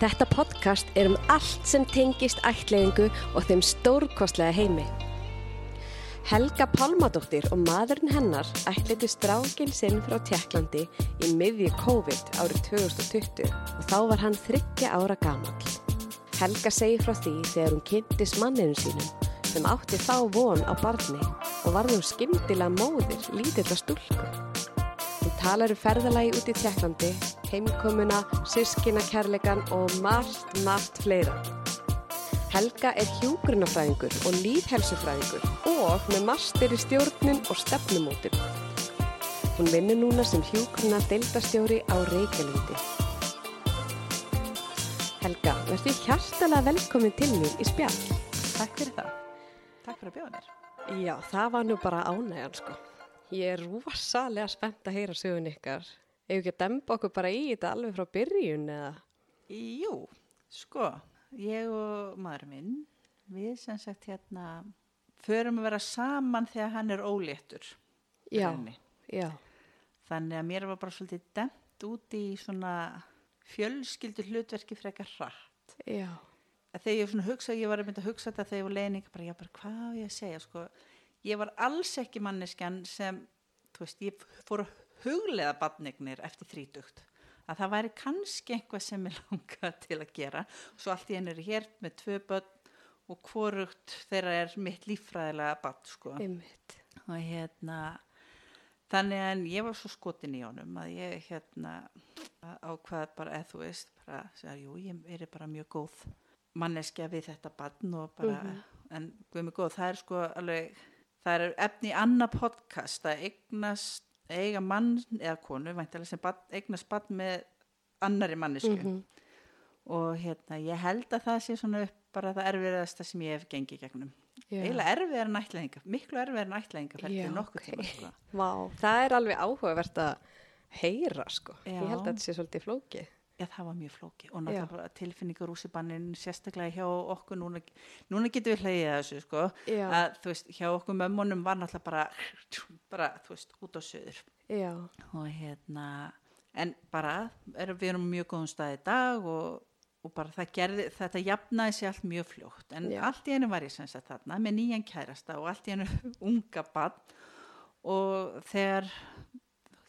Þetta podcast er um allt sem tengist ætleðingu og þeim stórkostlega heimi. Helga Pálmadóttir og maðurinn hennar ætliði strákinn sinn frá Tjekklandi í miðju COVID árið 2020 og þá var hann þryggja ára gamall. Helga segi frá því þegar hún kynntist manninu sínum sem átti þá von á barni og varði hún skimdilega móðir lítilla stúlku. Talar um ferðalagi út í Tjekklandi, heimkomuna, sískina kærleikan og margt, margt fleira. Helga er hjúgrunafræðingur og líðhelsufræðingur og með master í stjórnun og stefnumótum. Hún vinnur núna sem hjúgruna deildastjóri á Reykjavíndi. Helga, verður hjartalega velkomin til mín í spjall. Takk fyrir það. Takk fyrir að bjóða mér. Já, það var nú bara ánægjan sko. Ég er rosalega spennt að heyra sögun ykkar. Ef ekki að demba okkur bara í þetta alveg frá byrjun eða? Jú, sko, ég og maður minn, við sem sagt hérna, förum að vera saman þegar hann er óléttur. Já, já, Þannig að mér var bara svolítið demt út í svona fjölskyldu hlutverki frekar hratt. já, Að Þegar ég svona hugsa, ég var að mynda að hugsa þetta þegar ég var leining, bara, já, bara hvað á ég að segja, sko. Ég var alls ekki manneskjan sem, þú veist, ég fór að huglega badnignir eftir þrítugt. Að það væri kannski einhvað sem ég langa til að gera. Svo allt í einu er ég hér með tvö börn og hvorugt þeirra er mitt líffræðilega badn, sko og hérna þannig en ég var svo skotin í honum að ég hérna ákvað bara eða þú veist bara, segja, jú, ég er bara mjög góð manneskja við þetta barn og bara, en við erum góð það er sko alveg, það er efni í annað podcast að eignast eiga mann eða konu væntalega sem barn, eignast barn með annari mannesku Mhm. og hérna ég held að það sé svona upp bara það erfiðasta sem ég hef gengið gegnum Já. eiginlega erfiðar en ætlaðinga miklu erfiðar en ætlaðinga Já, fyrir nokkuð ok. tíma sko. Það er alveg áhugavert að heyra sko. Já. Ég held að þetta sé svolítið flókið. Já það var mjög flóki og náttúrulega bara tilfinningar úsibannin sérstaklega hjá okkur. Núna, núna getum við hlegið að þessu sko. Já. að þú veist hjá okkur mömmunum var náttúrulega bara bara þú veist út á söður Já, og hérna en bara erum við erum mjög góðum stað í dag og, og bara það gerði þetta jafnaði sér allt mjög fljótt. En Já. allt í einu var ég sem sagt þarna með nýjan kærasta og allt í einu unga bann og þegar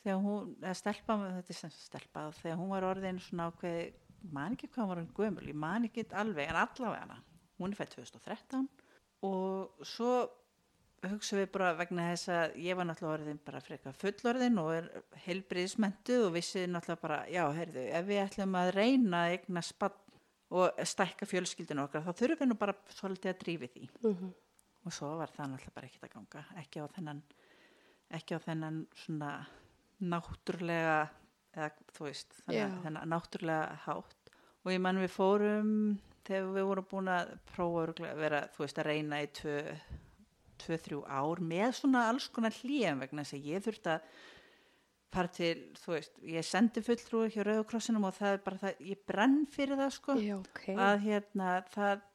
þegar hún, eða stelpa þetta er sem sagt stelpa, þegar hún var orðin svona ákveði, man ekki hvað hún var hann gömul ég man ekki alveg, en allavega hana hún er fætt 2013 og svo hugsa við bara vegna þess að ég var náttúrulega orðin bara frekar fullorðin og er heilbriðismentuð og vissi náttúrulega bara, já, heyrðu, ef við ætlum að reyna að eigna spann og stækka fjölskyldinu okkar, þá þurfum við nú bara svolítið að drífi því. Mhm. Og svo var það náttúrulega bara ekkert að ganga, ekki á þennan, ekki á þennan svona náttúrlega, eða þú veist, Já. þennan, þennan náttúrlega hátt. Og ég mann við fórum, þegar við vorum búin að prófa að vera, þú veist, að reyna í tvö, tvö, þrjú ár með svona alls konar hlýjum vegna þess að ég þurfti að fara til, þú veist, ég sendi fulltrúi hjá Rauðakrossinum og það er bara það, ég brenn fyrir það sko, já, ok. að hérna það,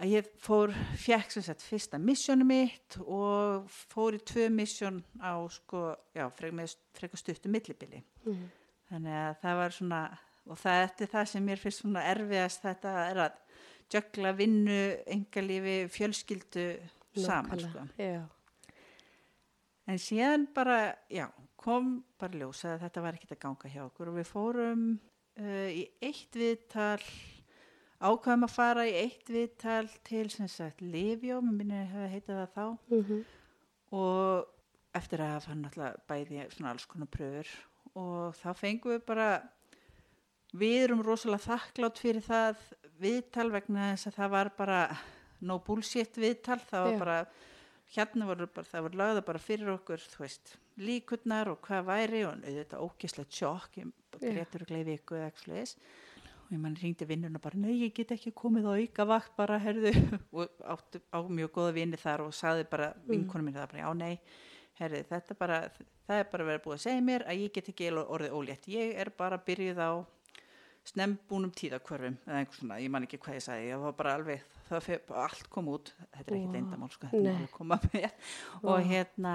að ég fór, fjekk sem sagt fyrsta missjónu mitt og fór í tvö missjón á sko, já, frekar stuttu millibili. Mhm. Þannig að það var svona, og það er það sem mér finnst svona erfiðast þetta er að jökla vinnu, engalífi, fjölskyldu saman Nákvæmlega, sko. Já, En síðan bara, já, kom bara ljósa að þetta var ekkert að ganga hjá okkur og við fórum uh, í eitt viðtal, ákvæðum að fara í eitt viðtal til sem sagt Livjó, mér minni að heita það þá. Mhm. og eftir að hafa náttúrulega bæði svona alls konar pröfur. Og þá fengum við bara, við erum rosalega þakklátt fyrir það viðtal vegna þess að það var bara no bullshit viðtal, það var Já. bara hérna voru bara, það voru lagða bara fyrir okkur, þú veist, líkurnar og hvað væri. Og auðvitað ógislegt sjokk, ég greitur og gleiði ykkur eða sliðis og ég mann ringdi vinnuna bara, nei, ég get ekki komið á auka vakt bara, herðu og áttu á mjög góða vini þar og saði bara, vinkonum minni það bara, já, nei herðu, þetta bara, það er bara verið búið að segja mér að ég get ekki orðið ólétt. Ég er bara byrjuð á snembúnum tíðakvörfum eða einhvers svona, ég man ekki hvað ég sagði ég var bara alveg, það fer, allt kom út. Þetta er ekki Vá. leyndamál, sko, og hérna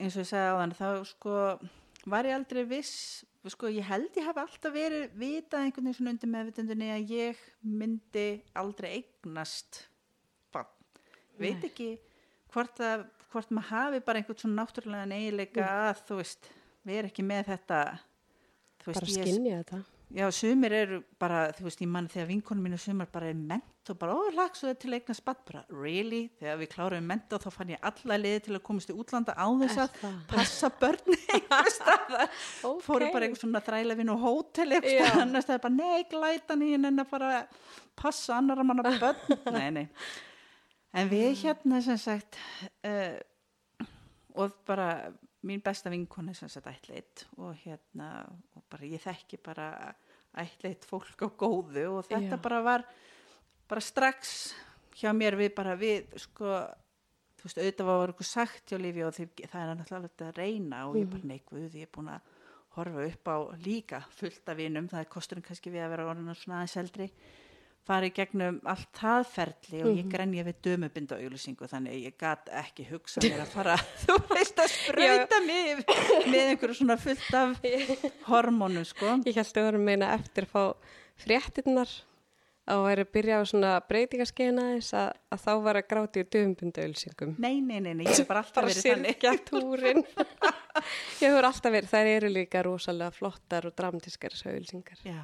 eins og ég sagði á þann þá sko var ég aldrei viss, sko ég held ég hef alltaf verið vitað einhvern veginn svona undir meðvitundinni að ég myndi aldrei eignast bann. Veit ekki hvort, að, hvort maður hafi bara einhvern svona náttúrulega eiginleika að þú veist, við erum ekki með þetta, þú veist, bara ég, skinja þetta já, sumir eru bara, þú veist, ég mann þegar vinkonum mínu sumar bara er ment og bara, ó, lagsu þetta til að eignast bann, bara, really, þegar við klárum ment og þá fann ég alla liði til að komast í útlanda á þess Er að það? passa börn einhver staðar. Ok. fóru bara einhver svona þrælevinn og hótel einhver staðar. Annars það er bara nei, glætan í henni en að fara að passa annara manna börn. Nei, nei. En við hérna sem sagt uh, og bara mín besta vinkona sem sagt ætleitt og hérna og bara ég þekki bara ætleitt fólk á góðu og þetta Já. bara var bara strax hjá mér við bara við sko þú veist, auðvitað var okkur sagt hjá Lífi og því, það er náttúrulega að reyna og ég bara neikvuð, ég er búin að horfa upp á líka fullt af vinum, það er kosturinn kannski við að vera orðin svona aðeins eldri fara í gegnum allt það ferli og ég grenja við dömubinda auðlýsingu þannig ég gat ekki hugsa mér að fara þú veist að sprauta mig með einhverju svona fullt af hormónum sko Ég held að vera að meina eftir að fá fréttinnar að væri að byrja á svona breytingarskeina þess að, að þá var að gráti úr döfumbundaulsingum. nei, nei, nei, nei, ég hef bara alltaf verið þannig. Ég hefur alltaf verið, þær eru líka rosalega flottar og dramatískar þessu auðlýsingar. já,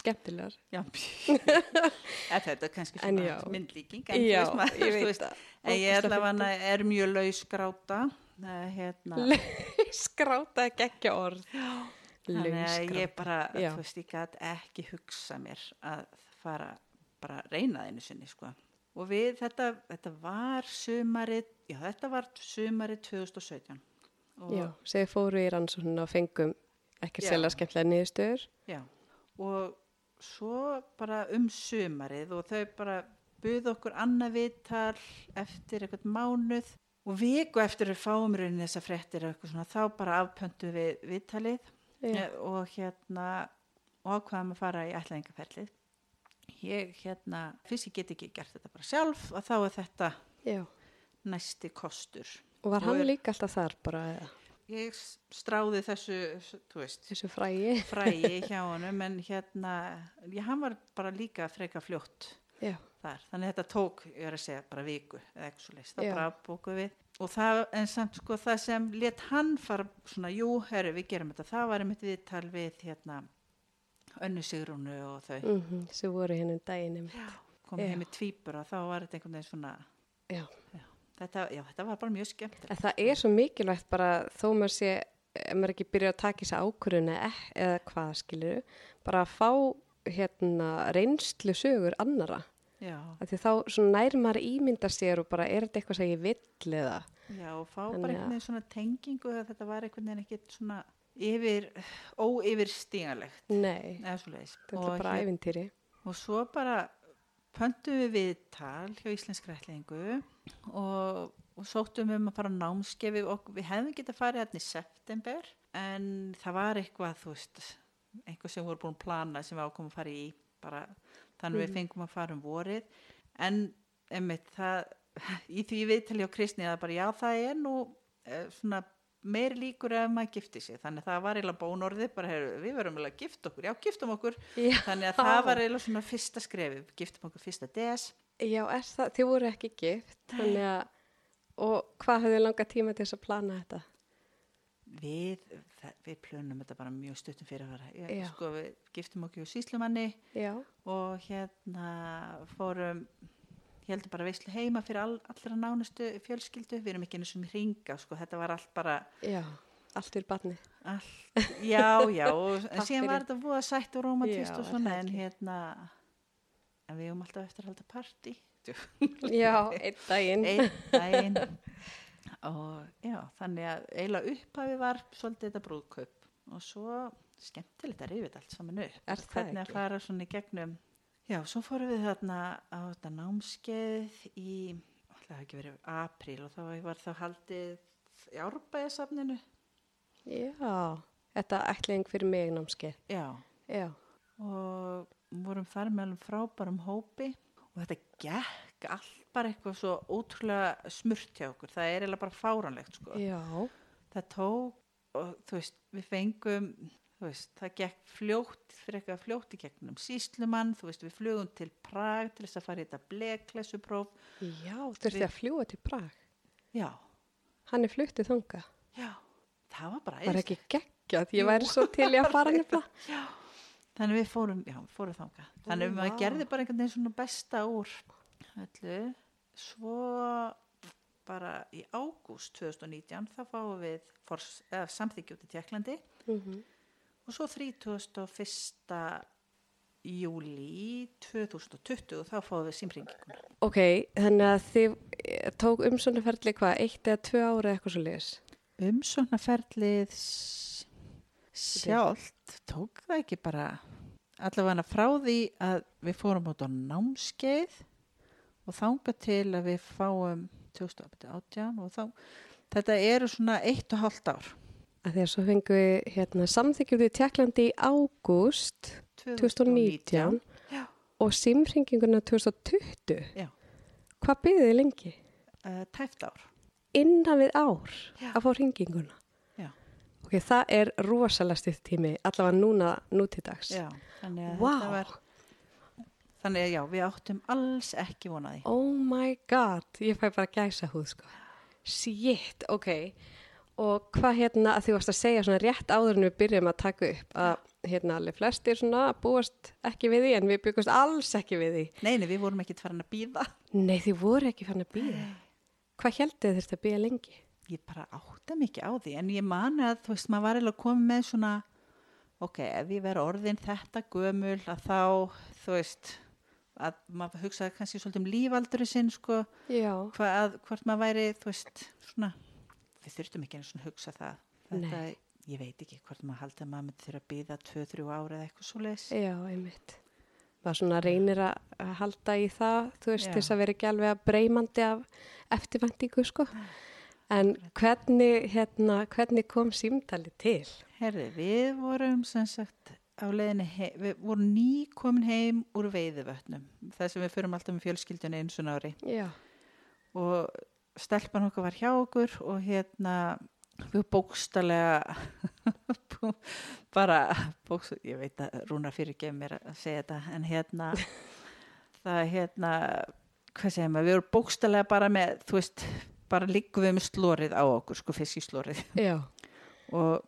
Skemmtilegar. já Eða þetta er kannski svona myndlíking en, Já, veist, ég veit það. en ég Ógeðslega allavega er mjög laus gráta hérna, Skráta geggja orð. þannig að Lausgráta. ég bara veist, ég ekki hugsa mér að fara bara að reyna það einu sinni sko. og við, þetta, þetta var sumarið, já þetta var sumarið 2017 og, Já, segir fóru í rannsóknuna og fengum Já. sérlega skemmtilega niðurstöður. já, og svo bara um sumarið og þau bara buð okkur annað viðtal eftir eitthvað mánuð og viku eftir við fáum raunin þessa og svona, þá bara afpöntu við viðtalið. Eh, og hérna og ákvaðum að fara í ætlaðingaferlið ég hérna fyrst ég get ekki gert þetta bara sjálf og þá er þetta Já. næsti kostur Og var Og hann er- líka alltaf þar bara eða, ég stráði þessu veist, þessu frægi? frægi hjá honum en hérna, ég, hann var bara líka freka fljótt Já. þar, þannig að þetta tók, ég er að segja bara viku eða ekki svo leist, það Já. bara bókuð við og það, en samt sko það sem let hann fara svona, jú, herru, við gerum þetta það var einmitt viðtal við hérna önnu Sigrúnu og þau Mm Sem voru hennum daginn einmitt. kom Já. heim með tvíbur og þá var þetta einhvern veginn svona Já. Þetta, já, þetta var bara mjög skemmt En það er svo mikilvægt bara þó maður sé, maður ekki byrja að taka þessi ákvörðun eða, eða hvað skilur, bara að fá hérna reynslu sögur annara. Því þá svona nær maður að ímynda sér og bara er þetta eitthvað sem ég vill eða. já, og fá Þannig bara að- einhvern veginn svona tengingu að þetta var einhvern veginn ekkit svona yfir, óyfirstíganlegt Nei, eða svo leiðis þetta er bara ævintýri. og svo bara pöntum við viðtal hjá Íslensk rætlingu og, og sóttum um að fara námskefi og við hefðum getað farið hérna í september en það var eitthvað þú veist, eitthvað sem við vorum búin að plana sem við ákomum að fara í bara, þannig við fengum að fara um vorið. En einmitt það í því viðtali á kristni að bara já það er nú eh, svona meir líkur ef maður gifti sig. Þannig að það var eiginlega bónorðið bara heyrðu, við verum eiginlega að gifta okkur, já giftum okkur. Já. þannig að það var eiginlega svona fyrsta skrefi við giftum okkur fyrsta DS Já, er það, þið voru ekki gift, þannig að, og hvað hefði langa tíma til þess að plana þetta? við, það, við plönum þetta bara mjög stuttum fyrir að Já. sko, við giftum okkur síslumanni Já, og hérna fórum ég heldur bara veislu heima fyrir all, allra nánustu fjölskyldu, við erum ekki einu sem hringa sko, þetta var allt bara já, allt fyrir barni. allt, já, já og, en síðan var þetta búið að sætt og romantist Já, og svona en hérna en við höfum alltaf eftir að halda partí. Já, einn daginn. einn daginn. Og já, þannig að eiginlega upphafi var svolítið þetta brúðkaup. Og svo skemmtilegt að rifið allt saman upp. Er það hvernig ekki? að fara svona í gegnum já, svo fórum við þarna á þetta námskeið í það hafi ekki verið apríl og þá var þá haldið í árbæðasafninu Já, þetta ætling fyrir mig námskeið. já, Já, og vorum þar meðlum frábærum hópi og þetta gekk allt bara eitthvað svo ótrúlega smurt hjá okkur það er eiginlega bara fáranlegt sko já, það tók og þú veist, við fengum þú veist, það gekk fljótt fyrir eitthvað fljótt í gegnum síslumann þú veist, við flugum til Prag til þess að fara í þetta bleklesupróf Já, þurfti að fljúa til Prag. já, Hann er fluttið þanga. já, það var bara Var æðislegt. ekki geggjað, ég væri svo til í að fara nefna. Þannig við fórum, já, fórum þanga þannig við maður gerði bara einhvern veginn svona besta úr öllu svo bara í ágúst 2019 þá fáum við samþykki út í Tjekklandi Mhm. og svo 31. júli 2020 þá fáum við símringinguna Ok, þannig að þið eh, tók umsóknarferðli hvað, eitt eða tvö ára eitthvað svo leiðis? umsóknarferlið s- sjálft tók það ekki bara allavega frá því að við fórum út á námskeið og þanga til að við fáum 2018 og þá þetta eru svona eitt og hálft ár Að því að svo fengum við hérna, samþykjum við Tjekklandi í ágúst 2019 Já. og símringinguna 2020. Já. Hvað byggðið þið lengi? uh, tæft ár Innan við ár Já. að fá ringinguna. Ok, það er rosalega stutt tími, allavega núna, nútídags. Já, þannig að Vá. þetta var þannig að já, við áttum alls ekki vonaði Oh my god, ég fæ bara gæsa húð sko. Shit, ok. Og hvað hérna að því varst að segja svona rétt áður en við byrjum að taka upp að hérna alveg flestir svona búast ekki við því en við byggust alls ekki við því. Nei, nei, við vorum ekki farin að býða Nei, þið voru ekki fann að býða. Hvað heldið þurft að býða lengi? Ég bara átta mikið á því en ég mani að þú veist, maður var eiginlega komið með svona ok, ef ég verið orðin þetta gömul að þá, þú veist að maður hugsaði kannski svolítið um lífaldurinn sinn sko, Já. hvað, hvort maður væri þú veist, svona við þurftum ekki svona hugsa það þetta, ég veit ekki hvort maður haldið að maður myndi þurfa að býða 2-3 ára eða eitthvað svo leis Já, einmitt. Maður svona reynir að að halda í það, þú veist, Já. þess að vera ekki alveg að breymandi af eftirvæntingu, sko. En hvernig, hérna, hvernig kom símtali til? Herði, við vorum sem sagt á leiðinni, hei, við vorum ný komin heim úr veiðivötnum það sem við förum alltaf með fjölskyldunni eins og ári Já. og stelpan okkar var hjá okkur og hérna við bókstallega bara bókst, ég veit að Rúna fyrir mér að segja þetta en hérna það hérna hvað segir maður, við vorum bókstallega bara með þú veist, bara liggum við með slórið á okkur sko fiskislórið Já. og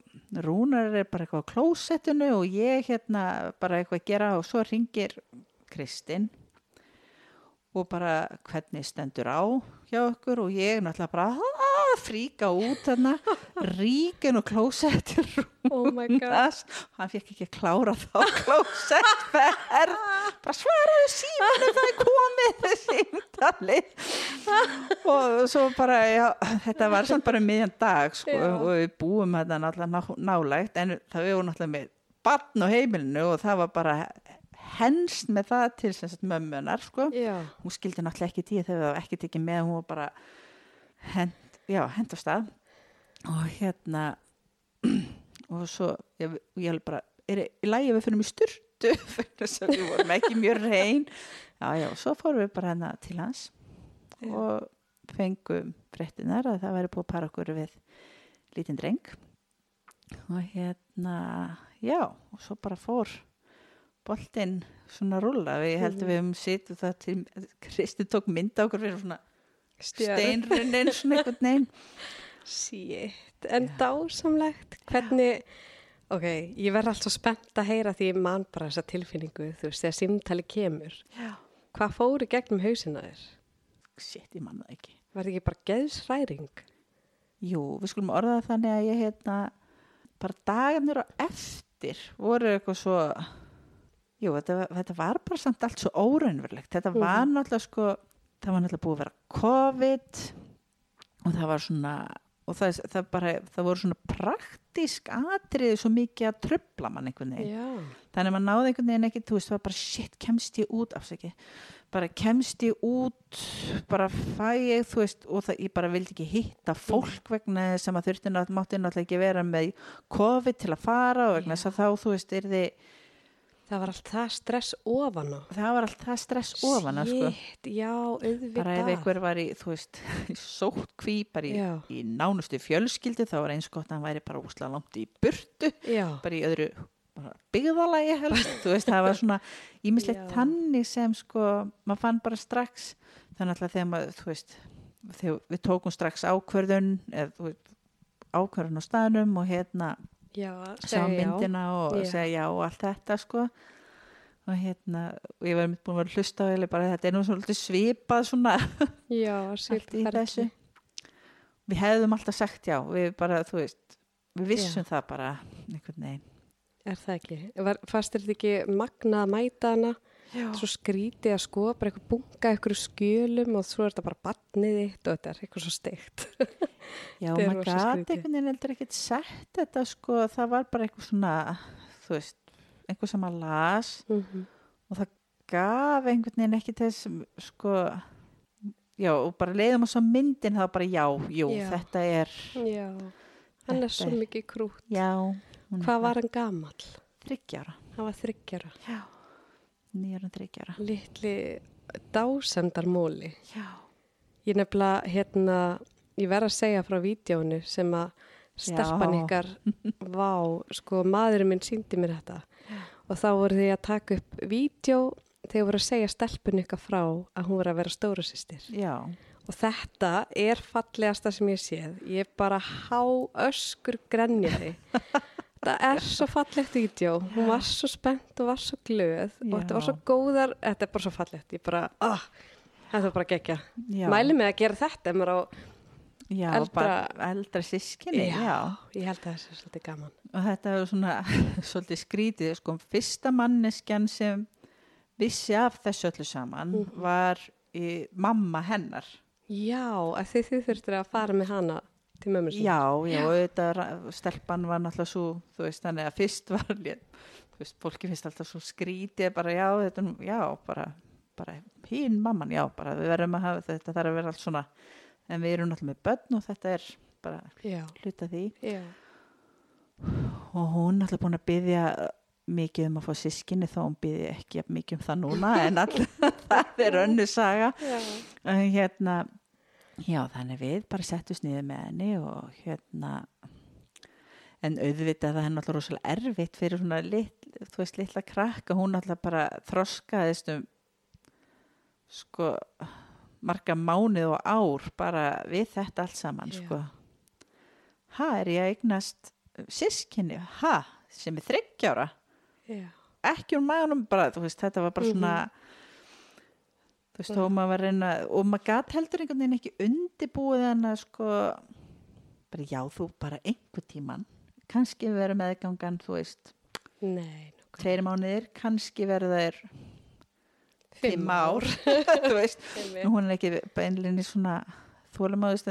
Rúnar er bara eitthvað á klósettinu og ég hérna bara eitthvað að gera og svo ringir Kristinn og bara hvernig stendur á hjá okkur? Og ég náttúrulega bara "Ah", fríka út þarna ríkin og klósettur Oh hann fekk ekki að klára þá klósettferð. Bara svaraðu símanu það er komið. Símtali og svo bara já, þetta var samt bara miðjan dag sko, og við búum þetta náttúrulega ná, nálægt en það við vorum náttúrulega með barn á heimilinu og það var bara henst með það til sem sagt mömmunar sko. Já. hún skildi náttúrulega ekki tíð þegar það var ekki tekið með hún var bara hend, já, hend á stað. Og hérna og svo ég, ég alveg bara, er í lagi að við fyrir í styrtu fyrir þess að við vorum ekki mjög reyn já, já, og svo fórum við bara hérna til hans Já. og fengum fréttinar að það væri búið að para okkur við lítinn dreng og hérna já, og svo bara fór boltinn svona rúlla við heldum við um sitt og það til Kristi tók mynda okkur fyrir svona steinrunnin svona einhvern veginn Shit, en dásamlegt. Hvernig, ok, ég verð alltaf spennt að heyra því ég man bara þessa tilfinningu, þú veist, þegar símtali kemur. já, Hvað fór í gegnum hausina þér? Shit, ég man það ekki. Var þetta ekki bara geðsræring? Jú, við skulum orða þannig að ég hérna bara dagarnir á eftir voru eitthvað svo jú, þetta, þetta var bara samt allt svo óraunverulegt. Þetta var náttúrulega sko það var náttúrulega búið að vera COVID og það var svona og það, það bara, það voru svona praktísk atriði svo mikið að tröfla mann einhvern veginn. Já. þannig að maður náði einhvern veginn ekki, þú veist, það var bara shit, kemst ég út, afsaki bara kemst ég út bara fæ ég, þú veist, og það, ég bara vildi ekki hitta fólk vegna sem að þurfti nátt, mátti náttúrulega ekki vera með COVID til að fara og vegna þess að þá, þú veist, er þið Það var allt það stress ofan á. það var allt það stress ofan að sko já, auðvitað. bara ef einhver var í, þú veist, í sótkví, bara í, í nánustu fjölskyldu, þá var eins gott að hann væri bara úsla langt í burtu, Já, bara í öðru byggðalagi helst, þú veist, það var svona ímislegt þannig sem sko, maður fann bara strax, þannig að þegar maður, þú veist, þegar við tókum strax ákvörðun, eða ákvörðun á staðnum og hérna já, sá segja já. myndina og Já. segja já og allt þetta sko. Og hérna, og ég var búin að vera hlusta á eða bara þetta er nú svolítið svipað svona allt í þessu. Við hefðum alltaf sagt já við bara, þú veist, við vissum það bara einhvern veginn Er það ekki? Var, fast er þetta ekki magnað að mæta hana? já, Svo skrítið að skoða bara eitthvað bunga eitthvað skjölum og svo er þetta bara barnið þitt og þetta er eitthvað svo steikt. já maður gæti einhvern veginn heldur ekkert sett þetta sko, það var bara eitthvað svona þú veist, einhver sem að las Mm -hmm. og það gaf einhvern veginn ekki þess sko já, og bara leiðum að svo myndin það bara já, jú, Já. þetta er Já, hann er svo mikið krút. já, hún Hvað var hann gamall? þryggjara, Hann var þryggjara. já. Nýjarum þryggjara Litli dásendarmóli. já, Ég nefnilega, hérna, ég verð að segja frá vídjónu sem að stelpan Já. ykkar vá, sko, maðurinn minn síndi mér þetta. Og þá voru því að taka upp vídjó þegar voru að segja stelpun ykkar frá að hún voru að vera stóra sýstir já, og þetta er fallegasta sem ég séð. Ég bara há öskur grenjaði þetta er svo fallegt vídjó hún var svo spennt og var svo glöð og þetta var svo Já. góðar þetta er bara svo fallegt. Ég bara, ah, þetta var bara gegja já. Mæli mig að gera þetta ef maður á já, eldra- bara eldra sískinni já. ég held að það sé svolítið gaman. Og þetta er svona svolítið skrítið sko, fyrsta manneskjan sem vissi af þessu öllu saman Mhm. var í, mamma hennar. Já, að þið, þið þurftir að fara með hana til mömmu sinni já, já, og þetta ra- stelpan var náttúrulega svo, þú veist, þannig að fyrst var þú veist, fólki finnst alltaf svo skrítið, bara já, þetta, er nú- já, bara, bara hín mamman, já, bara við verðum að hafa þetta, þarf að vera allt svona, en við erum náttúrulega með börn og þetta er bara hluta því. Já, og hún er alltaf búin að byggja mikið um að fá sískinni þó hún byggði ekki mikið um það núna en alltaf það er önnu saga. Já. en hérna já þannig við bara settust niður með henni og hérna en auðvitað það er náttúrulega rosalega erfitt fyrir svona lit, þú veist litla krakka. Hún alltaf bara þroskaðist um sko marga mánuð og ár bara við þetta allt saman Já. sko. Ha er ég að eignast sískinni, ha sem er þryggjára já. ekki úr maðurum bara, þú veist, þetta var bara svona þú veist, Já. þó maður var reyna og maður gat heldur einhvern veginn ekki undibúið en að sko bara já, þú bara einhver tíman kannski verður meðgangan, þú veist nei, nokkuð. tveir mánuðir, kannski verður þeir Fimm ár, þú veist Nú, hún er ekki beinlinni svona þólum að,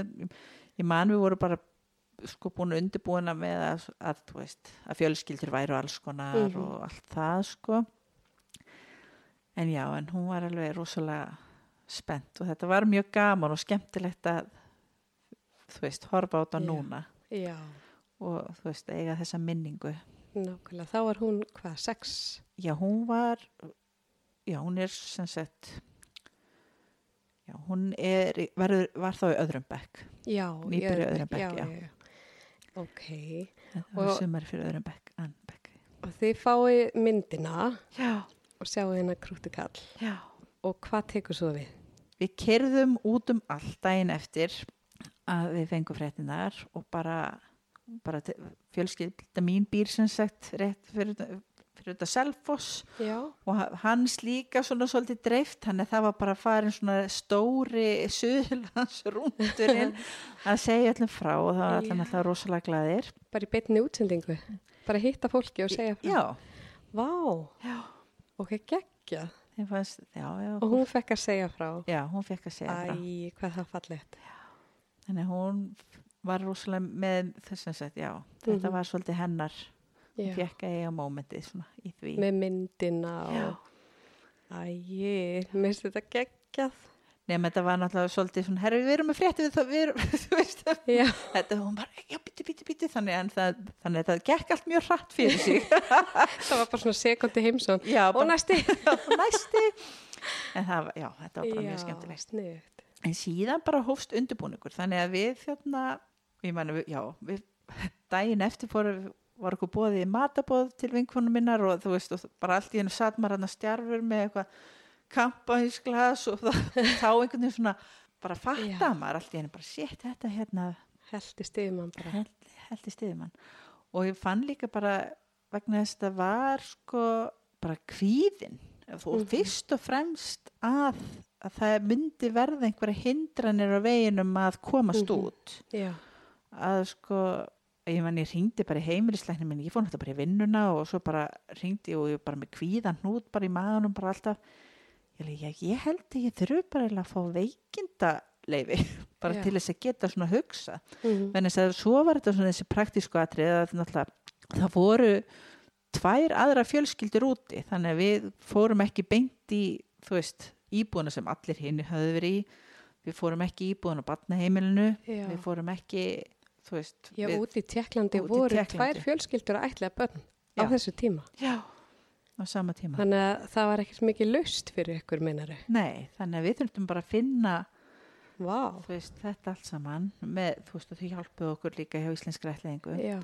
ég man við voru bara sko búin að undirbúina með að, að, veist, að fjölskyldur væru alls konar Mhm. og allt það sko en já, en hún var alveg rosalega spennt og þetta var mjög gaman og skemmtilegt að þú veist, horfa á þetta núna. Já, og þú veist, eiga þessa minningu. Nákvæmlega. Þá var hún, hvað, sex? Já, hún var já, hún er sem sagt já, hún er var, var þá í öðrum bekk. Já, í Nýbyrjuð öðrum bekk, já, já. ok. Það var sumar fyrir öðrum bekk, bekk. og þið fáið myndina. Já, og sjáu hérna krúti kall já. og hvað tekur svo við? Við kerðum út um allt daginn eftir að við fengum fréttinar og bara, bara fjölskylda mín býr sem sagt rétt fyrir, fyrir þetta Selfoss já, og ha- hans líka svona svolítið dreift þannig að það var bara farin svona stóri suðlands rúndurinn að segja öllum frá og það var Já. alltaf rosalega glæðir. bara í beinni útsendingu bara hitta fólki og segja frá Já, vá, já. Ok, geggja. Fannst, já, já, og hún fekk að segja frá. Já, hún fekk að segja frá. æ, hvað það fallegt. Þannig hún var rosalega með þess að sagt, já, þetta Mhm. var svolítið hennar, hún fekk að eiga mómentið svona í því. með myndina og æ, mér finnst þetta geggjað nema þetta var náttúrulega svolítið svona, herri við erum með frétti við, það- við erum, þú veist Já, þetta hún bara, já, bíti, bíti, bíti þannig, en það, þannig að það gekk allt mjög hratt fyrir sig. Það var bara svona sekundi heimsón. já, Og bara, næsti. næsti. En það, var- já, þetta var bara mjög skemmtilegt. en síðan bara hófst undirbúningur. Þannig að við þarna ég mani, já, við daginn eftir fórum var okkur bóðið í matabóð til vinkonum minnar og þú veist, og bara allt í hennu satt maður hann að stjarfur með eitthvað kampaðísglas og það, þá einhvern veginn svona bara fatta maður allt í hennu bara sétt þetta hérna Heldi stiðum bara. held, held í stiðumann og ég fann líka bara vegna þess að það var sko bara kvíðin og Mhm. fyrst og fremst að, að það myndi verða einhverja hindranir á veginum að komast Mhm. út Já, að sko ég man ég ringdi bara í heimilisleiknum minn ég fór náttúrulega bara í vinnuna og svo bara ringdi og ég bara með kvíðan hnút bara í maðunum bara alltaf ég, ég held að ég þurfi bara að fá veikinda leifi bara Já. til þess að geta svona hugsa Mhm. en þess að svo var þetta svona þessi praktísku atrið að það voru tvær aðra fjölskyldur úti þannig að við fórum ekki beint í þú veist, íbúðuna sem allir hinn höfðu verið í. Við fórum ekki í íbúðuna á batnaheimilinu við fórum ekki veist Já, við, út í Tjekklandi voru tvær fjölskyldur að ætla börn á þessu tíma. já, á sama tíma. Þannig að það var ekkert mikið lust fyrir ykkur minnaru. nei, þannig að við þurftum bara að finna þú veist, þetta allt saman með, þú veist, og þau hjálpuðu okkur líka hjá Íslenskri ætlaðingu Já,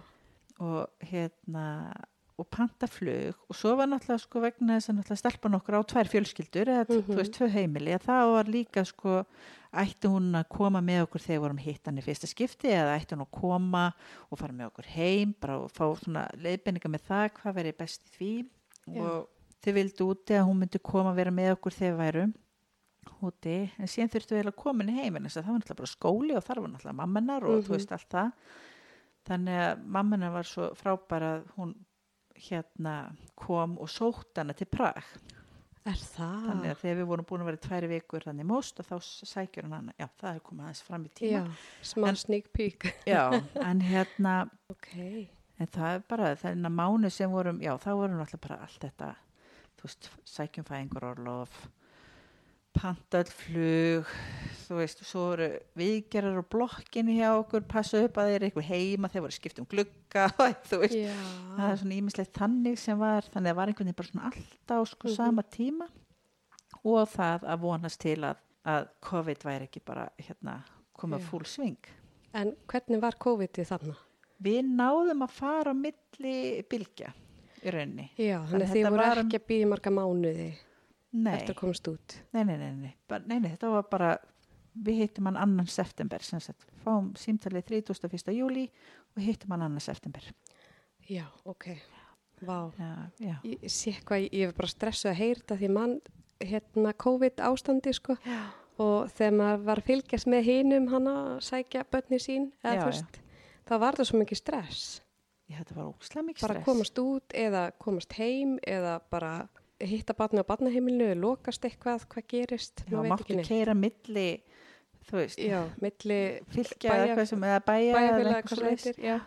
og hérna og panta flug. Og svo var náttúrulega sko vegna þess að náttúrulega stelpa nokkur á tvær fjölskyldur eða mm Mhm. þú veist tvö heimili að það var líka sko ætti hún að koma með okkur þegar við vorum hittan í fyrsta skipti eða ætti hún að koma og fara með okkur heim bara og fá svona leiðbenninga með það hvað verið best í því Já. og þau vildu úti að hún myndi koma að vera með okkur þegar værum úti en síðan þurftu við að koma inn í heiminn það var náttúrulega bara skóli og þar var náttúrulega mammenar og Mhm. þú veist allt það þannig að mammenar var svo frábær að hún hérna kom og sótt hana til Prag er það? þannig að þegar við vorum búin að vera tværi vikur þannig most og þá sækjur hann hana já það er komið aðeins fram í tíma Já, smá sneak peek. já, en hérna Ok. En það er bara þennan mánu sem vorum já það vorum alltaf bara allt þetta þú veist, sækjum fæðingur orlof pantall flug þú veist, svo voru viðgerðar á blokkinni hjá okkur passa upp að þeir eru eitthvað heima þeir voru skipt um glugga þú veist, Já. það er svona ímislegt þannig sem var, þannig að það var einhvern veginn bara svona alltaf sko Mhm. sama tíma og það að vonast til að, að COVID væri ekki bara hérna koma full sving En hvernig var COVID-ið þarna? Við náðum að fara á milli bylgja í rauninni Já, Þannig að þið voru var ekki að býja marga mánuði nei, eftir að komast út. nei, nei, nei, nei, nei, nei, þetta var bara við hittum hann annan september sem sagt, fáum símtalið 31. júli og hittum hann annan september Já, ok. Vá. já, já, Ég sé hvað, ég er bara stressuð að heyra þetta því mann, hérna, COVID ástandi, sko. já. Og þegar maður var fylgjast með hinum hana að sækja börni sín, eða þú veist, þá var það svo mikið stress. já þetta var ókslega mikið Bara stress. komast út eða komast heim eða bara hitta barni á barnaheimilinu, lokast eitthvað, hvað gerist, já, máttu keira milli þú veist, Já, milli fylgja eða eitthvað sem eða bæja eða eitthvað það heitir, já.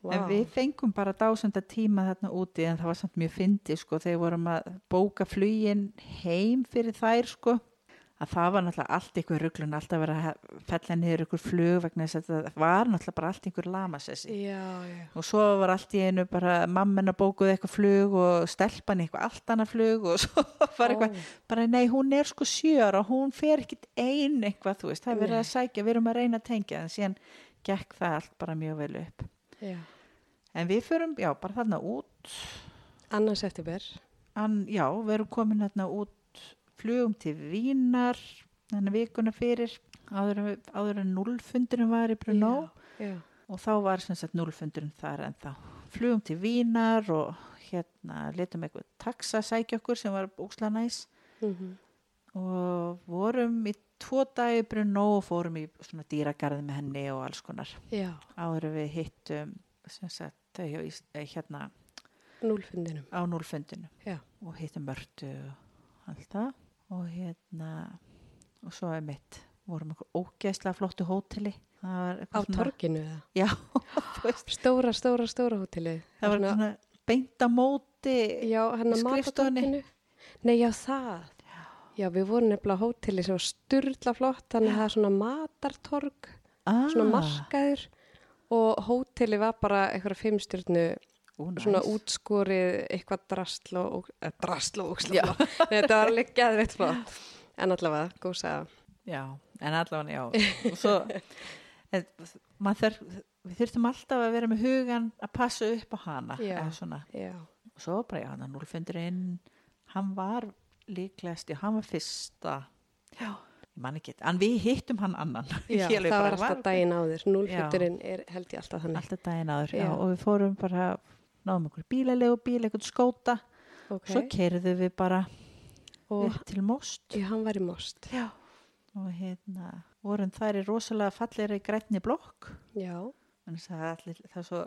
En við fengum bara dásenda tíma þarna úti en það var samt mjög fyndi sko þegar vorum að bóka flugin heim fyrir þær sko að það var náttúrulega allt ykkur rugglun alltaf að vera að fella niður ykkur flug vegna þess að það var náttúrulega bara allt ykkur lamasessi. Og svo var allt í einu bara mammen að bókuð eitthvað flug og stelpan eitthvað allt annað flug og svo var eitthvað Ó, bara nei hún er sko sjör og hún fer ekkit ein eitthvað þú veist það er verið að sækja við erum að reyna að tengja en síðan gekk það allt bara mjög vel upp. Já. en við förum já bara þarna út. Annars eftir. An, já, við erum komin hérna út flugum til Vínar þannig vikuna fyrir áður, áður en nullfundurinn var í Brunó Já, já. og þá var sem sagt nullfundurinn þar en þá flugum til Vínar og hérna letum eitthvað taxa sækja okkur sem var ósla næs Mm og vorum í tvo dagi Brunó og fórum í svona dýragarði með henni og alls konar já. áður við hittum sem sagt eh, hérna Núlfundinum. á núlfundinu Já. og hittum mörtu og allt það og hérna og svo er mitt vorum okkur ógeðslega flottu hóteli Á torginu eða? já, Stóra, stóra, stóra hótelið. það var Svona- svona beint á móti Já, skrifstofunni. matatorginu. Nei, já, það. Já, við vorum nefnilega hóteli sem var styrla flott, þannig að það er svona matartorg, ah, svona markaður og hóteli var bara eitthvað fimmstjörnu, Ú, næs. svona útskorið, eitthvað drastl og, eh, drastl og Já. úksla. Þetta var alveg geðveitt flott, en allavega, góð sagða. Já, en allavega, já. Svo, en, þarf, við þurftum alltaf að vera með hugan að passa upp á hana. Og svo bara, já, hann að núlfundurinn, hann var líklegast, hann var fyrsta, já, ég man ekki, en við hittum hann annan. Já það var alltaf daginn áður, núlfluturinn er held ég alltaf þannig. Alltaf daginn áður, já. Og við fórum bara, náðum okkur bílalegu bíl, eitthvað skóta, Ok, svo keirðum við bara og upp til most. já, hann var í most. Já. Og hérna, vorum þær í rosalega blokk. Þannig að það er allir, það er svo,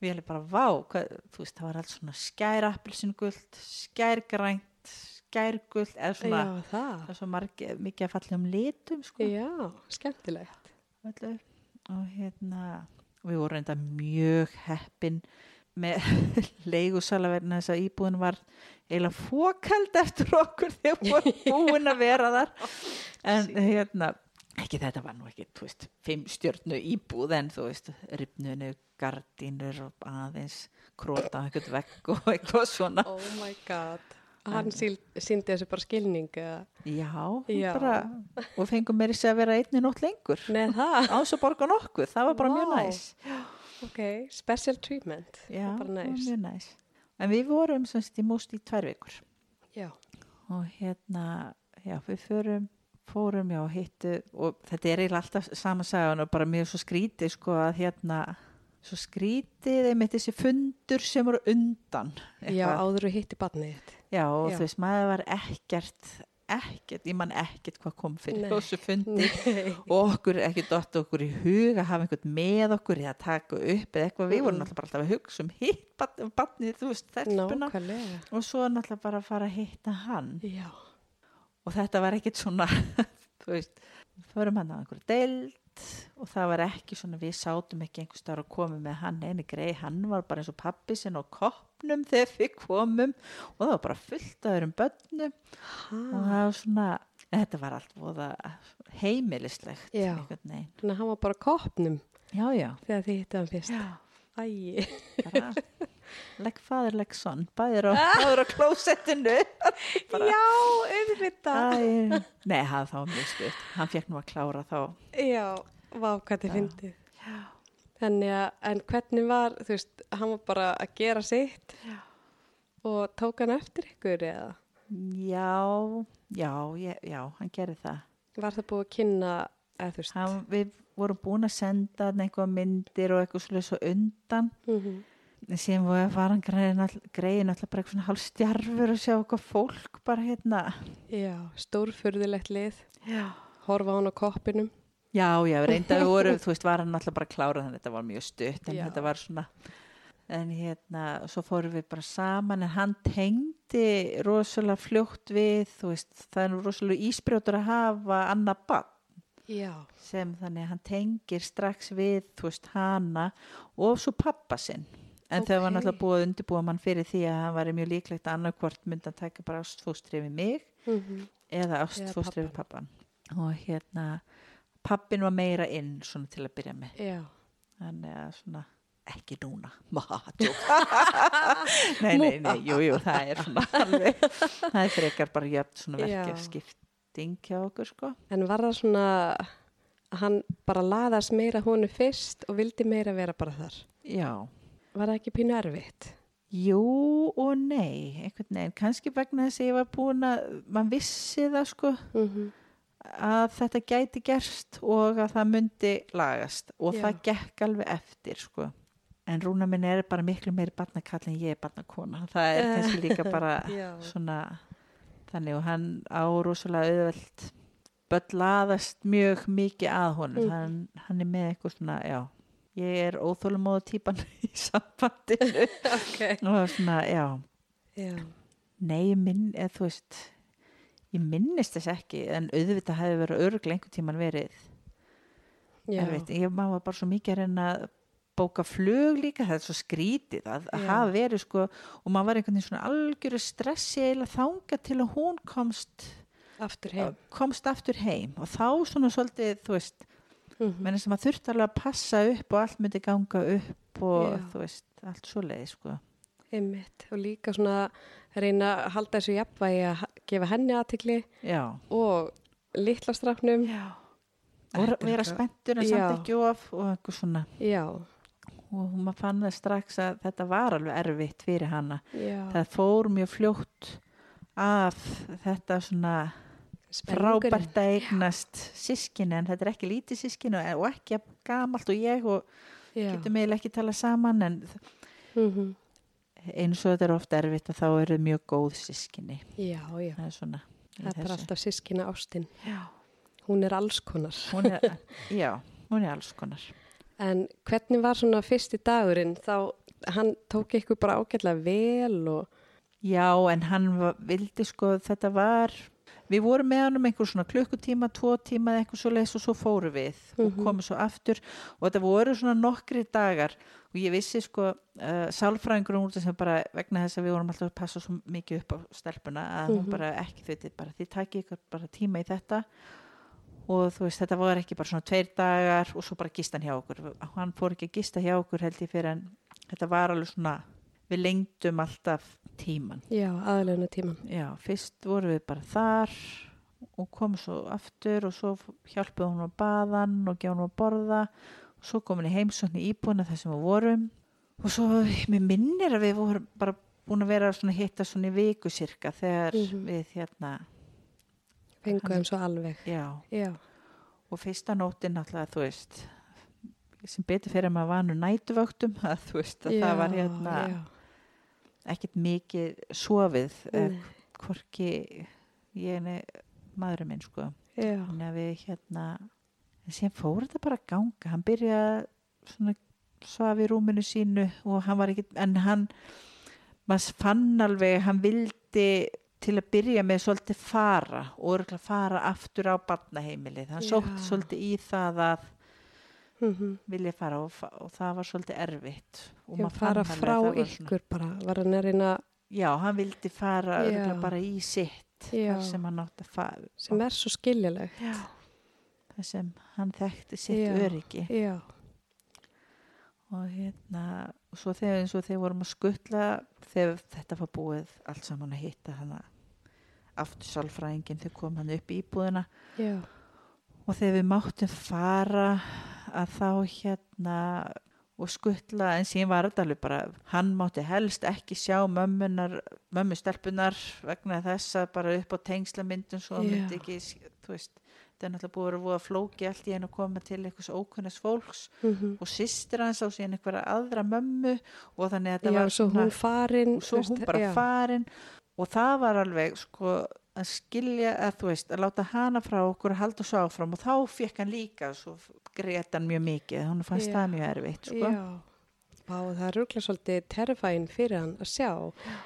við erum bara, vá, hvað, veist, það var allt svona skærappilsingult, skærgrænt, skærgult, eða svona, já, það. það er svo margi, mikið að falla um litum, sko, Já, skemmtilegt. öllu. Og hérna, við vorum reynda mjög heppin með leigusala verðin þess að íbúðin var eiginlega fókald eftir okkur þegar við vorum búin að vera þar. En hérna, ekki þetta var nú ekki, þú veist, fimm stjörnu íbúð en þú veist, ripnunu, gardínur og aðeins króta einhvern vegg og eitthvað svona. Oh my god. Hann síndi þessu bara skilning eða? Já, Já. bara, og fengum meiri sér að vera einni nótt lengur. Á þess að borga nokkuð, það var bara mjög Vá. Ok, special treatment. Já, það var næs. mjög næs. En við vorum semst í múst í tvær vikur Já, og hérna, já, við förum, fórum, já, hittu og þetta er eiginlega alltaf sama sagan og bara mjög svo skrítið, sko, að hérna, svo skrítið einmitt þessi fundur sem voru undan. já eitthvað. áður og hitti barnið. Já, og Já. þú veist, maður var ekkert, ekkert, ég man ekkert hvað kom fyrir þessu fundi. Og okkur ekki dott okkur í hug að hafa einhvern með okkur eða taka upp eða eitthvað, við vorum náttúrulega bara alltaf að hugsa um hitt barnið, þú veist, Nákvæmlega. og svo náttúrulega bara að fara að hitta hann. Já, og þetta var ekkit svona þú veist, við fórum hann á einhverju deild og það var ekki svona við sátum ekki einhvers staðar og komum með hann eini grei, hann var bara eins og pappi sinn á koppnum þegar við komum. Og það var bara fullt af öðrum börnum. Og ha. það var svona þetta var allt voða heimilislegt Þannig að hann var bara á koppnum já, já, þegar þið hittu hann fyrst. já. Æ, bara like father, like son bæðir á, bæðir á klósettinu já, auðvitað. Nei, það var mjög stutt hann fekk nú að klára þá Já, vá, hvað þið Já. fyndið. Þannig að, en hvernig var, þú veist, hann var bara að gera sitt Já. og tók hann eftir ykkur eða? já, já, ég, já, hann gerði það Var það búið að kynna, eða þú veist? hann, við vorum búin að senda hann einhvað myndir og eitthvað svolítið svo undan Mm síðan var var hann greiðin alltaf bara eitthvað hálf stjarfur að sjá eitthvað fólk bara hérna. Já, stórfurðilegt lið, já, horfa hann á koppinum. já, já reynda við vorum, þú veist, var hann alltaf bara klárað þannig að þetta var mjög stutt en Já. þetta var svona en hérna, svo fórum við bara saman en hann tengdi rosalega fljótt við, þú veist það er nú rosalega ísbrjótur að hafa annað bann Já, sem þannig að hann tengir strax við, þú veist, hana og svo pappa en þau var Ókei. náttúrulega búið að undirbúa mann fyrir því að hann var mjög líklegt að annarkvort myndi að taka bara ástfóstri við mig mm eða ástfóstri við pappan og hérna pappin var meira inn svona til að byrja með. Já. þannig að svona ekki núna matjúk nei, nei, nei, jú, jú, það er svona alveg, það er frekar bara jöfn svona verkefskipting hjá okkur sko. En var það svona hann bara laðast meira honu fyrst og vildi meira vera bara þar? já, Var það ekki pínu erfitt? jú og nei einhvern veginn, kannski vegna þess að ég var búin að mann vissi það sko Mm að þetta gæti gerst og að það myndi lagast og Já. það gekk alveg eftir sko. en rúna minn er bara miklu meiri barnakall en ég er barnakona það er kannski líka bara svona þannig og hann á rosalega auðvelt börn laðast mjög mikið að honum Mhm. hann, hann er með eitthvað svona, já ég er óþólumóða típan í sambandinu Ok. og svona, já Já. Nei, ég minn, eða þú veist ég minnist þess ekki en auðvitað hefði verið örglega einhvern tíman verið Já. ég maður var bara svo mikið að reyna að bóka flug líka, það er svo skrítið að, að hafa verið sko og maður var einhvern veginn svona algjöru stressi eiginlega þanga til að hún komst Aftur heim. komst aftur heim og þá svona svolítið, þú veist, Mm menn sem að þurfti alveg að passa upp og allt myndi ganga upp og Já. þú veist, allt svo leið, sko. Einmitt. Og líka svona reyna að halda þessu jafnvægi að gefa henni aðtikli og litla strafnum. Og er vera spenntur en samt ekki of og eitthvað svona. Já, Og maður fann það strax að þetta var alveg erfitt fyrir hana. já. Það fór mjög fljótt af þetta svona. Frábært að eignast sískinni en þetta er ekki lítið sískinni og ekki gamalt og ég og Já. getum eiginlega ekki tala saman en Mm eins og þetta er ofta erfitt að þá eru mjög góð sískinni Já, já. það er svona Það er bara alltaf sískina ástin. já, Hún er alls konar. hún er, já, hún er alls konar En hvernig var svona fyrsti dagurinn? Þá, hann tók ykkur bara ágætlega vel og... já en hann var, vildi sko þetta var við vorum með hann um einhver svona klukkutíma tvo tíma eða eitthvað svo leis og svo fóru við og Mhm. komum svo aftur og þetta voru svona nokkri dagar og ég vissi sko uh, sálfræðingur úr þess að bara vegna þess að við vorum alltaf að passa svo mikið upp á stelpuna að hún Mhm. bara ekki þau þetta bara þið takið ykkur bara tíma í þetta og þú veist þetta var ekki bara svona tveir dagar og svo bara gist hann hjá okkur hann fór ekki að gista hjá okkur held ég fyrir en þetta var alveg svona við lengdum alltaf tíman Já, aðleguna tíman. já, fyrst vorum við bara þar og komum svo aftur og svo hjálpuði hún að baðan og gefa hún að borða og svo komin í heimsókn í íbúina þar sem við vorum og svo, mér minnir að við vorum bara búin að vera svona að hitta svona í viku cirka þegar Mhm. við hérna, Fengu þeim svo alveg. já Já, og fyrsta nótin náttúrulega þú veist sem betur fyrir að maður var nú nætuvöktum að þú veist að það var hérna Já, ekkert mikið sofið Nei. hvorki ég er maðurinn minn sko þannig að við hérna en síðan fór þetta bara að ganga hann byrjaði svona svaf í rúminu sínu og hann var ekkit en hann maður fann alveg, hann vildi til að byrja með svolítið fara og örgulega fara aftur á barnaheimilið, hann Já. sótti svolítið í það að mm vilja fara og, og það var svolítið erfitt og maður fara frá það var svona- ykkur bara. Var hann að reyna, já, hann vildi fara bara í sitt sem hann átti að fara sem er svo skiljaleg. já, þar sem hann þekkti sitt Já. öryggi Já, og hérna og svo þegar eins og þegar vorum að skuttla þegar þetta var búið allt saman að hitta hana aftur sálfræðingin þegar kom hann upp í íbúðina já, og þegar við máttum fara að þá hérna og skuttla en síðan var þetta alveg bara hann mátti helst ekki sjá mömmunar mömmu stelpunar vegna þess að bara upp á tengslamyndum svo Já. myndi ekki, þú veist þetta er náttúrulega búið að vera voða flóki allt í einu að koma til einhvers ókunnes fólks mm og systir hans á síðan einhverja aðra mömmu og þannig að þetta já, var svo hún farin. og svo hún bara já. farin og það var alveg sko að skilja að þú veist að láta hana frá okkur að halda svo áfram. Og þá fekk hann líka svo greit hann mjög mikið. Hún fannst Já. það mjög erfitt sko. Vá, það er rúglega svolítið terrifæn fyrir hann að sjá.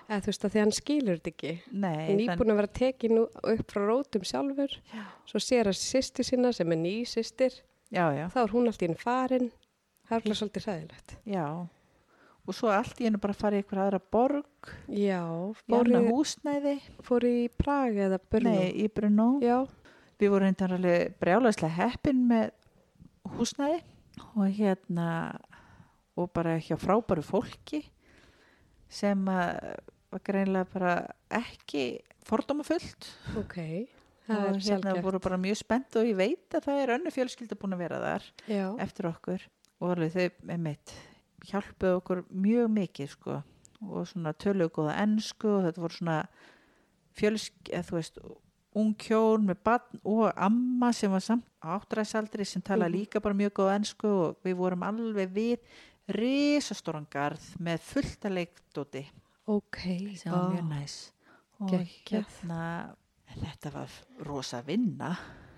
Eða þú veist að því hann skilur þetta ekki. Nei, hann er þann, íbúin að vera tekin nú upp frá rótum sjálfur. Já. svo sér að sýsti sína sem er ný sýstir þá er hún allt í henni farin. Það er rúglega svolítið hræðilegt. Já og svo allt í hennu bara farið í einhverja aðra borg. Já, í fóru, annað húsnæði. fóru í Praga eða Brno Nei, í Brunó Já, við vorum reyndar alveg brjálæslega heppin með húsnæði. Og hérna og bara hjá frábæru fólki sem að var greinlega bara ekki fordómafullt. Ok það er hérna sjálfgeft voru bara mjög spennt og ég veit að það er önnu fjölskylda búin að vera þar Já, eftir okkur. Og alveg þau með mitt hjálpuðu okkur mjög mikið sko og svona töluðu góða ensku og þetta voru svona fjölsk, eða þú veist ung hjón með barn og amma sem var samt á áttræðsaldri sem tala Mhm. líka bara mjög góða ensku og við vorum alveg við risastóran garð með fullt að leikdóti ok sem var vá, mjög næs og Geggjað. hérna þetta var rosa vinna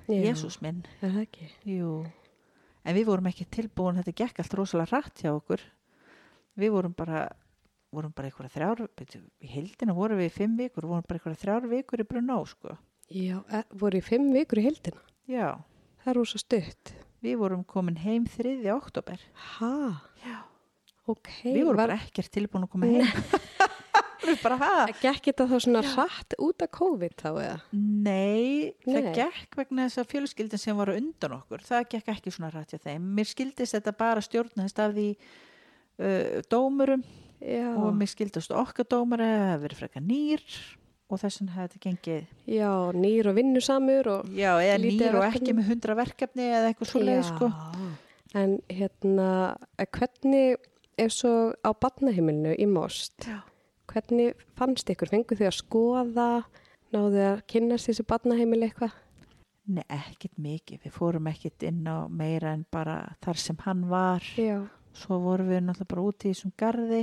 Jésús minn Er það ekki? Jú, en við vorum ekki tilbúin, þetta gekk allt rosalega rætt hjá okkur. Við vorum bara, vorum bara einhverja þrjár, í heildina vorum við í fimm vikur, vorum bara einhverja þrjár vikur í Brunó, sko. Já, e, voru í fimm vikur í heildina Já, það er rosa stutt við vorum komin heim 3. oktober. Ha? Já. Ok Við vorum var, bara ekkert tilbúin að koma heim. Gekk þetta þá svona hratt út af COVID þá eða? Nei, það Nei. gekk vegna þess að fjölskyldin sem var undan okkur, það gekk ekki svona rætt hjá þeim. Mér skildist þetta bara stjórnaðist af því uh, dómurum Já, og mér skildist okkar dómur að það verið frekar nýr og þess vegna hefði þetta gengið, já, nýr og vinnusamur og já, eða nýr og ekki með hundra verkefni eða eitthvað svo leið, sko. En hérna, hvernig er svo á barnaheimilinu í Most? Já. Hvernig fannst ykkur? Fengu þið að skoða? Náðu þið að kynnast þessi barnaheimili eitthvað? Nei, ekkit mikið, við fórum ekkit inn á meira en bara þar sem hann var. Já. Svo vorum við náttúrulega bara úti í þessum garði,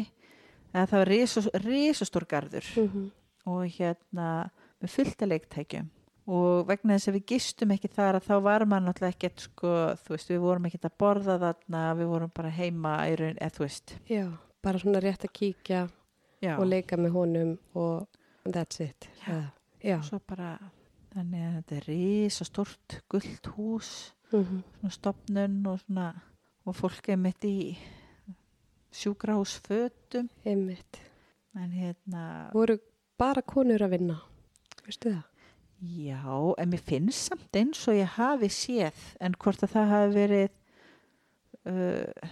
eða það var risas- risastór garður. Mm og hérna með fullta leiktækjum og vegna þess að við gistum ekki þar að þá var maður náttúrulega ekkert sko, þú veist, við vorum ekkert að borða þarna, við vorum bara heima í raun, eða þú veist Já, bara svona rétt að kíkja já, og leika með honum og that's it. Já. Já. svo bara þannig að þetta er risa stort gullt hús, Mm svona stopnun og svona og fólk er mitt í sjúkrahúsfötum Einmitt. en hérna Voru bara konur að vinna? Veistu það? Já, en mér finnst samt eins og ég hafi séð en hvort að það hafi verið uh,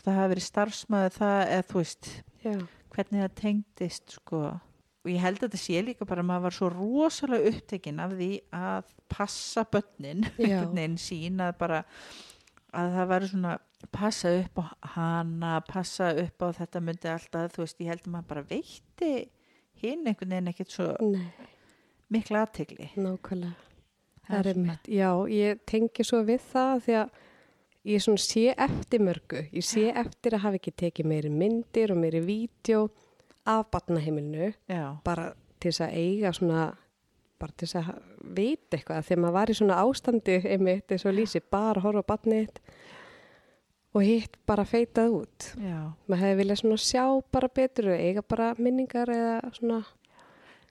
það hafi verið starfsmæður það eða þú veist Já. Hvernig það tengdist sko og ég held að þetta sé líka bara að maður var svo rosalega upptekinn af því að passa börnin veginn sín að bara að það væri svona passa upp á hana passa upp á þetta myndi alltaf þú veist ég held að maður bara veitti hinn einhvern veginn ekkert svo Nei, mikla aðtegli nákvæmlega. Það Það er mitt. Já, ég tengi svo við það því að ég svona sé eftir mörgu. Ég sé eftir að hafa ekki tekið meiri myndir og meiri vídeo af barnaheimilinu Já, bara til þess að eiga svona bara til þess að vita eitthvað. Þegar maður var í svona ástandi einmitt eins og lýsi bara horfa á barnið og hitt bara feitað út. Já. maður hefði viljað svona sjá bara betur og eiga bara minningar eða svona.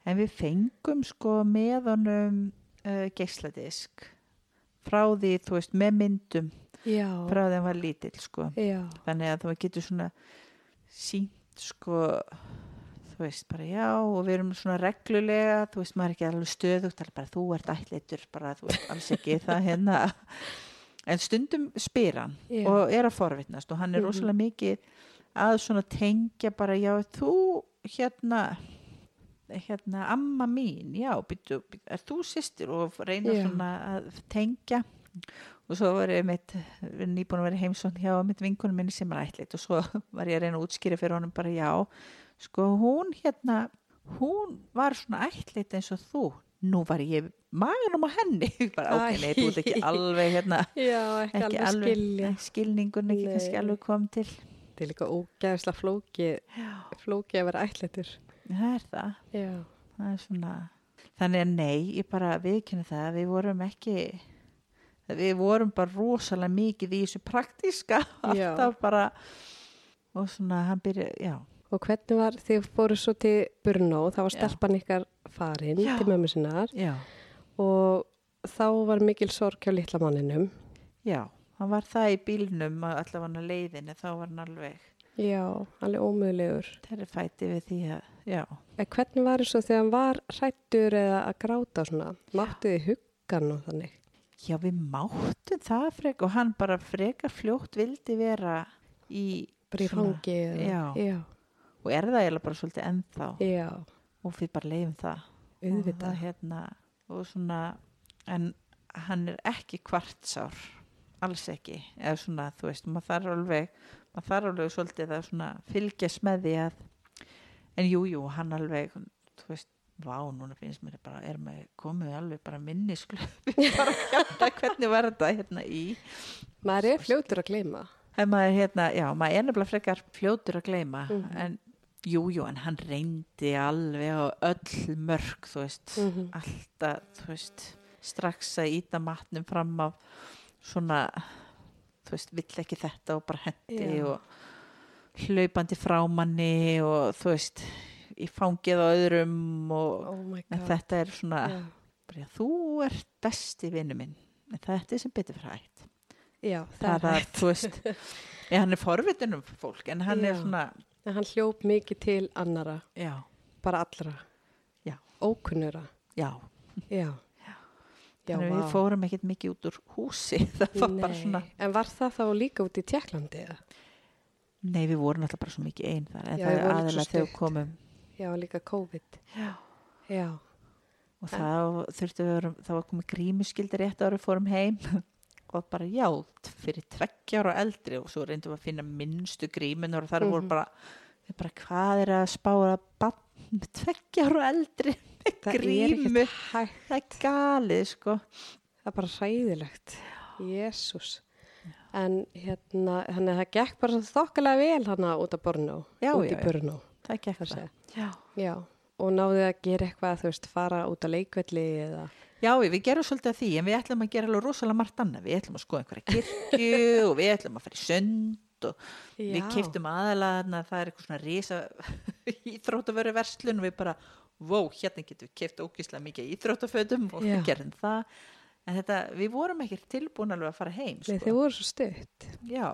En við fengum sko með honum uh, geisladisk. Frá því, þú veist, með myndum já, frá hann var lítill sko. Þannig að þú getur svona sínt sko, þú veist, bara já og við erum svona reglulega, þú veist, maður er ekki alveg stöðugt, alveg bara þú ert ætlitur, bara þú veist, alls ekki það hérna. En stundum spyr hann Já. og er að forvitnast og hann er Mhm. rosalega mikið að svona tengja bara, já, þú hérna hérna, amma mín, já, býttu, er þú sýstir og reyna Já. svona að tengja og svo var ég mitt nýbúin að vera í heimsókn hjá mitt vinkunum minni sem er ætlit og svo var ég að reyna að útskýra fyrir honum bara já, sko hún hérna, hún var svona ætlit eins og þú. Nú var ég maganum á henni. Bara ok, nei, þú ert ekki alveg hérna, já, ekki, ekki alveg alveg skilningun ekki Nei. kannski alveg kom til. Þetta er líka ógæðislega flóki flóki að vera ætletur það er það. Já, það er svona þannig að nei, ég bara viðkynna það við vorum ekki við vorum bara rosalega mikið í þessu praktíska alltaf bara og svona hann byrja, já. Og hvernig var þið fóru svo til Brno þá var Já. stelpan ykkar farin Já. til mömmu sinnar. Já, og þá var mikil sorg hjá litla manninum. Já, hann var það í bílnum allavega hann að leiðinu, þá var hann alveg já, alveg ómögulegur. Þeirri fæti við því að, já. En hvernig var þessu þegar hann var hrættur eða að gráta svona? Máttu þið huggan og þannig já, við máttum það frek og hann bara frekar fljótt vildi vera í bara í svona- fangi eða, já. já, og er það eiginlega bara svolítið ennþá. Já, og við bara leifum það. Og auðvitað það hérna og svona en hann er ekki kvartsár. Alls ekki. Eða svona þú veist maður þarf alveg maður þarf alveg svolítið að svona fylgjast með því að en jú jú hann alveg þú veist vá núna finnst mér bara er með komið alveg bara minnisklu bara hérna hvernig var þetta hérna í maður er fljótur að gleyma en maður hérna já maður er nefnilega frekar fljótur að gleyma Mhm. en jú jú en hann reyndi alveg á öll mörg þú veist Mhm. alltaf, þú veist, strax að íta matnum fram af svona, þú veist, vill ekki þetta og bara hendi Já. og hlaupandi frá manni og þú veist, í fangið á öðrum og oh en þetta er svona, bara, þú ert besti vinnu minn, en þetta er sem betur fyrir hægt. já, Það það er, er þú veist, ja, hann er forvitin um fólk, en hann er Já. svona, En hann hljóp mikið til annara, já, bara allra. Já. Ókunnura. já. Já. Já, Þannig við vá. fórum ekkert mikið út úr húsi. Var En var það þá líka út í Tjekklandi? nei við vorum alltaf bara svo mikið einn þar. En það við er aðeins við stutt. komum. Já, líka COVID. Já. Já. Og þá þurftum við að vera, þá var komið grímuskildi rétt ára fórum heim. Og bara já, fyrir tveggjar og eldri og svo reyndum við að finna minnstu grímunar og þar voru Mhm. bara, bara hvað er að spára bann tveggjar og eldri með Það grímu. Það er galið sko. Það er bara hræðilegt. Jésús. En hérna, þannig að það gekk bara svo þokkalega vel hana út af Bornó. Já, út já, í já. Bornó. Það gekk það. segja. Já. Já. Og náðu að gera eitthvað, þú veist, fara út á leikvelli eða... Já, við gerum svolítið að því, en við ætlum að gera alveg rosalega margt annað. Við ætlum að skoða einhverja kirkju og við ætlum að fara í sönd og við Já. kiftum aðalega þarna, það er eitthvað svona risa íþróttavöru verslun og við bara, wow, hérna getum við kift ógíslega mikið íþróttafötum og Já. við gerum það. En þetta, við vorum ekki tilbúin alveg að fara heim, Nei, sko. þið voru svo stutt. Já,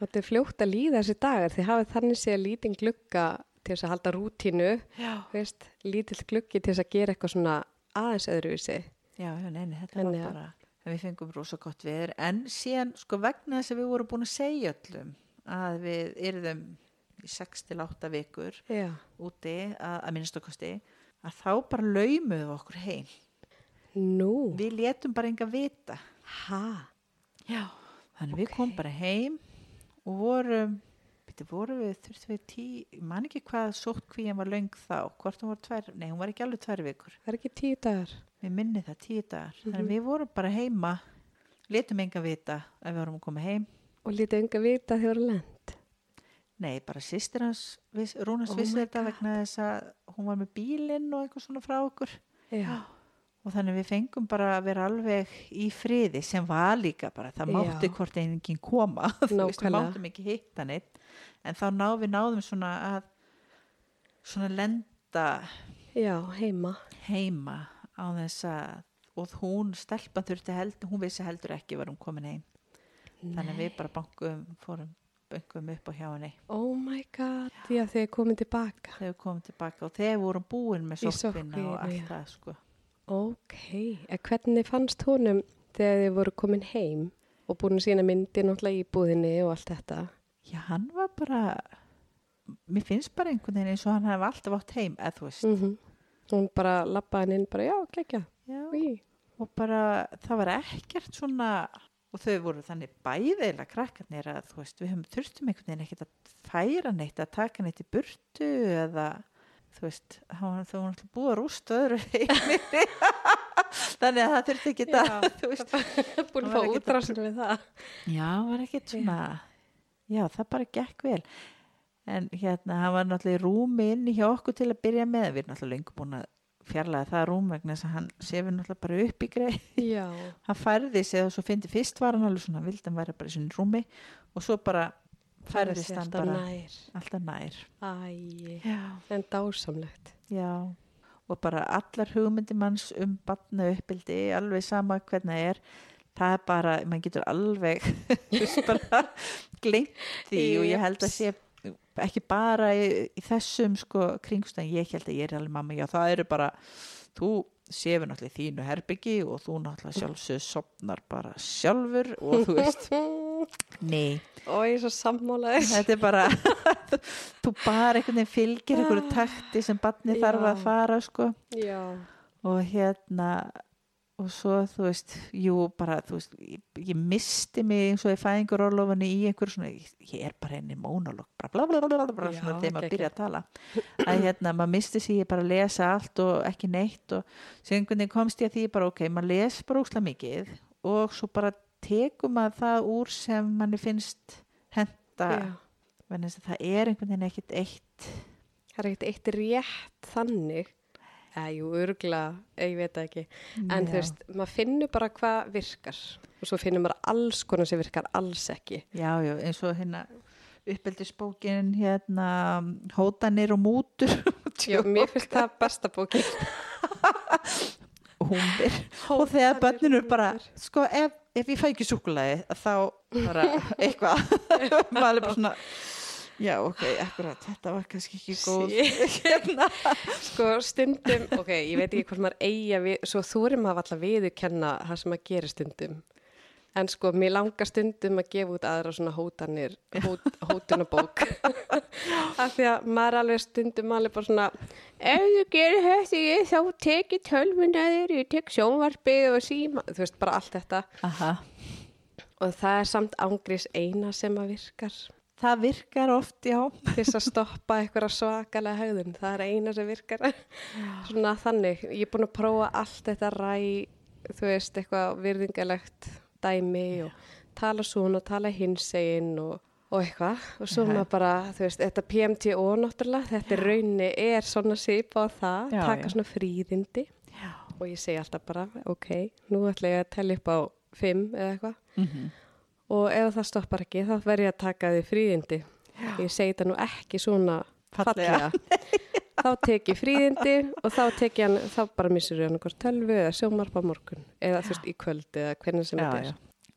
Og þetta er fljótt að líða þessi dagar. Þið hafið þannig séð lítinn glugga til þess að halda rútínu, lítill gluggi til þess að gera eitthvað svona aðeins öðruvísi. já, neini, þetta Þannig var bara, en við fengum rosa gott viður. En síðan, sko, vegna þess að við vorum búin að segja öllum að við yrðum í 6 til 8 vikur Já. úti að, að minnst okkosti að þá bara laumuðu okkur heim Nú. við letum bara enga vita Ha? já. þannig Ok. við komum bara heim og vorum Býttu, voru við, þurftum við tí, ég man ekki hvað sótt kvíjan var löng þá, hvort hún var tvær, nei hún var ekki alveg tvær vikur, Það er ekki tíu dagar. við minni það tíu dagar, Mhm. þannig við vorum bara heima, letum enga vita að við vorum að koma heim, Og lítið unga vita að þið voru lent. nei bara sýstir hans, Rúnars Oh vissi þetta vegna þess að hún var með bílinn og eitthvað svona frá okkur, Já. og þannig við fengum bara að vera alveg í friði sem var líka bara, það mátti Já. hvort enginn koma þú veist, við máttum ekki hitta neitt en þá ná, við náðum svona að svona lenda Já, heima. heima á þess að og hún, stelpan þurfti heldur hún vissi heldur ekki var hún komin heim þannig að við bara bankum fórum bankum upp á hjá henni Oh my god, já þið er komin tilbaka. þegar komum tilbaka og þegar vorum búin með Í sóttvinna og allt já. það sko Ok, en hvernig fannst honum þegar þið voru komin heim og búin sína myndi náttúrulega í búðinni og allt þetta? Já, hann var bara mér finnst bara einhvern veginn eins og hann hef alltaf átt heim, eða þú veist. Mm Hún bara lappaði hann inn bara, já, kekja, og bara það var ekkert svona og þau voru þannig bæðilega krakkarnir að þú veist, við höfum þurftum einhvern veginn ekkert að færa neitt, að taka neitt í burtu eða þú veist, hann var- voru alltaf búið að rústa öðru heimili. Þannig að það þurfti ekki að Já. þú veist, Búin Hann að fá ekkert að- útrásin við það. Já, var ekkert svona já, það bara gekk vel en hérna, hann var náttúrulega í rúmi inni hjá okkur til að byrja með við erum náttúrulega lengur búin að fjarlæga það rúm vegna þess að hann sefur náttúrulega bara upp í greið Já, hann færði sig og svo fyndi fyrst var hann alveg svona vild hann væri bara í svona rúmi og svo bara færðist hann alltaf bara nær. alltaf nær Æ, já. en dásamlegt. já og bara allar hugmyndi manns um batna uppbildi alveg sama hvernig það er það er bara, mann getur alveg gleymt því og ég held að sé ekki bara í, í þessum sko kringstæðin, ég held að ég er alveg mamma já það eru bara, þú sefur náttúrulega þínu herbyggi og þú náttúrulega sjálfsög sopnar bara sjálfur og þú veist, nei. Og ég er svo sammálaðis. þetta er bara þú bara einhvern veginn fylgir einhverju takti sem barni þarf að fara sko. Já, og hérna og svo þú veist, jú bara þú veist, ég, ég misti mig eins og í fæðingarorlofunni í einhverju svona ég, ég er bara henni mónolog bara bla bla bla bla, bla Já, svona þegar maður byrja að tala að hérna, maður misti sig ég bara lesa allt og ekki neitt og svo einhvern veginn komst ég að því bara ok, maður les bara úsla mikið og svo bara tekur maður það úr sem manni finnst henda þess að það er einhvern veginn ekkit eitt Það er ekkert eitt rétt þannig. Eða, jú, örgla, ég veit ekki. En þú Já. veist, maður finnur bara hvað virkar. Og svo finnur maður alls konar sem virkar alls ekki. Já, já, eins og hérna uppeldisbókin hérna hótanir og mútur Já, mér finnst það besta bókin. húmir og þegar börninu bara sko ef, ef ég fæ ekki súkulaði þá bara eitthvað maður er bara svona Já, ok, akkurat, þetta var kannski ekki góð. Hérna. sko stundum, ok, ég veit ekki hvort maður eiga við, svo þúrim maður alltaf viðurkenna það sem maður gerir stundum en sko mér langar stundum að gefa út aðra svona hótanir hót, hótunabók af því að maður alveg stundum alveg bara svona ef þú gerir þetta ég þá tekið tölvunaður ég tek sjónvarpið og síma þú veist bara allt þetta Aha. og það er samt ángrís eina sem að virkar Það virkar oft, já. til að stoppa eitthvað svakalega haugðun það er eina sem virkar svona þannig, ég er búin að prófa allt þetta ræ, þú veist eitthvað virðingalegt dæmi og tala svona, tala hinsegin og, og eitthvað og svo Já. maður bara, þú veist, þetta PMTO náttúrulega, þetta er raunni er svona sípa á það, Já, taka já. svona fríðindi Já. og ég segi alltaf bara, ok, nú ætla ég að tella upp á fimm eða eitthvað Mm og ef það stoppar ekki þá verð ég að taka því fríðindi. Ég segi þetta nú ekki svona Fallega. fallega. Þá tek ég fríðindi og þá tek ég hann þá bara missur ég hann okkur tölvu eða sjómarp á morgun eða þú veist í kvöld eða hvernig sem þetta er. já.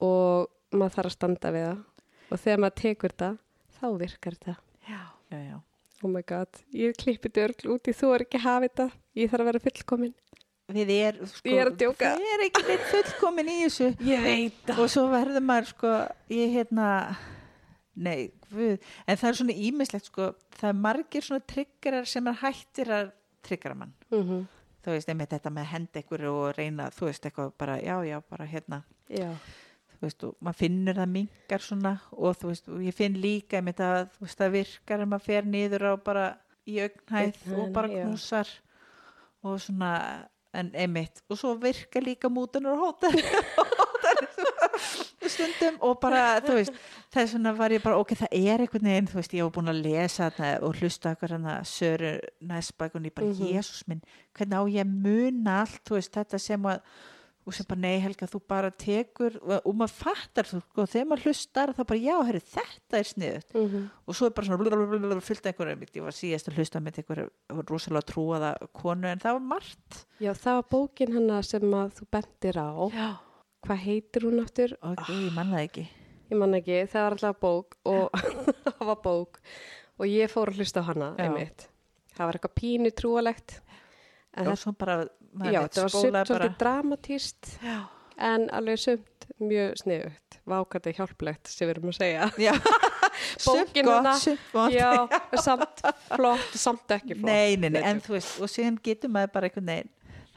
og maður þarf að standa við það. Og þegar maður tekur það þá virkar þetta. Já, já, já. oh my god, ég klippi dörgl út í þú er ekki að hafa þetta. Ég þarf að vera fullkomin Við er, sko, Ég er að djóka. Við er ekki neitt fullkomin í þessu. ég veit Og svo verður maður, sko, ég hérna, nei, við, en það er svona ímislegt, sko, það er margir svona triggerar sem er hættir að triggera mann. mm -hmm. Þú veist, einmitt þetta með að henda ykkur og reyna, þú veist, eitthvað bara, já, já, bara hérna, já, þú veist, og maður finnur það mingar svona og þú veist, og ég finn líka einmitt að, þú veist, það virkar að maður fer niður á bara í augnhæð og bara knúsar og svona, en einmitt og svo virkar líka mútunar og hótar stundum og bara, þú veist, þess vegna var ég bara, ok, það er einhvern veginn, þú veist, ég var búin að lesa og hlusta okkur hana Söru Næsbæk og ég bara, Mhm. Jésús minn, hvernig á ég að muna allt, þú veist, þetta sem að og sem bara, nei Helga, þú bara tekur og, og maður fattar, þú, sko, þegar maður hlustar þá bara, já, herri, þetta er sniðut mm og svo er bara svona af einhverjum, ég var síðast að hlusta með einhverju rosalega trúaða konu en það var margt. Já, það var bókin hennar sem að þú bendir á. Já. hvað heitir hún aftur? og ég manna það ekki. Ég man ekki, það var alltaf bók og það var bók. Og ég fór að hlusta á hana einmitt. Það var eitthvað pínu trúalegt en og þetta, svo bara, já, það var svolítið dramatíst já, en alveg sumt mjög sniðugt. Vákandi hjálplegt sem við erum að segja. Já. sumt Bókin gott, hana, sumt vont. Já, samt flott samt ekki flott. Nei, nei, nei, Nei, en þú veist og síðan getur maður bara einhvern veginn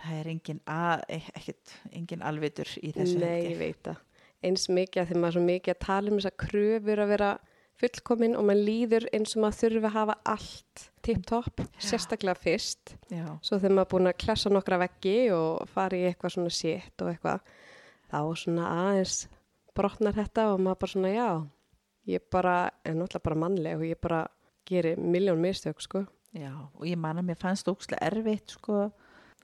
það er engin, að, e- ekkert, engin alvitur í þessu Nei, ég veit það. Eins mikið að því maður er svo mikið að tala um þess að kröfur að vera fullkomin og maður líður eins og maður þurfi að hafa allt tipp-topp, sérstaklega fyrst. já, Svo þegar maður er búin að klessa nokkra veggi og fara í eitthvað svona sétt og eitthvað, þá svona aðeins brotnar þetta og maður bara svona, já, ég bara, er náttúrulega bara mannleg og ég bara gerir miljón mistök, sko. Já, og ég man að mér fannst ókslega erfitt sko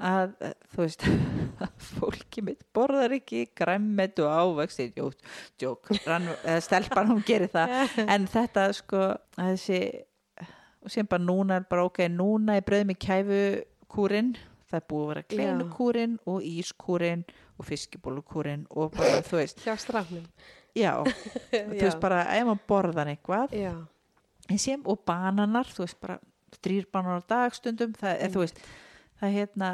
að, eh, þú veist, fólki mitt borðar ekki græmmet og eða stelpan hún gerir það, en þetta sko, þessi, og sem bara núna er bara ok, núna er bröð með kæfukúrin, það er búið að vera kleinukúrin og ískúrin og fiskibólukúrin og bara, þú veist, Hjá strafnum. já, þú veist bara, ef maður borðar eitthvað, sem og bananar þú veist bara þrýr bananar á dagstundum það er Mm. þú veist það hérna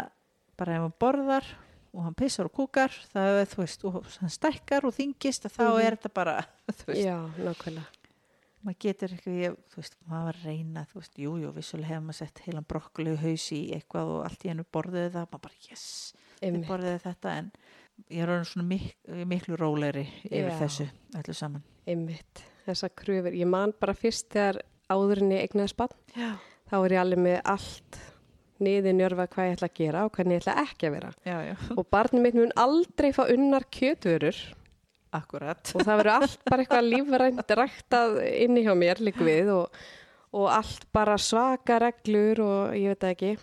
bara ef hann borðar og hann pissar og kúkar það er þú veist og hann stækkar og þingist þá Mhm. er þetta bara já, nákvæmlega. maður getur ég, þú veist maður var að reyna þú veist jú jú vissulega hefur maður sett heilan brokkoli haus í eitthvað og allt í hennu borðuði það maður bara yes þið borðuði þetta en ég er orðin svona mik miklu rólegri yfir Já. þessu öllu saman Einmitt, þessar kröfur. Ég man bara fyrst þegar áðurinni eignaði spann, þá er ég alveg með allt niður njörfa hvað ég ætla að gera og hvernig ég ætla ekki að vera. já já Og barnið mitt mun aldrei fá unnar kjötvörur akkurat og það verður allt bara eitthvað lífrænt ræktað inni hjá mér líka við og, og allt bara svaka reglur og ég veit ekki.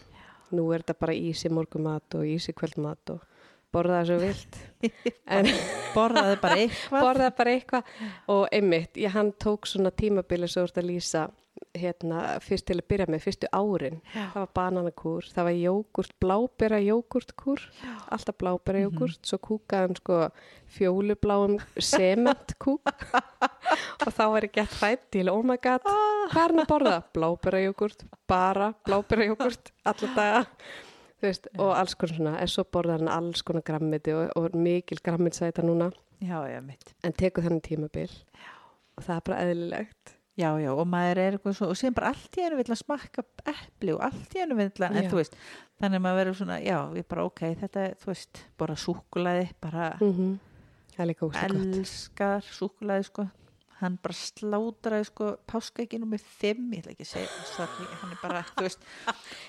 Nú er þetta bara ísi morgumat og ísi kvöldmat og borða það svo vilt. En borðaði bara eitthvað borðaði bara eitthvað og einmitt, ég hann tók svona tímabili svo úr að lýsa hérna fyrst til að byrja með, fyrstu árin Já. það var bananakúr, það var jógurt blábera jógurtkúr alltaf blábera jógurt, svo kúkaði hann sko fjólubláum sementkúk. Og þá var ég gett hrætt til, oh my god hvað er hann að borða? Blábærajógurt bara blábærajógurt alla daga þú veist, og alls konar svona en svo borða hann alls konar grammiti og, og mikil grammitsæta núna. Já, já, mitt. En tekur þannig tímabil. Og það er bara eðlilegt Já, já, og maður er eitthvað svo, og síðan bara allt í hennu vill að smakka epli og allt í hennu vill að, en Já. þú veist, þannig að maður verður svona, já, ég bara, ok, þetta, þú veist, bara súkulaði, bara mm gott elskar súkulaði, sko, hann bara slátraði, sko, páskaekki nummer 5, ég ætla ekki að segja, sorry, hann er bara, þú veist,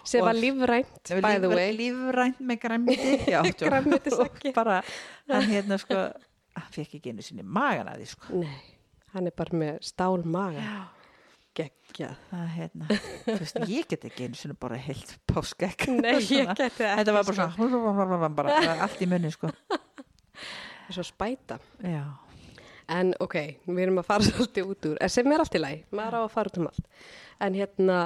sem var lífrænt, by the way lífrænt með græmiti, já. Grænmetiseggi. og bara, hann hérna, sko, hann fekk ekki einu sinni magan að því, sko, nei, hann er bara með stál maga já. geggjað það hérna, þú veist, ég get ekki einu sinni bara heilt páskegg nei, ég geti ekki þetta var bara svona bara, allt í munni sko svo spæta já, En ok, við erum að fara svolítið út úr, en sem er allt í lagi, maður á að fara út um allt. En hérna,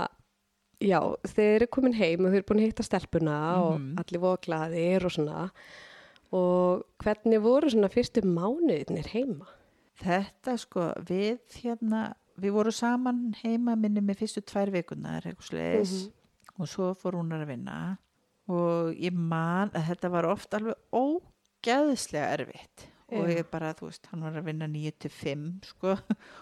já, þeir eru komin heim og þeir eru búin að hitta stelpuna og Mhm. allir voru glaðir og svona. Og hvernig voru svona fyrstu mánuðinir heima? Þetta sko við hérna, við vorum saman heima minni með fyrstu tvær vikunar eitthvað sliðis og svo fór hún að vinna. Og ég man að þetta var oft alveg ógeðslega erfitt. Og Já. ég bara, þú veist, hann var að vinna 9 til 5 sko.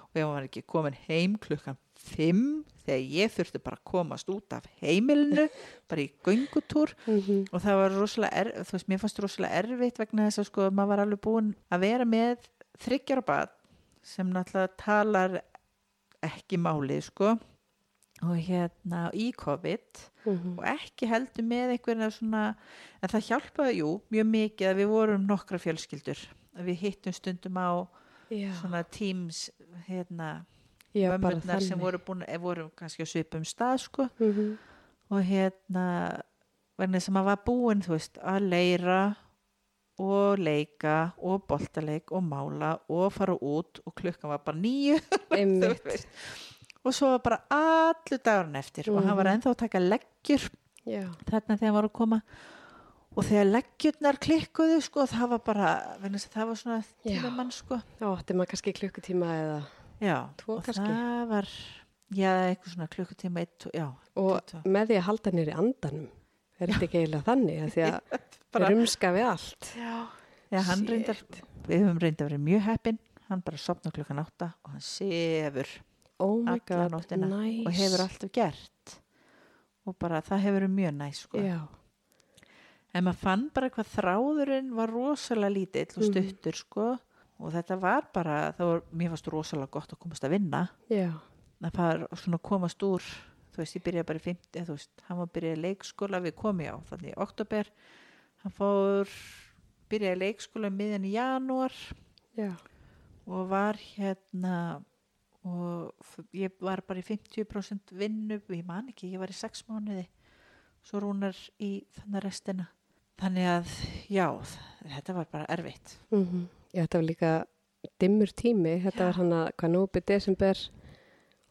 Og ég var ekki komin heim klukkan 5 þegar ég þurfti bara að komast út af heimilinu, bara í göngutúr. Mm -hmm. og það var rosalega erfitt, þú veist, mér fannst rosalega erfitt vegna þess að sko, maður var alveg búin að vera með þryggjara bad sem náttúrulega talar ekki málið, sko. Og hérna í COVID Mhm. og ekki heldur með einhverja svona, en það hjálpaði, jú, mjög mikið að við vorum nokkra fjölskyldur. Að við hittum stundum á Já, svona teams, hérna mömmurnar sem voru búin, eh, voru kannski á svipum stað, sko. Mhm. og hérna vegna sem að var búin þú veist að leira og leika og boltaleik og mála og fara út og klukkan var bara nýju og svo var bara allu dagurinn eftir og hann var Mhm. ennþá að taka leggjur já, þarna þegar hann var að koma og þegar leggjurnar klikkuðu sko það var bara, að það var svona tímamann sko þá átti maður kannski klukkutíma eða, já, Tvo kannski. það var já, eitthvað svona klukkutíma eitt, já, og Tuttugu. með því að halda nýri andanum. Er þetta ekki eiginlega þannig, að því að Bara- rumska við allt. Já, já hann Shit. reyndar, við höfum reyndar að vera mjög heppin, hann bara sopna klukkan átta og hann sefur Oh alla nóttina nice. og hefur alltaf gert og bara það hefur verið mjög næs sko. Já, en maður fann bara hvað þráðurinn var rosalega lítill og Mhm. stuttur sko og þetta var bara, það var, mér fannst rosalega gott að komast að vinna já, að fara svona komast úr þú veist, ég byrjaði bara í 50, þú veist hann var byrjaði í leikskóla, við komum já þannig í oktober, hann fór byrjaði í leikskóla miðjan í janúar já, og var hérna og ég var bara í 50% vinnu, ég man ekki, ég var í 6 mánuði svo rúnar í þannig restina þannig að já, þetta var bara erfitt mm já, þetta var líka dimmur tími, þetta Já. var hann að hvað nópi desember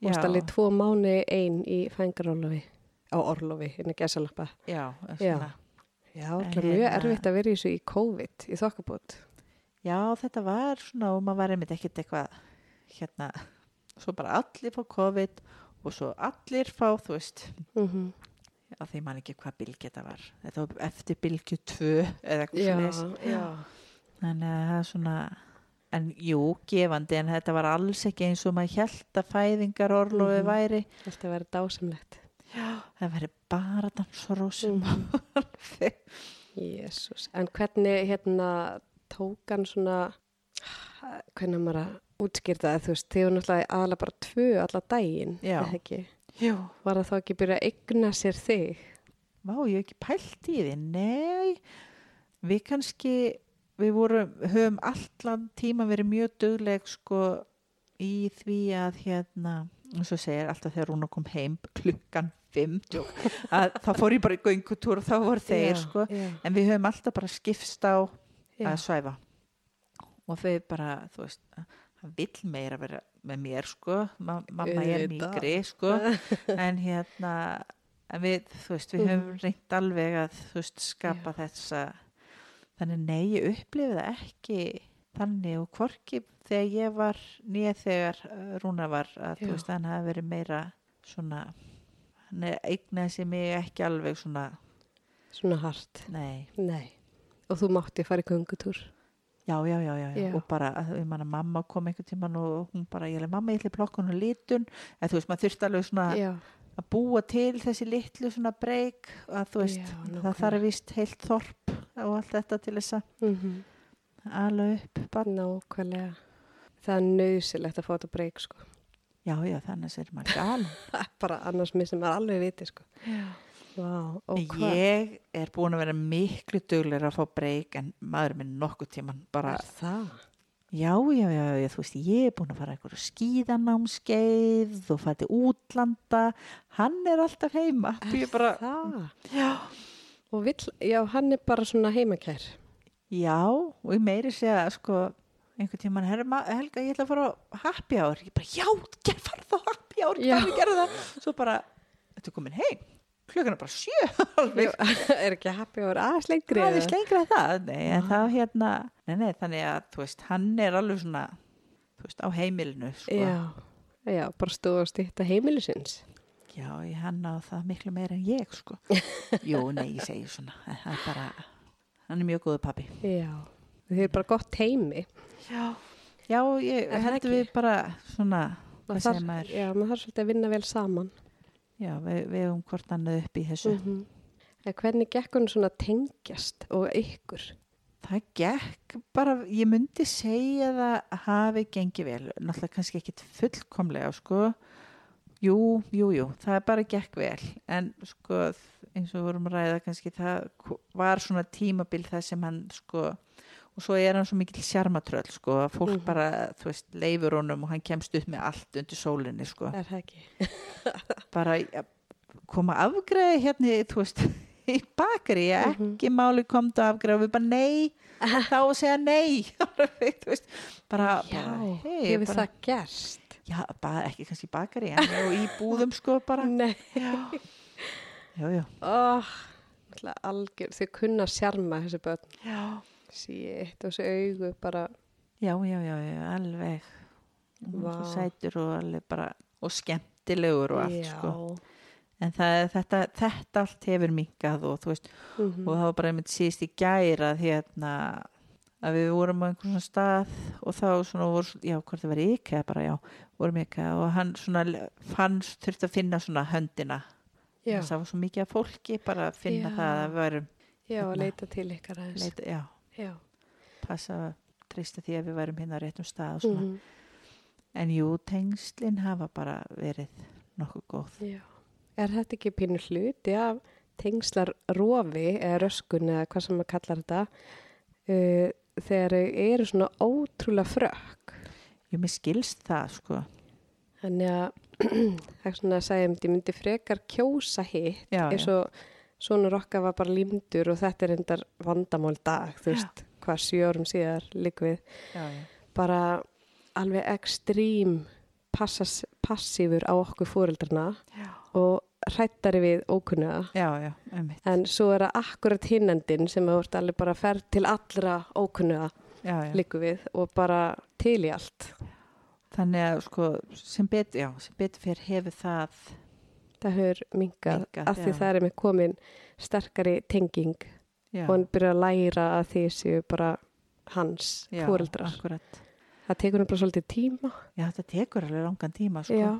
og stallið tvo mánu ein í fængarorlofi, á orlofi, hérna gæsalappa. já, Já. svona. Já, það er mjög hérna- erfitt að vera í þessu í COVID, í þokkabót. já, þetta var svona og maður var einmitt ekkert eitthvað hérna, svo bara allir fá COVID og svo allir fá, þú veist Mm -hmm. að því man ekki hvað bylgi þetta var þetta var eftir bylgju 2 eða eitthvað svoleiðis. já. Þannig að það er svona, en jú, gefandi, en þetta var alls ekki eins og maður held að fæðingar orlofi Mhm. væri. Þetta verið dásamlegt. Já. Það væri bara dansrósum. Mm. Jésús. En hvernig hérna tók hann svona, hvernig maður að útskýrta það, þú veist, þið var náttúrulega aðalega bara tvö alla daginn, eða ekki? Jú. Var það þá ekki byrja að eigna sér þig? Vá, ég hef ekki pælt í því. Nei, við kannski, við vorum, höfum allan tíma verið mjög dugleg sko í því að hérna, eins og segir alltaf þegar hún kom heim klukkan 5, tjók, að þá fór ég bara í göngutúr og þá voru þeir Já, sko. Já, En við höfum alltaf bara skipst á já. að svæfa og þau bara, þú veist það vill meira vera með mér sko Ma mamma er Auðvitað. mýgri sko en hérna en við, veist, við höfum Mhm. reynt alveg að, veist, skapa þessa þannig nei, ég upplifi það ekki þannig og hvorki þegar ég var nýja þegar uh, Rúna var að Já. veist hann hafi verið meira svona hann er eignaði sig mig ekki alveg svona Svona hart. nei, Nei. Og þú mátti fara í göngutúr. já, já, já, já, Já. og bara, að, manna, mamma kom einhvern tíman og hún bara, ég leið mamma, ég ætli plokkun og litun, eða þú veist, maður þurfti alveg svona Já. að búa til þessi litlu svona breyk, að þú veist, Já, það þarf vist heilt þorp og allt þetta til þess að Mm ala upp, bara, Nákvæmlega. Það er nöðsilegt að fá þetta breyk, sko. Já, já, þannig er maður galin. Það er bara annars missum maður alveg viti, sko. Og hvað? Ég er búin að vera miklu duglega að fá breyk en maður minn nokkuð tíman bara, Er það? já, já, já, já, þú veist, ég er búin að fara einhverju skíðanámskeið og fæti útlanda, hann er alltaf heima. Ég bara, Það? já, Og vill, já, hann er bara svona heimakær. já, og ég meiri segja, sko, einhvern tíman, Helga, ég ætla að fara á happy hour. Ég bara, já, fara þá á happy hour, við gerðum það? Svo bara, þetta er komin heim, klukkan er bara sjö, alveg. er ekki happy hour aðeins lengri? Það eða? lengra en það, nei, en þá hérna, nei, nei, þannig að, þú veist, hann er alveg svona, þú veist, á heimilinu, sko. Já, já, bara stóð að stýtta heimilisins. Já, ég hann á það miklu meira en ég, sko. Jú, nei, ég segi svona, það er bara, hann er mjög góðu pappi. Já, þið er bara gott heimi. Já. Já, ég heldur við bara svona, Maður þarf- svolítið að vinna vel saman. já, við, við um hvort annað upp í þessu. -hmm. Hvernig gekk hún svona tengjast og ykkur? Það gekk bara, ég myndi segja það hafi gengið vel, náttúrulega kannski ekkit fullkomlega, sko. Jú, jú, jú, það bara gekk vel, en sko eins og við vorum að ræða kannski, það var svona tímabil það sem hann, sko, og svo er hann svo mikill sjarmatröll, sko, að fólk Mhm. bara, þú veist, leifur honum og hann kemst upp með allt undir sólinni, sko. Er það ekki? Bara ja, koma afgreði hérna, þú veist, í bakari, Mhm. ekki máli komdu afgreði og við bara nei, þá að segja nei þú veist, bara, Já, bara hey, hefur bara, það gerst? já, bara, ekki kannski í bakari en í búðum sko bara Nei. já, já, já, Oh, algjör, þau kunna sjarma þessi börn. já, Sýtt og þessi augu bara, já, já, já, já alveg Vá. svo sætur og alveg bara og skemmtilegur og allt sko en það, þetta, þetta allt hefur minkað og þú veist, Mhm. og það var bara einmitt síðist í gæra hérna að við vorum á einhvern svona stað og þá svona voru, já, hvort það var ekki bara, já, vorum ekki og hann svona fannst, þurfti að finna svona höndina það var svo mikið af fólki, bara að finna Já. það að við værum, já, að hérna. leita til ykkar aðeins. leita, já, Já. passa að treysta því að við værum hérna á réttum stað svona, Mhm. en jú, tengslin hafa bara verið nokkuð góð Já. Er þetta ekki pínu hluti af tengslar rofi eða röskun eða hvað sem maður kallar þetta uh, þegar eru svona ótrúlega frökk. Jú, mér skilst það, sko Þannig að það er svona að segja um því myndi frekar kjósa hitt eins og svona rokka var bara límdur og þetta er endar vandamál dag, þú veist, hvað sjö árum síðar líkvið, já, já, bara alveg ekstrím passas, passífur á okkur fóreldrana já, og hrættari við já, já, einmitt. En svo er það akkurat hinnendin sem vart alveg bara ferð til allra ókunnuga já, já. líku við og bara til í allt. Þannig að sko sem betur, já, betur fyrir hefur það, það hefur minkað Minnkað, af því já. það er með komin sterkari tenging já, og hann byrjar að læra að því séu bara hans akkurat. það tekur hann bara svolítið tíma Já, þetta tekur alveg langan tíma, sko.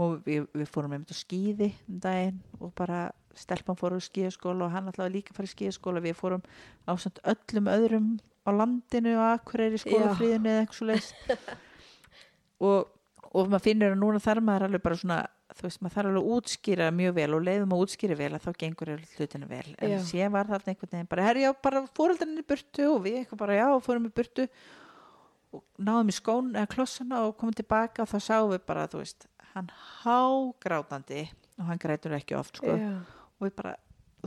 Og við, við fórum einmitt á skíði um daginn og bara stelpan fór á skíðaskóla og hann alltaf líka farið í skíðaskóla. Við fórum á samt öllum öðrum á landinu og akkur er í skólafríðinu eða eitthvað svo leist. og, og maður finnur að núna þarf maður alveg bara svona, þú veist, maður þarf alveg að útskýra mjög vel og leiðum að útskýra vel að þá gengur hlutinu vel. En Já. sé var þarna einhvern veginn bara, herri, já, bara fóröldarinn í burtu og við eitthvað bara, já, fórum í burtu og náðum í skón eða klossana og komum tilbaka og þá sáum við bara, þú veist, hann hágrátandi og hann grætur ekki oft, sko já, og við bara,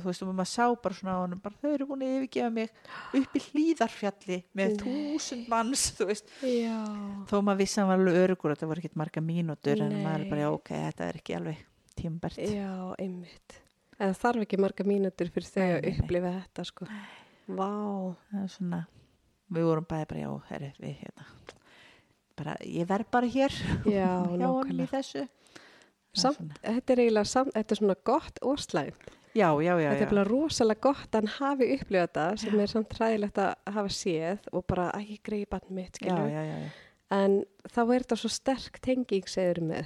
þú veist, og maður sá bara svona á honum, bara þau eru búin að yfirgefa mig upp í hlýðarfjalli með þúsund manns, þú veist. Já. þó maður vissi að hann var alveg örugur þetta voru ekkert marga mínútur en Nei. maður er bara, já, ok, þetta er ekki alveg tímbært já, einmitt. En það þarf ekki marga mínútur fyrir þau að upplifa þetta sko. Vá, svona, við vorum bæði bara, já, herri, við hérna bara, ég verð bara hér. Já, hjá honum í þessu. Samt, þetta er eiginlega samt, þetta er svona gott og slæmt. Já, já, já, Þetta er já. bara rosalega gott að hann hafi upplifað þetta sem er samt ræðilegt að hafa séð og bara að ég greiði barn mitt, já, skilju. já, já, já. En þá er þetta svo sterk tenging, segir með.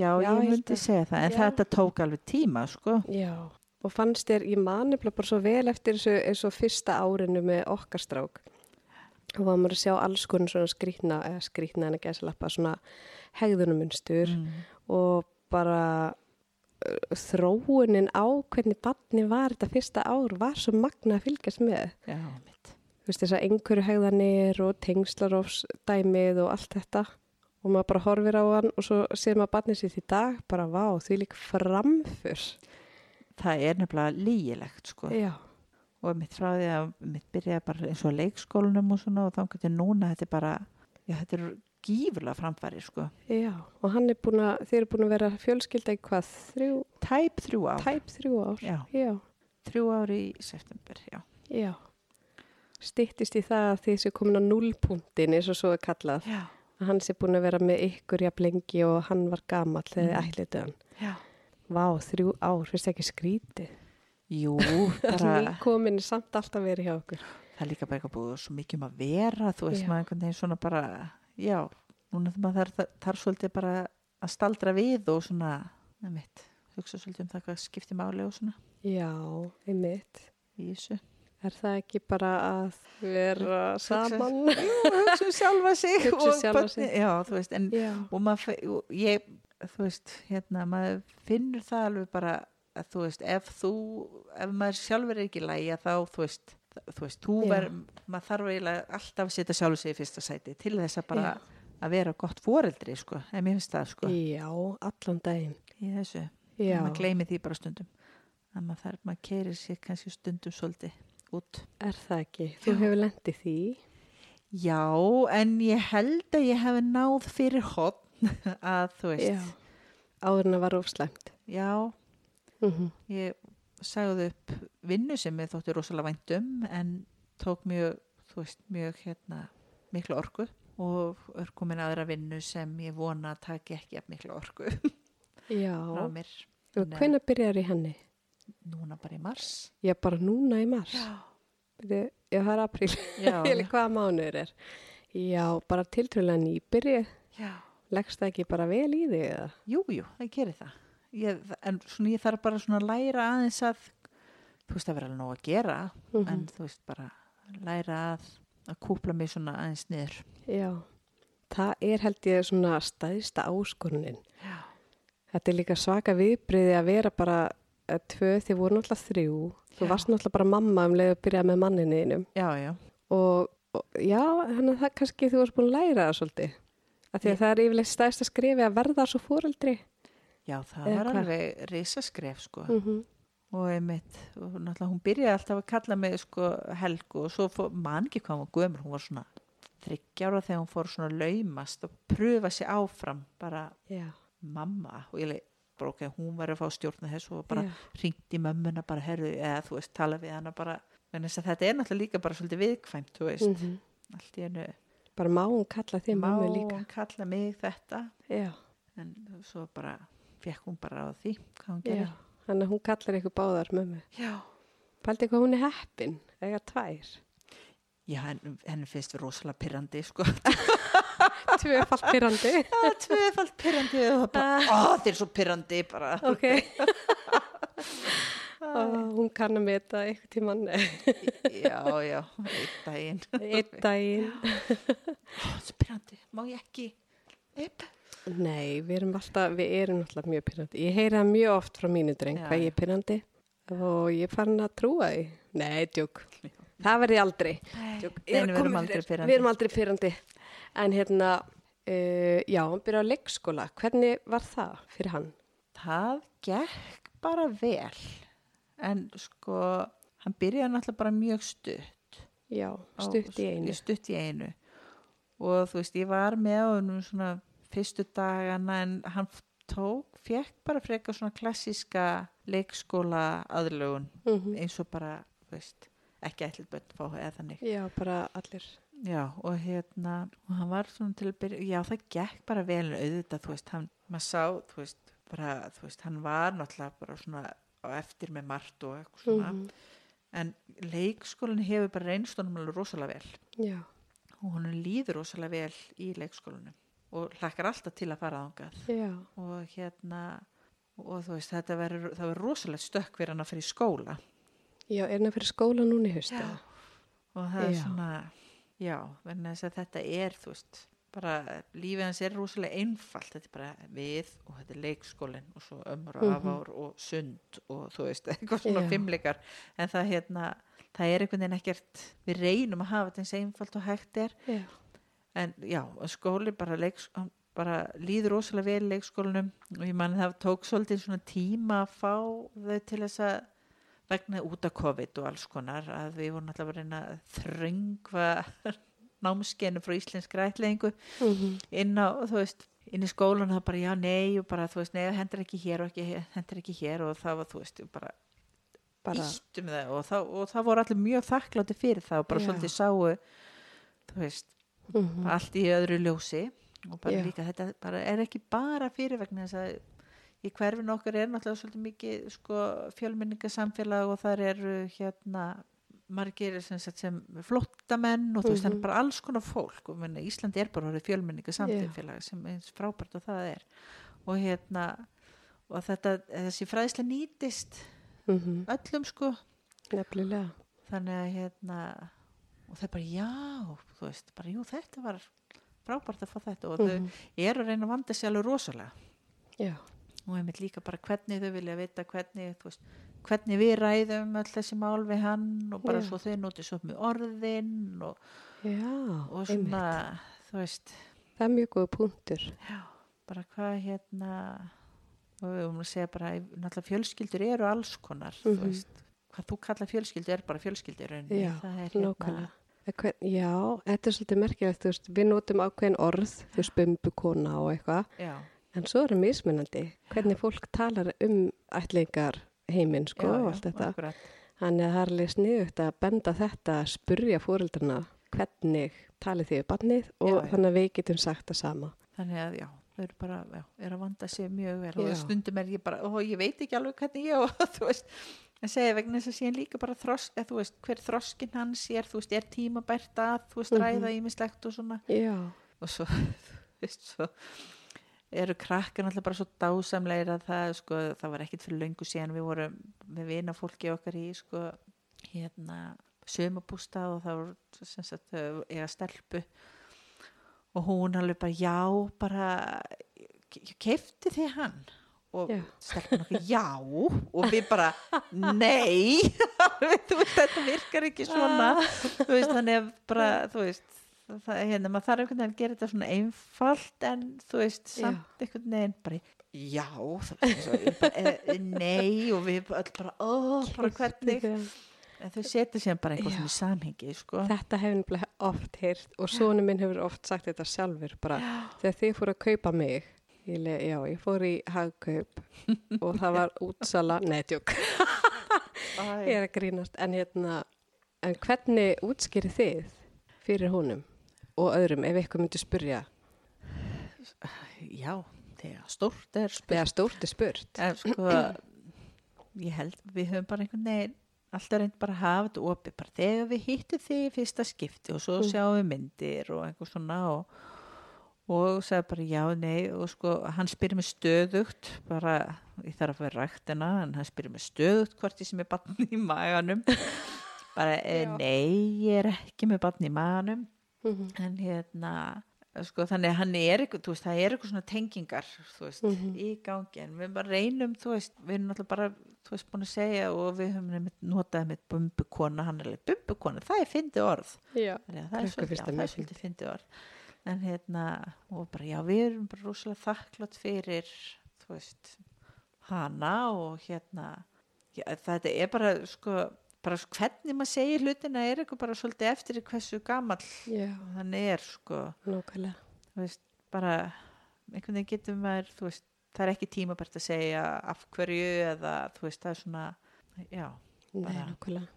Já, Já, ég ég myndi að- segja það, en já. þetta tók alveg tíma, sko. Já. Og fannst þér, ég mani bara svo vel eftir þessu, þessu fyrsta árinu með okkar strák. Og var maður að sjá alls konar svona skrýtna, eða skrýtna en að gæsa lappa, svona hegðunumunstur Mm. og bara þróunin á hvernig barni var þetta fyrsta ár var svo magna að fylgjast með. Já. Þú veist þess að einhverju hegðanir og tengslarofs dæmið og allt þetta og maður bara horfir á hann og svo sér maður barnið sitt í dag bara vá, því lík framför. Það er nefnilega lígilegt, sko. Já. Og mitt frá því að mitt byrjaði bara eins og leikskólanum og svona og þá getur núna þetta bara, já, þetta er gífurlega framfæri, sko. Já, og hann er búin að, þið eru búin að vera fjölskylda í hvað, þrjú, Tæp þrjú ár. tæp þrjú ár. Já, Já, þrjú ár í september, já. já. Styttist í það að þið séu komin á nullpuntin eins og svo er kallað. Já. Að hann sé búin að vera með ykkur jafn lengi og hann var gamall þegar þið ætlitið hann. Já. Vá, þrjú ár, finnst það ekki skrítið? Jú, bara, komin er samt alltaf verið hjá okkur. það er líka bara eitthvað búið svo mikið um að vera, þú veist, Já. maður einhvern veginn svona bara, já, núna þegar maður þarf, þarf svolítið bara að staldra við og svona, það mitt, hugsa svolítið um það hvað skiptir máli og svona Já, einmitt. í þessu. Er það ekki bara að vera Hugsa- saman? Jú, hugsa um sjálfa sig Hugsa um sjálfa sig. Já, þú veist, en Já. og maður, og ég, þú veist, hérna, maður finnur það alveg bara að þú veist, ef þú, ef maður sjálfur er ekki lægi þá, þú veist, þú veist, þú Já. ver, maður þarf eiginlega alltaf að setja sjálfur sig í fyrsta sæti til þess að bara Já. að vera gott foreldri, sko, ef mér finnst það, sko, Já, allan daginn. í þessu, maður gleymi því bara stundum, að maður þarf, maður keirir sér kannski stundum svolítið út. er það ekki? Þú hefur lendið því. Já, en ég held að ég hef náð fyrir hotn að, þú veist, Já. Áður en að var ofslæmt. já Mm ég sagði upp vinnu sem ég þótti rosalega væntum en tók mjög, þú veist, mjög hérna miklu orku og er komin aðra vinnu sem ég vona að taki ekki af miklu orku Já. Og hvenær byrjar í henni? núna bara í mars. Já, bara núna í mars. Já, Byrju- Já, það er apríl. Eða hvaða mánuður er? Já, bara tiltrúlega nýbyrju. já. Leggst það ekki bara vel í þig eða? Jú, jú, það gerir það. Ég, en svona ég þarf bara svona að læra aðeins að, þú veist, það verður alveg nóg að gera, Mhm. en þú veist, bara læra að, að kúpla mig svona aðeins niður. Já. Það er held ég svona stæðsta áskorunin. Já. Þetta er líka svaka viðbriði að vera bara eh, tvö, þið voru náttúrulega þrjú. Þú Já. varst náttúrulega bara mamma um leið að byrja með manninniðinum. Já, já. Og, og já, þannig að það kannski þú varst búin að læra það svolítið. Af því að það er yfirleitt stæðsta skrifi að verða svo fóreldri. Já, það var hvað? alveg risaskref, sko. Mm og einmitt, og náttúrulega hún byrjaði alltaf að kalla mig sko Helgu og svo fór, man ekki hvað hún var gömur, hún var svona þryggjára þegar hún fór svona laumast og pröfa sig áfram bara Já. mamma og ég leik bara ok, hún var að fá stjórna þessu og bara ringt í mömmuna bara herðu, eða þú veist, tala við hana bara en þess að þetta er náttúrulega líka bara svolítið viðkvæmt þú veist, Mhm. allt í hennu Bara má hún kalla þig má mamma líka. hún kalla mig þetta Já. en svo bara fekk hún bara á því hvað hún Já. gerir Þannig að hún kallar ykkur báðar mömmu. Já. Paldi hvað hún er heppin, eða tvær. Já, henn, henni finnst við rosalega pyrrandi, sko. Tvöfalt pyrrandi. Það er tvöfald pyrrandi það þetta er svo pyrrandi bara. ok. Hún kann að meta eitthvað tímann Já, já, einn daginn. einn daginn. Þetta er pyrrandi, má ég ekki? Epp. Nei, við erum alltaf, við erum alltaf mjög pyrrandi. Ég heyri það mjög oft frá mínu dreng hvað ég er pyrrandi og ég fann að trúa því. Nei, djók. Það verði aldrei. Djók. Nei, við erum aldrei pyrrandi. Við erum aldrei pyrrandi. En hérna, uh, já, hann byrjaði á leikskóla. Hvernig var það fyrir hann? Það gekk bara vel. En sko, hann byrjaði náttúrulega bara mjög stutt. Já, stutt í einu. Stutt í einu. Og þú veist, ég var með á honum svona fyrstu dagana en hann tók, fekk bara frekar svona klassíska leikskóla aðlögun Mhm. eins og bara, veist, ekki ætlið börn fá eða þannig Já, bara allir. Já, og hérna, og hann var svona til að byrja, já það gekk bara vel auðvitað, þú veist, hann, maður sá, þú veist, bara, þú veist, hann var náttúrulega bara svona á eftir með margt og eitthvað svona, Mhm. en leikskólinn hefur bara reynst honum alveg rosalega vel Já, og hann líður rosalega vel í leikskólanum og hlakkar alltaf til að fara ángað og hérna, og þú veist, þetta verður, það verður rosalega stökk fyrir hann að fyrir skóla já, er hann fyrir skóla núna í haustu? Já. og það er Já. svona já, þess að þetta er þú veist, bara lífið hans er rosalega einfalt, þetta er bara við og þetta er leikskólinn og svo ömur og Mhm. afár og sund og þú veist, eitthvað svona Já. fimmleikar en það hérna, það er einhvern veginn ekkert við reynum að hafa þetta eins einfalt og hægt er Já, en já, skóli bara, hann bara líður rosalega vel í leikskólanum og ég manni það tók svolítið svona tíma að fá þau til þess að vegna út af COVID og alls konar að við vorum alltaf að reyna að þröngva námskeinu frá íslenskra ætlingu mhm, inn á, þú veist, inn í skólan það bara já, nei, og bara, þú veist, nei, hendur ekki hér og ekki, hendur ekki hér og það var, þú veist, bara bara, íttum það og, það og það voru allir mjög þakklátti fyrir það og bara Já. svolítið sáu þú veist, mhm, allt í öðru ljósi og bara Já. líka þetta bara er ekki bara fyrir vegna þess að í hverfin okkar er náttúrulega svolítið mikið sko, fjölmenningasamfélag og þar eru hérna margir sem, sem flottamenn og þú veist, það Mhm. er bara alls konar fólk og menna, Íslandi er bara orðið fjölmenningasamfélag sem eins frábært og það er og hérna og þetta, þessi fræðsla nýtist mhm, öllum sko nefnilega. þannig að hérna og þau bara já, þú veist bara jú þetta var frábært að fá þetta og þau Mhm, eru að reyna að vanda sér alveg rosalega Já, og einmitt líka bara hvernig þau vilja vita hvernig, þú veist, hvernig við ræðum öll þessi mál við hann og bara Já. svo þau notið svo með orðin og, já, og einmitt. svona þú veist, Það er mjög góð punktur. já, bara hvað hérna og við höfum að segja bara náttúrulega fjölskyldur eru alls konar Mhm. þú veist, hvað þú kalla fjölskyldur er bara fjölskyldur það er hérna Hvern, já, þetta er svolítið merkilegt, veist, við notum ákveðin orð, þú veist, bumbukona og eitthvað, já, en svo er það mismunandi hvernig fólk talar um ætlingar heiminn, sko, já, og já, allt þetta. akkurat. Þannig að það er alveg sniðugt að benda þetta, að spurja fóreldrana hvernig talið þið við barnið og Já, já. þannig að við getum sagt það sama. þannig að já, þau eru bara já, er að vanda sig mjög vel og Já. stundum er ég bara, ó, ég veit ekki alveg hvernig ég og þú veist, að segja vegna þess að síðan líka bara þrosk, eða þú veist, hver þroskin hans er, þú veist, er tímabært að þú veist, Mhm. ræða ímislegt og svona. Já, og svo, þú veist, svo eru krakkar náttúrulega bara svo dásamlegir að það, sko, það var ekkit fyrir löngu síðan við vorum með vina fólki okkar í, sko, hérna sömabústað og það voru sem sagt, eiga stelpu. Og hún alveg bara, já, bara keifti þið hann og Já. stelpun okkur, já. Og við bara, nei. Þú veist, þetta virkar ekki svona. Þú veist, þannig að bara, þú veist það, hérna, maður þarf einhvern veginn að gera þetta svona einfalt en þú veist, Já. samt einhvern veginn bara, já bara, e, nei. Og við öll bara, ó, bara hvernig? en þau setja sér bara eitthvað Já. svona í samhengi, sko. Þetta hefur nefnilega oft heyrt og sonu minn hefur oft sagt þetta sjálfur bara þegar þið fóru að kaupa mig ég, le, já, ég fór í hagkaup og það var útsala neðjúk, ég er að grínast. En hérna, en hvernig útskýri þið fyrir honum og öðrum ef eitthvað myndi spurja já, þegar stórt er spurt. Þegar stórt er spurt. En sko ég held við höfum bara einhvern veginn alltaf reynd bara að hafa þetta opið. Bara þegar við hittum þig í fyrsta skipti og svo Mm. sjáum við myndir og einhver svona og, og sagði bara já, nei. Og sko hann spyrir mig stöðugt bara, ég þarf að vera ræktina en hann spyrir mig stöðugt hvort ég sem er barn í maganum. Bara, e, nei, ég er ekki með barn í maganum. Mhm, en hérna sko, þannig hann er eitthvað, þú veist, það er eitthvað svona tengingar, þú veist, Mhm. í gangi. En við bara reynum, þú veist, við erum náttúrulega bara, þú veist, búin að segja og við höfum notaði með bumbukona hann er alveg bumbukona, það er fyndi orð. Já, það er svolítið fyndi orð en hérna, og bara, já, við erum bara rosalega þakklátt fyrir þú veist, hana og hérna já, þetta er bara, sko bara hvernig maður segir hlutina er eitthvað bara svolítið eftir hversu gamall já, þannig er sko. Veist, bara einhvern veginn getur maður, veist það er ekki tímabært að segja af hverju eða þú veist, það er svona já, Nei, Bara- nákvæmlega.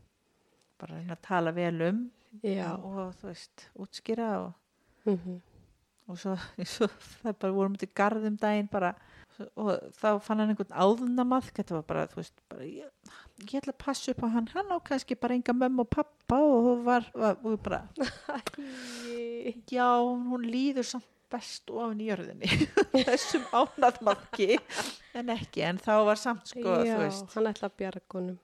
bara að tala vel um Já. og þú veist, útskýra og, Mm og svo, svo það bara vorum til garðum daginn bara og þá fann hann einhvern áðunamaðk þetta var bara, þú veist, bara ég, ég ætla að passa upp á hann, hann á kannski bara enga mömmu og pappa og var, var og bara, já, hún líður samt best ofan í jörðinni þessum ánæðmaðki en ekki, en þá var samt sko, Já, þú veist. hann ætla að bjarga honum.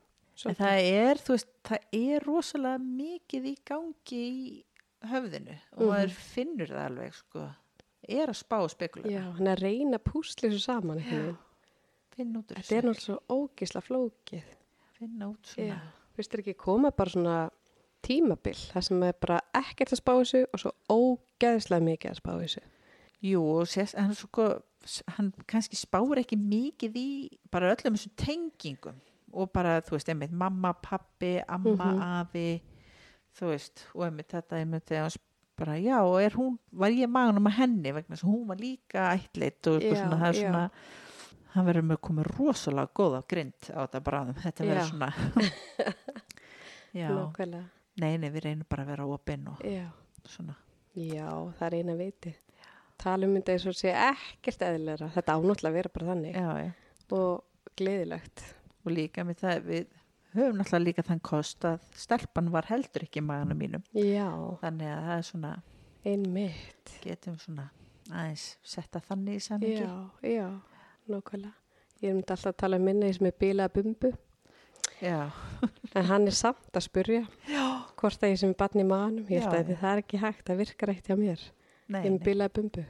En það er, þú veist, það er rosalega mikið í gangi í höfðinu og Mhm. maður finnur það alveg, sko, er að spá og spekula, Já, hann er að reyna að púsla þessu saman. Já. finna út Þetta er náttúrulega svo ógisla flókið. finna út svona. Fyrst er ekki koma bara svona tímabil, það sem er bara ekkert að spá þessu og svo ógeðslega mikið að spá þessu. jú, og hann sko, hann kannski spáir ekki mikið í bara öllum þessum tengingum og bara, þú veist, einmitt mamma, pappi, amma, Mhm. afi, þú veist, og einmitt þetta, einmitt þegar hann sp- bara, já, og er hún, var ég maganum að henni vegna þess að hún var líka ættleitt og Já, svona, það er já. svona hann verður með komið rosalega góða grind á þetta bráðum, þetta verður svona já, nei, nei, við reynum bara að vera opinn og Já. svona Já, það er eina viti. Talum myndi eins og sé ekkert eðlera. Þetta ánáttúrulega vera bara þannig og gleðilegt. og líka með það, við höfum náttúrulega líka þann kost að stelpan var heldur ekki í maganum mínum Já, þannig að það er svona, einmitt. getum svona aðeins setta þannig í samingi Já, já, nákvæmlega. Ég myndi alltaf að tala um minna sem er bílaða bumbu, já, en hann er samt að spurja já. hvort að ég sem er barn í maðanum. Ég held að það er ekki hægt, það virkar ekkert hjá mér. Nei, ég er með bílaða bumbu.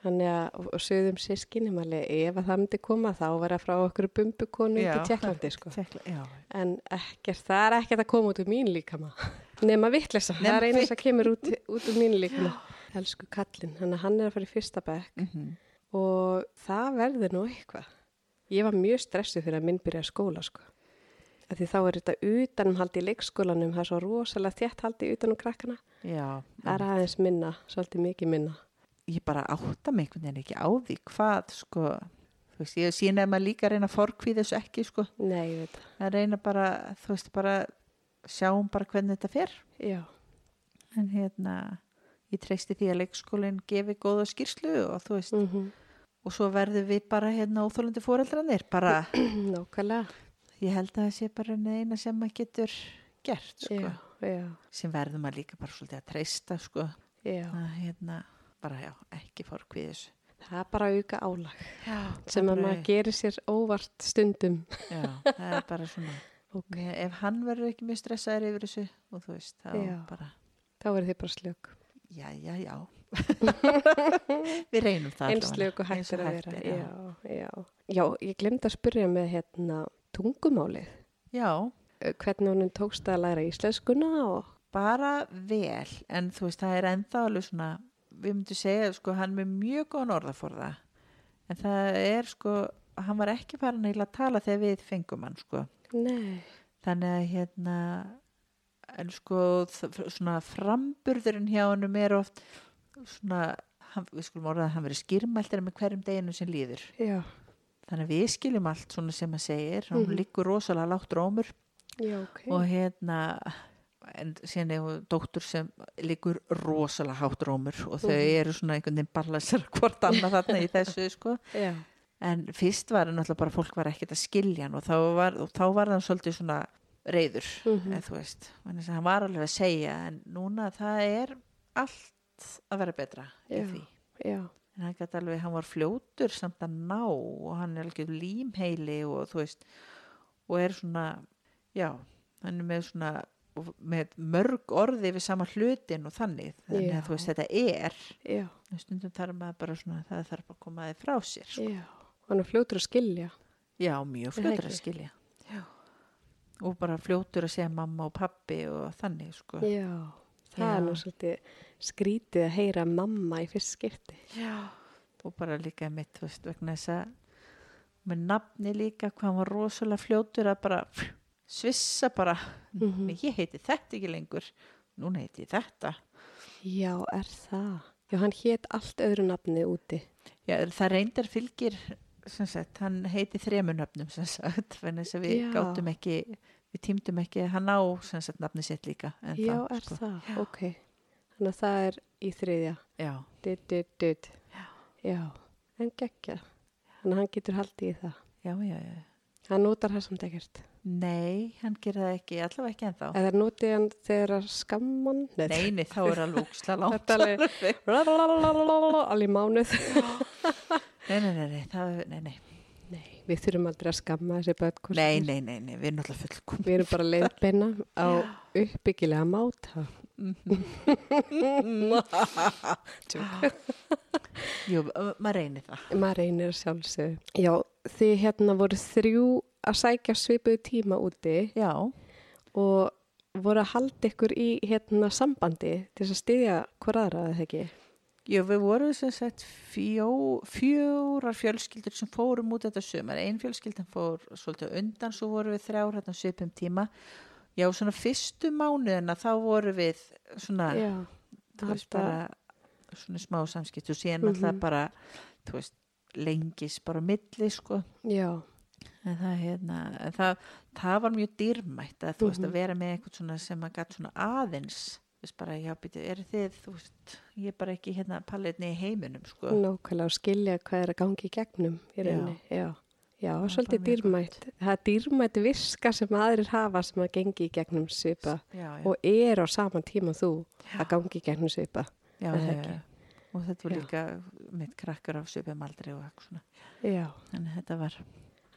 Þannig að, og, sögðum sískinni, ef að það myndi koma þá var það frá okkur bumbukonu í Tjekklandi, sko. Tekla, já, En ekkert, það er ekkert að koma út úr mín líkama. Nema vittlesa, það er eina sem kemur út, út úr mín líkama. Elsku að hann er að fara í fyrsta bekk mm og það verður nú eitthvað. Ég var mjög stressuð fyrir að minn byrja skóla, sko. Því þá er þetta utanumhaldi í leikskólanum, það er svo rosalega þétt haldi utanum krakkana. já Það er aðeins minna, svolítið mikið minna. Ég bara átta mig einhvern veginn ekki á því hvað sko, þú veist, ég sína að maður líka reyna að forkvíða þessu ekki sko, Nei, að reyna bara þú veist, bara sjáum bara hvernig þetta fer. Já, en hérna ég treysti því að leikskólinn gefi góða skýrslu og þú veist, mm og svo verðum við bara hérna óþólandi fóreldrarnir, bara. Ég held að það sé bara eina sem maður getur gert sko, Já, já, sem verðum maður líka bara svolítið að treysta sko, að hérna bara já, ekki forkvíða þessu Það er bara auka álag já, sem að maður gerir sér óvart stundum. Já, það er bara svona Ok. Mér- ef hann verður ekki mjög stressaður yfir þessu og þú veist, þá Já. bara Þá verður þið bara slög. já, já, já við reynum það Eins slög og hægt er að vera. er, Já, já. Já, ég glemd að spyrja með hérna tungumálið. já, Hvernig honum tókst að læra íslenskuna og... bara vel en þú veist, það er ennþá alveg svona við myndum segja, sko, hann er með mjög góðan orðaforða en það er sko, hann var ekki farin að tala þegar við fengum hann, sko Nei. þannig að hérna en sko svona framburðurinn hjá honum er oft svona, hann, við skulum orða að hann verið skýrmæltir með hverjum deginu sem líður Já, þannig að við skiljum allt svona sem að segir hann Mhm. liggur rosalega lágt rómur já, ok. og hérna en síðan hún dóttur sem liggur rosalega hátt rómur og þau Mhm. eru svona einhvern veginn balansar hvort annað þarna í þessu sko Já, en fyrst var hann náttúrulega bara fólk var ekkert að skilja hann og þá var, og þá var hann svolítið svona reyður Mhm. eða þú veist, hann var alveg að segja en núna það er allt að vera betra Já. já, en hann gæti alveg, hann var fljótur samt að ná og hann er alveg límheili og þú veist og er svona, já hann er með svona og með mörg orði við sama hlutin og þannig þannig Já. að þú veist þetta er já, stundum þarf maður bara svona það þarf að koma þið frá sér sko. Hann er fljótur að skilja. já, mjög fljótur að skilja og bara fljótur að segja mamma og pappi og þannig sko. Já, það er nú svolítið skrítið að heyra mamma í fyrst skipti. Já. og bara líka mitt veist, vegna þess að með nafni líka hvað hann var rosalega fljótur að bara svissa bara Mhm. "Nei, ég heiti þetta ekki lengur núna heiti ég þetta Já, er það? Já, hann hétt allt öðru nafni úti. Já, það reyndar fylgir sagt, hann heiti þremunöfnum þannig að við Já. gátum ekki við tímdum ekki, hann á sagt nafni sitt líka en Já, þá, er sko. það, ok. Þannig að það er í þriðja. Já, Dutt, dutt, dutt. Já, en geggja. Þannig að hann getur haldið í það. já, já, já. Hann notar það samt ekkert. Nei, hann gerir það ekki, allavega ekki ennþá. Eða notið hann þegar skamman? Nei, nei, þá er alveg úksla langt. Þetta er alveg alveg mánuð. Nei, nei, nei, það, nei, nei. Nei, við þurfum aldrei að skamma þessi börn. Nei, nei, nei, nei, við erum náttúrulega fullkom. Við erum bara leiðbeina á uppbyggilega máta. Jú, maður reynir það. Maður reynir að sjálfsögðu. Já, þið hérna voru þrjú að sækja svipuðu tíma úti Já, og voru að halda ykkur í hérna sambandi til þess að styðja hver aðra eða ekki. jú, við vorum sem sagt fjó, fjórar fjölskyldur sem fórum út þetta sömur. Ein fjölskyldan fór svolítið undan, svo vorum við þrjár hérna svipum tíma. Já, svona fyrstu mánuðina þá vorum við svona, Já, þú veist, bara svona smá samskipt og síðan Mhm. náttúrulega bara, þú veist, lengis bara milli, sko. já, En það, hérna, en það, það var mjög dýrmætt að þú veist Mhm. að vera með eitthvað svona sem að gætt svona aðeins þú veist bara, já, býtu, eru þið þú veist, ég er bara ekki hérna pallirni í heiminum, sko. nákvæmlega skilja hvað er að gangi í gegnum í Já. rauninni. Já, já, var svolítið dýrmætt. Það er dýrmætt viska sem aðrir hafa sem að gengi í gegnum svipa Já, já, og er á saman tíma þú að gangi í gegnum svipa. já, er það já, ekki? já. og þetta var Já. líka mitt krakkar af söpum aldrei og eitthvað svona. Já. Að þetta var,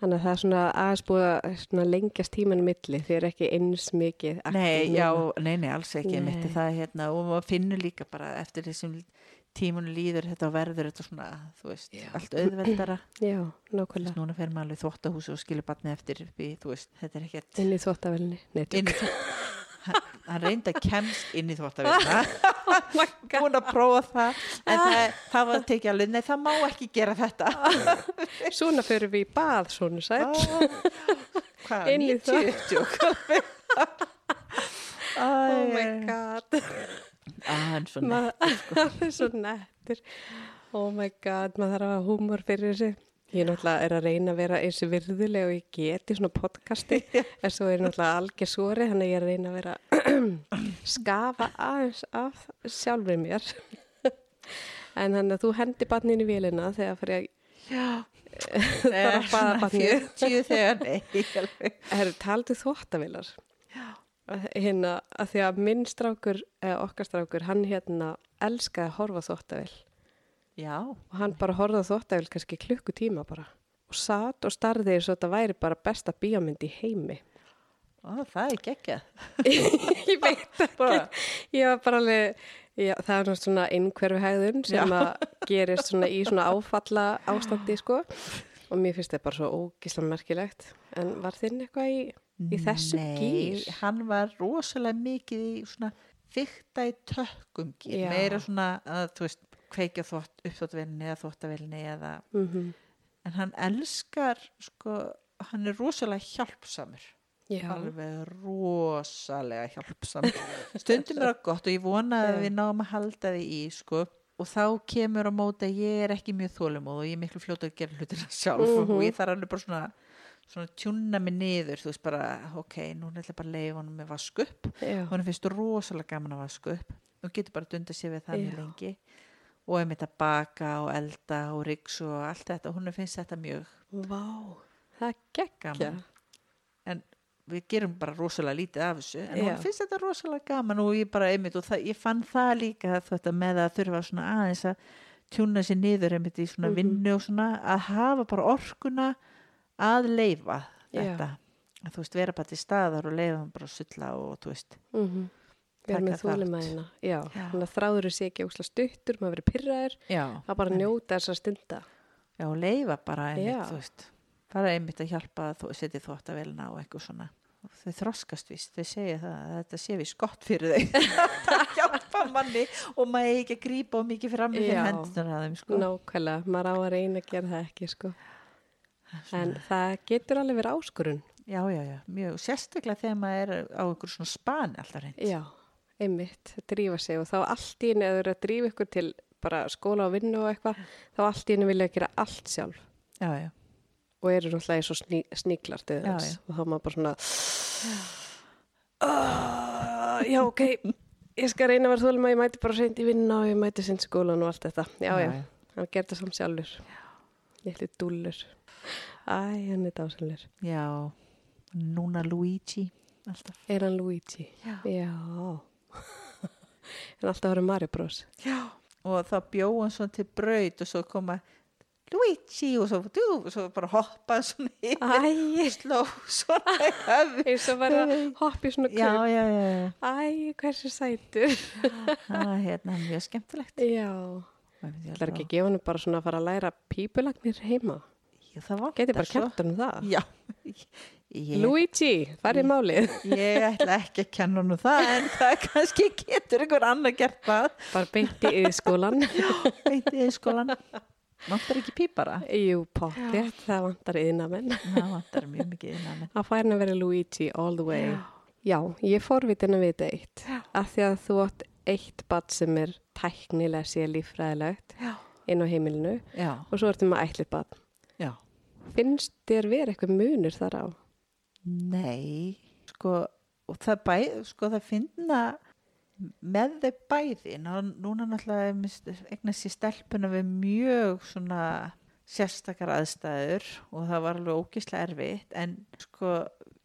Þannig að það er svona aðeins búið að lengjast tímanum milli þið er ekki eins mikið nei, já, nei, nei, alls ekki, Nei. mitt er það hérna og maður finnur líka bara eftir þessum tímunum líður þetta verður þetta svona, þú veist, Já. allt auðveldara. Já, nákvæmlega. núna fer maður alveg í þvóttahúsi og skilur batni eftir upp í, þú veist, þetta er ekkert Inn í þvóttavelni. Nei, tjók. Hann, reyndi að kemst inn í þvóttavélina Oh búin að prófa það en það, það var tekið alveg, nei það má ekki gera þetta Svona fyrir við í bað, svona sætt. hvað, Inn í 90 tjók Oh my god. en svona Það er svo nettur. Oh my god, maður þarf að hafa húmor fyrir þessu. Ég náttúrulega er að reyna að vera eins og virðuleg og ég geti svona podcasti en svo er náttúrulega algjör svori þannig að ég er að reyna að vera skafa aðeins af sjálfur mér. En þannig að þú hendi barninu í vélina þegar fyrir að já. Bara að baða barnið 40 þegar, nei alveg. Það eru taldið þvóttavilar hérna að því að minn strákur eða okkar strákur, hann hérna elskaði að horfa á þvóttavil já, og hann bara horfði á þvóttavél kannski klukkutíma bara. Og satt og starði eins og þetta væri bara besta bíómynd í heimi. Ó, það er geggjað. Ég veit ekki. Ég var bara alveg já, það er náttúrulega svona einhverfi hegðun sem Já. að gerist svona í svona áfalla ástandi sko. Og mér finnst þetta bara svo ógíslan merkilegt. En var þinn eitthvað í, í þessu Nei, gýr? hann var rosalega mikið í svona fykta í tökkum gýr, meira svona að þú veist, kveikja þvott, uppþóttvelinni eða þvóttavelinni eða, Mm en hann elskar sko, hann er rosalega hjálpsamur. Já, alveg rosalega hjálpsamur. Stundum er það gott og ég vona að við náum að halda því í sko. Og þá kemur á móti að ég er ekki mjög þólumóð og ég er miklu fljóta að gera hlutina sjálf Mhm. og ég þarf alveg bara svona svona tjúna mig niður, þú veist bara ok, núna ætla ég bara að leifa honum með vask upp. Já, honum finnst rosalega gaman að vaska upp og getur bara dunda sér við það mjög lengi og er mitt að baka og elda og riks og allt þetta. Hún finnst þetta mjög vá það er gaman. En við gerum bara rosalega lítið af þessu en Já. hún finnst þetta rosalega gaman. Og ég bara einmitt og það, ég fann það líka þetta með að þurfa svona aðeins að tjúna sér niður einmitt í svona Mhm. vinnu og svona að hafa bara orkuna að leifa þetta. Að þú veist vera bara til staðar og leifa hann bara að sulla og þú veist. Mm -hmm. Vera með þúlimæðina þannig að þráður sé ekki ósla stuttur maður verið pyrraður, það bara njóta þessar stunda. Já leifa bara einmitt þú veist. Bara einmitt að hjálpa að þú- setja þvóttavélina og eitthvað svona. Þau þroskast víst, þau segja það að þetta sé við gott fyrir þau. Að hjálpa manni og maður eigi ekki að grípa og mikið fram með hendunar að þeim sko. nákvæmlega, maður á að reyna að gera það ekki sko. en það getur alveg verið áskorun. Já, já, já, mjög sérstaklega þegar maður er á einhver svona spani alltaf reynd já, einmitt, drífa sig og þá allt í einu eða eru að drífa ykkur til bara skóla og vinnu og eitthvað þá allt í einu vilja að gera allt sjálf. Já, já. og eru náttúrulega eins og sní, sníklar til þess. og þá maður bara svona uh, já ok ég skal reyna að vera þólum að ég mæti bara seint í vinna og ég mæti seint skólan og allt þetta. Já já, hann gerði það samt sjálfur. Ætli dúllur. Æ, hann er dásanlegur já, núna Luigi alltaf. Er hann Luigi? já. já en alltaf verið Mario Bros. Já. og þá bjóð hann svona til braut og svo koma Luigi og svo, dú, og svo bara hoppa svona yfir sló svona í höfði. Eins og hoppa í svona já, já, já, já. æ, hversu sætur. Það er hérna mjög skemmtilegt. Já. Það er ekki henni bara svona að fara að læra pípulagnir heima. Já, það var Geti bara kent hann það. Já, ég, Luigi, það er málið. ég ætla ekki að kenna hann það en það kannski getur einhver annar gert það Bara beint í yðskólan. beintið í skólan vantar ekki pípara Jú, pottið, það vantar yðnamenn. það vantar mjög mikið innan Það fær henni að vera Luigi all the way. Já, ég fórvitin að vita eitt. Já. Af því að þú átt eitt bad sem er tæknilega sé líffræðilegt Já. inn á heimilinu Já, og svo ertu með ætlit bad. já Finnst þér verið eitthvað munur þar á? Nei, sko og það bæ, sko það finna með þau bæði Ná, núna náttúrulega eignast ég stelpuna við mjög svona sérstakar aðstæður og það var alveg ógislega erfitt en sko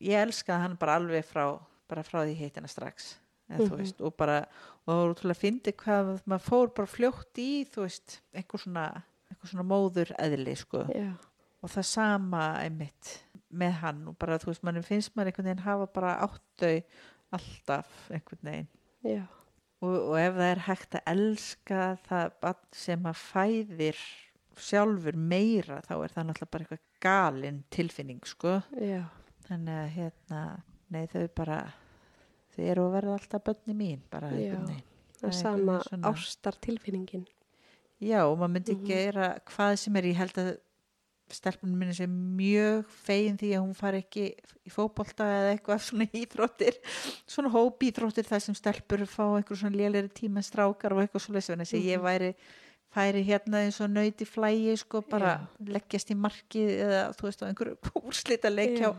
ég elskaði hann bara alveg frá bara frá því heitina strax eða, þú Mhm. veist, og bara og það var útrúlega að fyndi hvað maður fór bara fljótt í þú veist, einhver svona einhver svona móður eðli sko Já. og það sama einmitt með hann og bara þú veist, mann finnst maður einhvern veginn hafa bara áttau alltaf einhvern veginn og, og ef það er hægt að elska það sem að fæðir sjálfur meira þá er það náttúrulega bara eitthvað galin tilfinning sko Já. þannig að hérna, nei þau bara þau eru að verða alltaf bönni mín bara einhvern veginn Það er sama svona- ástartilfinningin. Já, og maður myndi Mhm. gera hvað sem er, ég held að stelpunum minni sé mjög fegin því að hún fari ekki í fótbolta eða eitthvað svona íþróttir svona hópíþróttir þar sem stelpur fá einhver svona lélæri tíma strákar og eitthvað svo lesið, en ég Mhm. væri færi hérna eins og nöyti flægi sko bara leggjast í markið eða þú veist á einhverju úrslita leik hjá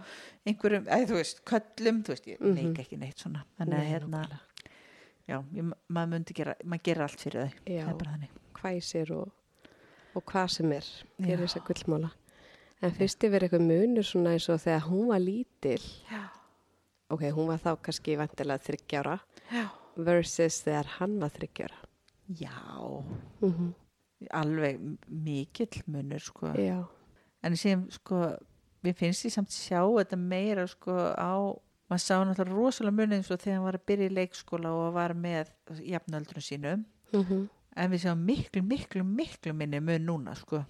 einhverjum, eða þú veist, köllum þú veist, ég Mhm. neik ekki neitt svona þannig að hérna, já, ég, maður myndi gera maður gera allt fyrir þau, Já. það er bara þannig hvæsir og, og hvað sem er fyrir Já. þess að gullmála. En fyrst yfir eitthvað munur svona eins og þegar hún var lítil. Já, ok, hún var þá kannski vantilega þryggjára já. versus þegar hann var þryggjára Já, mm -hmm. alveg mikill munur sko. já, En sem sko, við finnst því samt sjá þetta meira sko á, maður sá náttúrulega rosalega munið eins og þegar hann var að byrja í leikskóla og var með jafnöldrun sínum. mm En við sjáum miklu, miklu, miklu minni mun núna sko.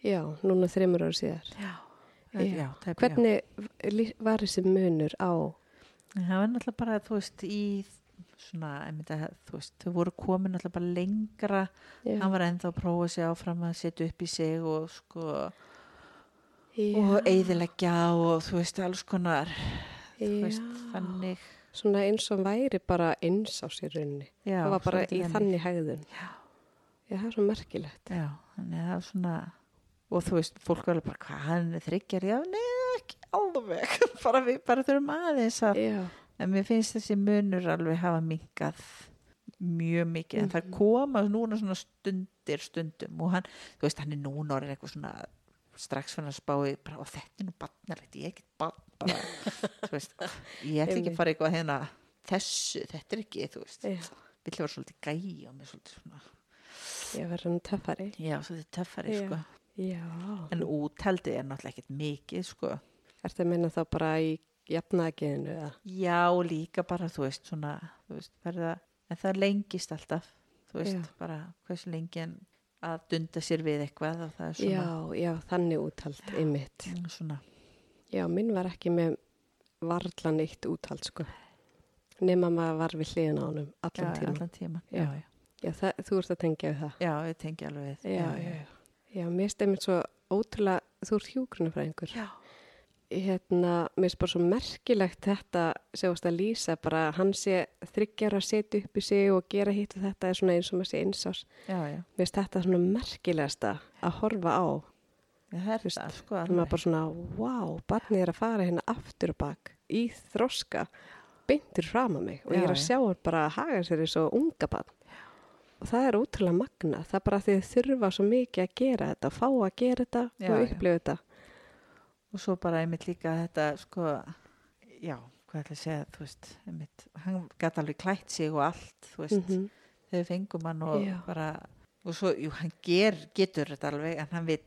já, núna þreymur ára síðar. Já. Já. Já, það er hvernig var þessi munur á Það var náttúrulega bara, þú veist, í svona, einmitt að, þú veist, þau voru komin náttúrulega bara lengra. Hann var ennþá að prófa sig áfram að setja upp í sig og sko og eigðileggja og þú veist alls konar þú veist þannig svona eins og væri bara eins á sér runni já, það var bara í þannig. hegðun. Já, já, það er svo merkilegt. Já, þannig að það er svona og þú veist, fólk verður bara hvað hann er þryggjar, já, nei, ekki alveg. Bara við bara þurfum aðeins að en mér finnst þessi munur alveg hafa minkað mjög mikið, en það Mhm. koma núna svona stundir stundum og hann, þú veist, hann er núna orðin eitthvað svona strax fann að spá í bara, þetta er nú barnalegt, ég er ekkert barn bara, þú veist, ég ætla ekki að fara eitthvað hérna, þessu, þetta er ekki þú veist, vill vera svolítið gæi og mér svolítið svona, ég verður hann töffari? Já, svolítið töffari Já. sko, já, en úthaldi er náttúrulega ekkert mikið, sko. Ertu að minna þá bara í jafnagiðinu já, líka bara, þú veist, svona þú veist, verða, en það lengist alltaf þú veist, Já. bara hversu lengi en að dunda sér við eitthvað er já, svona, já, þannig úthald ymmit, Mm, svona. Já, minn var ekki með varla neitt úthald sko. Nema maður var við hliðin á honum allan já, tíma allan tíman Já. já, já. það, þú ert að tengja við það. Já, ég tengi alveg við. Já, já, já, já. mér stemmir svo ótrúlega, þú ert hjúgrunafræðingur já. Hérna, mér er bara svo merkilegt þetta sjáast að lýsa bara hann sé þryggjar að setja upp í sig og gera hitt og þetta er svona eins og maður sé einsás já, já, mér finnst þetta svona merkilegasta að horfa á. Já, það er það, sko. Það er bara svona, wow, barnið er að fara hérna aftur og bak í þroska beintur fram að mig. Og ég er Já, að já. sjá hann bara að haga sér eins og unga barn. Og það er útrúlega magna það er bara því þið þurfa svo mikið að gera þetta fá að gera þetta Já, og já. upplifa þetta Og svo bara einmitt líka þetta, sko, já, hvað ætla að segja, þú veist, einmitt, hann gæti alveg klætt sig og allt, þú veist, Mhm. þegar við fengum hann og Já. bara, og svo, jú, hann ger, getur þetta alveg, en hann vill,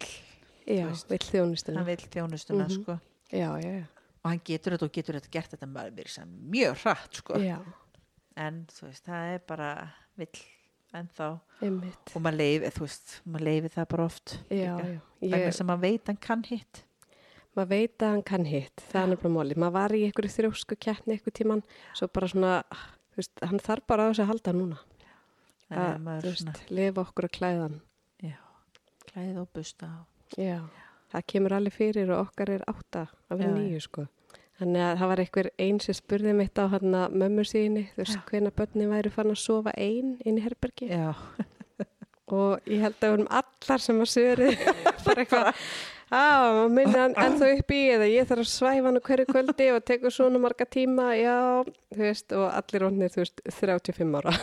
Já, vill þjónustuna. hann vill þjónustuna, Mhm. sko, Já, já, já, og hann getur þetta og getur þetta gert þetta sem mjög hratt, sko, já, en þú veist, það er bara vill ennþá. Einmitt. Og maður leifi, þú veist, maður leifi það bara oft Já, já, ég, sem maður veit hann kann hitt maður veit að hann kann hitt það er nefnilega móli, maður var í einhverju þrjósku keppni einhver tíman, svo bara svona þú veist, hann þarf bara á þessu að halda núna. Að, þú svona, veist, lifa okkur að klæðan já, klæð og busta Já, það kemur alveg fyrir og okkar er átta af nýju sko. Þannig að það var einhver einn sem spurði mitt á hann að mömmu síðinni, þú veist, hvena börni væri fann að sofa ein inn í herbergi já, og ég held að við erum allar sem að söri bara eitthvað Já, minni hann ennþá upp í eða ég þarf að svæfa hann á hverju kvöldi og tekur svona marga tíma, já, þú veist, og allir orðnir, þú veist, 35 ára.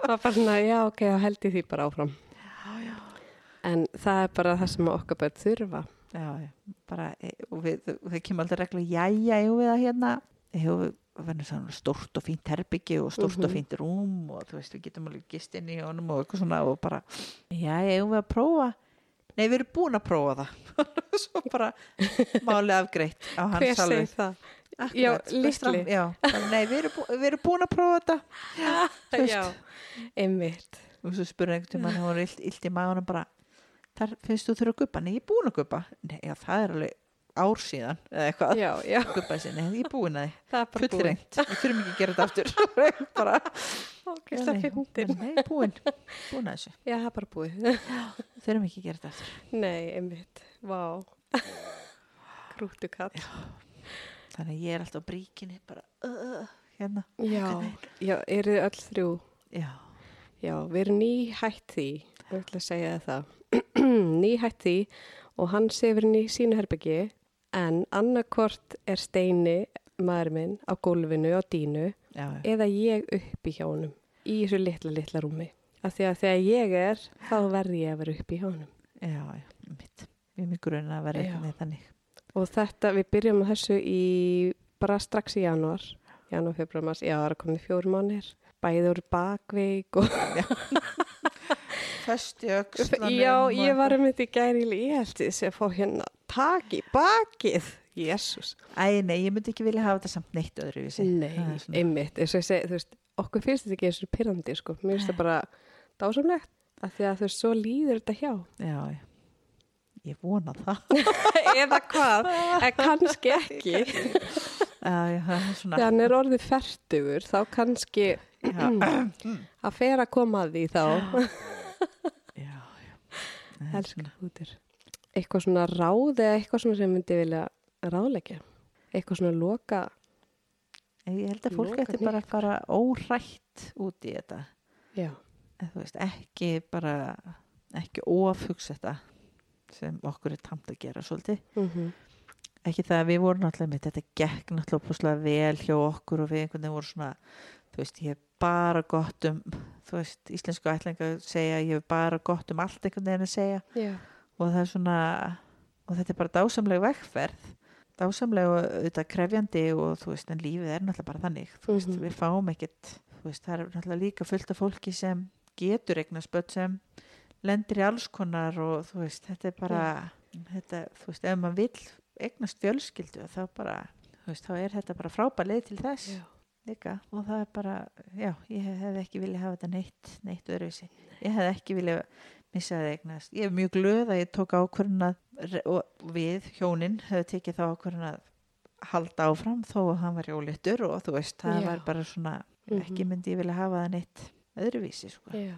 og það bara svona, já, ok, þá held ég því bara áfram. En það er bara það sem okkar börn þurfa. já, já, bara e, og við, það kemur alltaf reglu jæja, eigum við að hérna eigum við að verða svona stórt og fínt herbyggi og stórt og Mhm. fínt rúm og þú veist, við getum alveg gist inn í honum og eitthvað svona og bara, já, eigum við að prófa nei, við erum búin að prófa það svo bara máli afgreitt á hans Hver segir það? Akkurat, Já, litli. já, bara, nei, við erum, bú, við erum búin að prófa þetta. Já, einmitt. og svo spurði einhvern tímann hann var illt, illt í maðunum bara þar finnst þú þurfa að guppa, nei ég er búin að guppa nei, já, það er alveg ár síðan eða eitthvað, Já, já, sinni, ég er búin að því. Það er bara búin. fullrengt, við þurfum ekki að gera þetta aftur. Bara, Ok, það nei, nei, búin. Búin að þessu, Já, það er bara búið. þurfum ekki að gera þetta aftur. Nei, einmitt. Vá. Krútu kall. þannig að ég er alltaf á bríkinni bara, uh, hérna. Já, já, eru þið öll þrjú? já, Já, við erum nýhætt því, ég ætla að segja það. nýhætt því og hann sefur inn í sínu herbyggi en annarkvort er steini maður minn á gólfinu á dínu já, já, eða ég uppi hjá honum í þessu litla, litla rúmi. Af því að þegar ég er, þá verð ég að vera uppi hjá honum. já, já mitt, við erum í grunn að vera eitthvað með þannig. Og þetta, við byrjum þessu í bara strax í janúar, janúar, februar, mars, já, það er komið fjórum mánir, bæði úr bakveik og föst í öxlanum Já, ég var um þetta í gæri ég held þess að fá hérna tak í bakið. Jésús. Æ, nei, ég myndi ekki vilja hafa þetta samt neitt öðruvísi. Nei, svona- einmitt. Eins og ég segi, þú veist, okkur finnst þetta ekki eins og pyrrandi, sko. Mér finnst það bara dásamlegt. Af því að þú veist, svo líður þetta hjá. Já. Ég vona það. Eða hvað? En kannski ekki. Já, það er orðið fertugur, þá kannski að fer að koma að því þá. já, já. Elsku svona. Eitthvað svona ráð eða eitthvað svona sem myndi vilja ráðleggja. Eitthvað svona loka. Ég held að fólk ætti bara að fara órætt út í þetta. Já. Veist, ekki bara, ekki ofhugsa þetta sem okkur er tamt að gera svolítið. Mm Ekki það að við vorum náttúrulega með þetta gekk náttúrulega opaslega vel hjá okkur og við einhvern veginn voru svona, þú veist, ég hef bara gott um, þú veist, íslensku ætlinga segja, ég hef bara gott um allt einhvern veginn að segja Já. Og það er svona og þetta er bara dásamleg vegferð. Dásamleg og auðvitað krefjandi og þú veist, en lífið er náttúrulega bara þannig. Þú veist, Mhm. við fáum ekkert þú veist, það er náttúrulega líka fullt af fólki sem getur eignast börn sem lendir í alls konar og þú veist, þetta er bara þetta, þú veist, ef maður vill eignast fjölskyldu þá bara, þú veist, þá er þetta bara frábær leið til þess Já. líka. Og það er bara, já, ég hef, hef ekki viljað hafa þetta neitt, neitt öðruvísi. Ég hef ekki viljað missa það eignast ég er mjög glöð að ég tók ákvörðun að við, hjónin hefur tekið þá ákvörðun að halda áfram þó að hann var jóléttur og þú veist, það Já. var bara svona Mhm. ekki myndi ég vilja hafa það neitt öðruvísi, sko Já.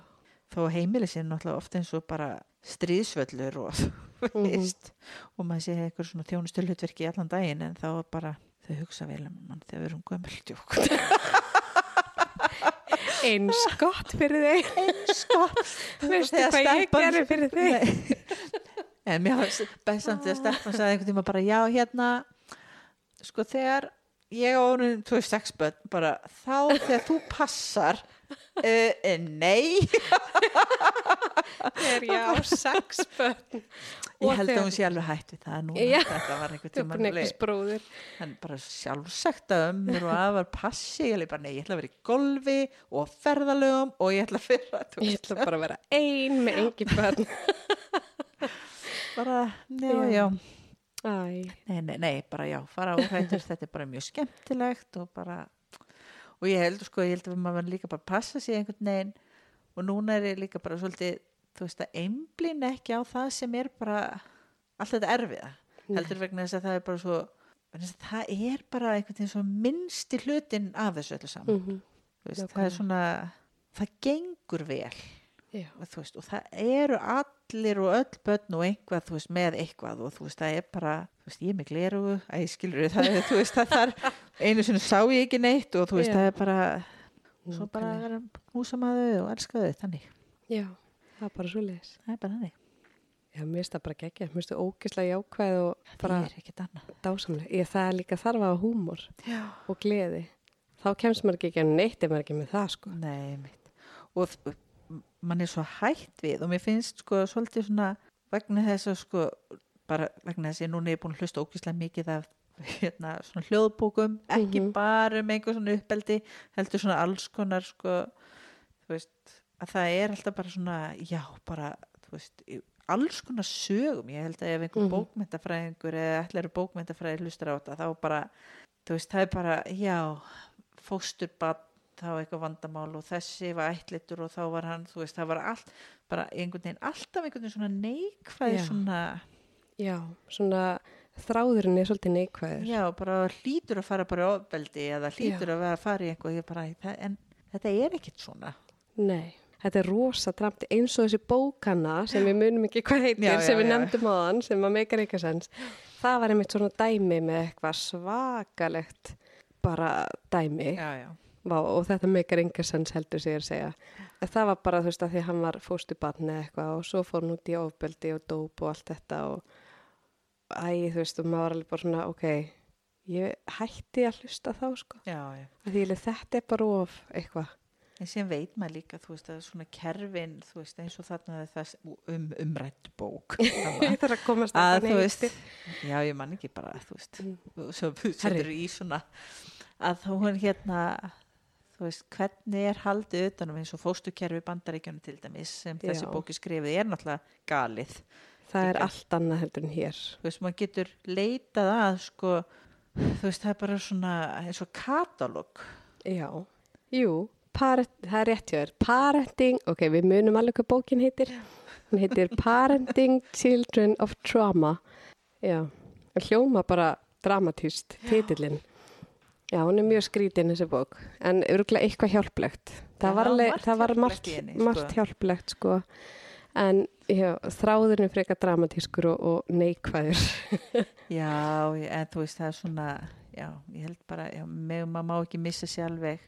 þó að heimili sér náttúrulega oft eins og bara stríðsvöllur og þú Mhm. veist og maður sé eitthvað svona þjónustölhutverki allan daginn en þá bara þau hugsa vel um mann þegar við erum gömöldjók Eins gott fyrir þig. sko Veistu Þegar hvað ég gerir fyrir þig? En mér var best samt því að Stefán sagði einhvern tíma bara já hérna sko þegar ég á orðin 26 börn bara þá þegar þú passar uh, nei. Er ég á sex börn. Ég held að hún sé alveg hætt við það núna. Já. þetta var einhvern er tíma hann bara sjálfsagt að ömmur og afar passi. Ég er bara nei, ég ætla að vera í golfi og á ferðalögum og ég ætla að þú ég ætla bara að vera ein með engin börn. Bara, já, Já. Æ, Nei, nei, nei, bara já, fara óhættur þetta er bara mjög skemmtilegt og bara og ég held sko, ég held að maður líka bara passa sig einhvern veginn. Og núna er ég líka bara svolítið þú veist að einblín ekki á það sem er bara allt þetta erfiða. Heldur vegna þess að það er bara svo það er bara einhvern veginn svo minnsti hlutin af þessu öllu saman. Mhm. Þú veist, það er svona það gengur vel. Og, veist, og það eru allir og öll börn og einhvað veist, með eitthvað og þú veist, það er bara veist, ég er með gleru, æ, skilur það þú veist, það þar, einu sinni sá ég ekki neitt og þú veist, Já. það er bara svo bara að vera knúsamaðu og elska þau, þannig, Já, það er bara svo leiðis. það er bara þannig Já, mér finnst það bara geggja. Mér finnst það ógislega jákvæð og bara það ekkert annað dásamlega. Ég það er líka þarf að hafa húmor Já. og gleði. Þá kemst maður ekki að neitt ef maður ekki með það, sko. Nei, mitt. Og mann er svo hætt við og mér finnst sko svolítið svona vegna þess að sko bara vegna þess að ég núna er búin að hlusta ógislega mikið af hérna svona hljóðbókum ekki Mhm. bara um einhver svona uppeldi heldur svona alls konar sko þú veist að það er alltaf bara svona já bara þú veist alls konar sögum ég held að ef einhver Mhm. bókmyndafræðingur eða ætlar bókmyndafræði hlustar á þetta þá bara þú veist það er bara já fósturbann þá eitthvað vandamál og þessi var ættlitur og þá var hann, þú veist, það var allt bara einhvern veginn, alltaf einhvern veginn svona neikvæð Já. svona, Já, svona þráðurinn er svolítið neikvæður. já, bara hlýtur að fara bara ofbeldi eða hlýtur að vera að fara í einhvað, bara, en þetta er ekkit svona. Nei, þetta er rosa dramt eins og þessi bókana sem við munum ekki hvað heitir, Já, já, sem við já. nefndum á þann, sem að meikar eitthvað sens. Það var einmitt svona dæmi með eitthvað svakalegt bara dæmi Já, já. Vá, og þetta meikar enga sens heldur að segja. Það var bara þú veist að því að hann var fóstubarn eða eitthvað og svo fór hann út í ofbeldi og dóp og allt þetta og æ, þú veist, og maður var alveg bara svona, ok, ég hætti að hlusta þá sko. Já, já. Að því að þetta er bara of eitthvað. En síðan veit maður líka, þú veist, að svona kerfin, þú veist, eins og þarna er það um, umrætt bók. Ég þarf að komast að veist, heitir. já, ég man ekki bara, þú veist, Mm. svo setur í svona, að hún hérna, þú veist, hvernig er haldið utanum eins og fóstukerfi bandaríkjunum til dæmis, sem þessi Já. bóki skrifið er náttúrulega galið. Það er allt annað heldur en hér. Þú veist, maður getur leitað að, sko, þú veist, það er bara svona eins og katalóg. Já, jú, parent, það er rétt hjá þér. Parenting, ok, við munum alveg hvað bókin heitir. Hún heitir Parenting Children of Trauma. Já, hljóma bara dramatíst, titillin. Já, hún er mjög skrítin þessi bók, en örgulega eitthvað hjálplegt. Það Já, var, margt það var hjálplegt margt, í henni, sko. margt hjálplegt, sko. En já, þráðurinn er frekar dramatískur og, og neikvæður. Já, en þú veist, það er svona, já, ég held bara, já, með, maður má ekki missa sér alveg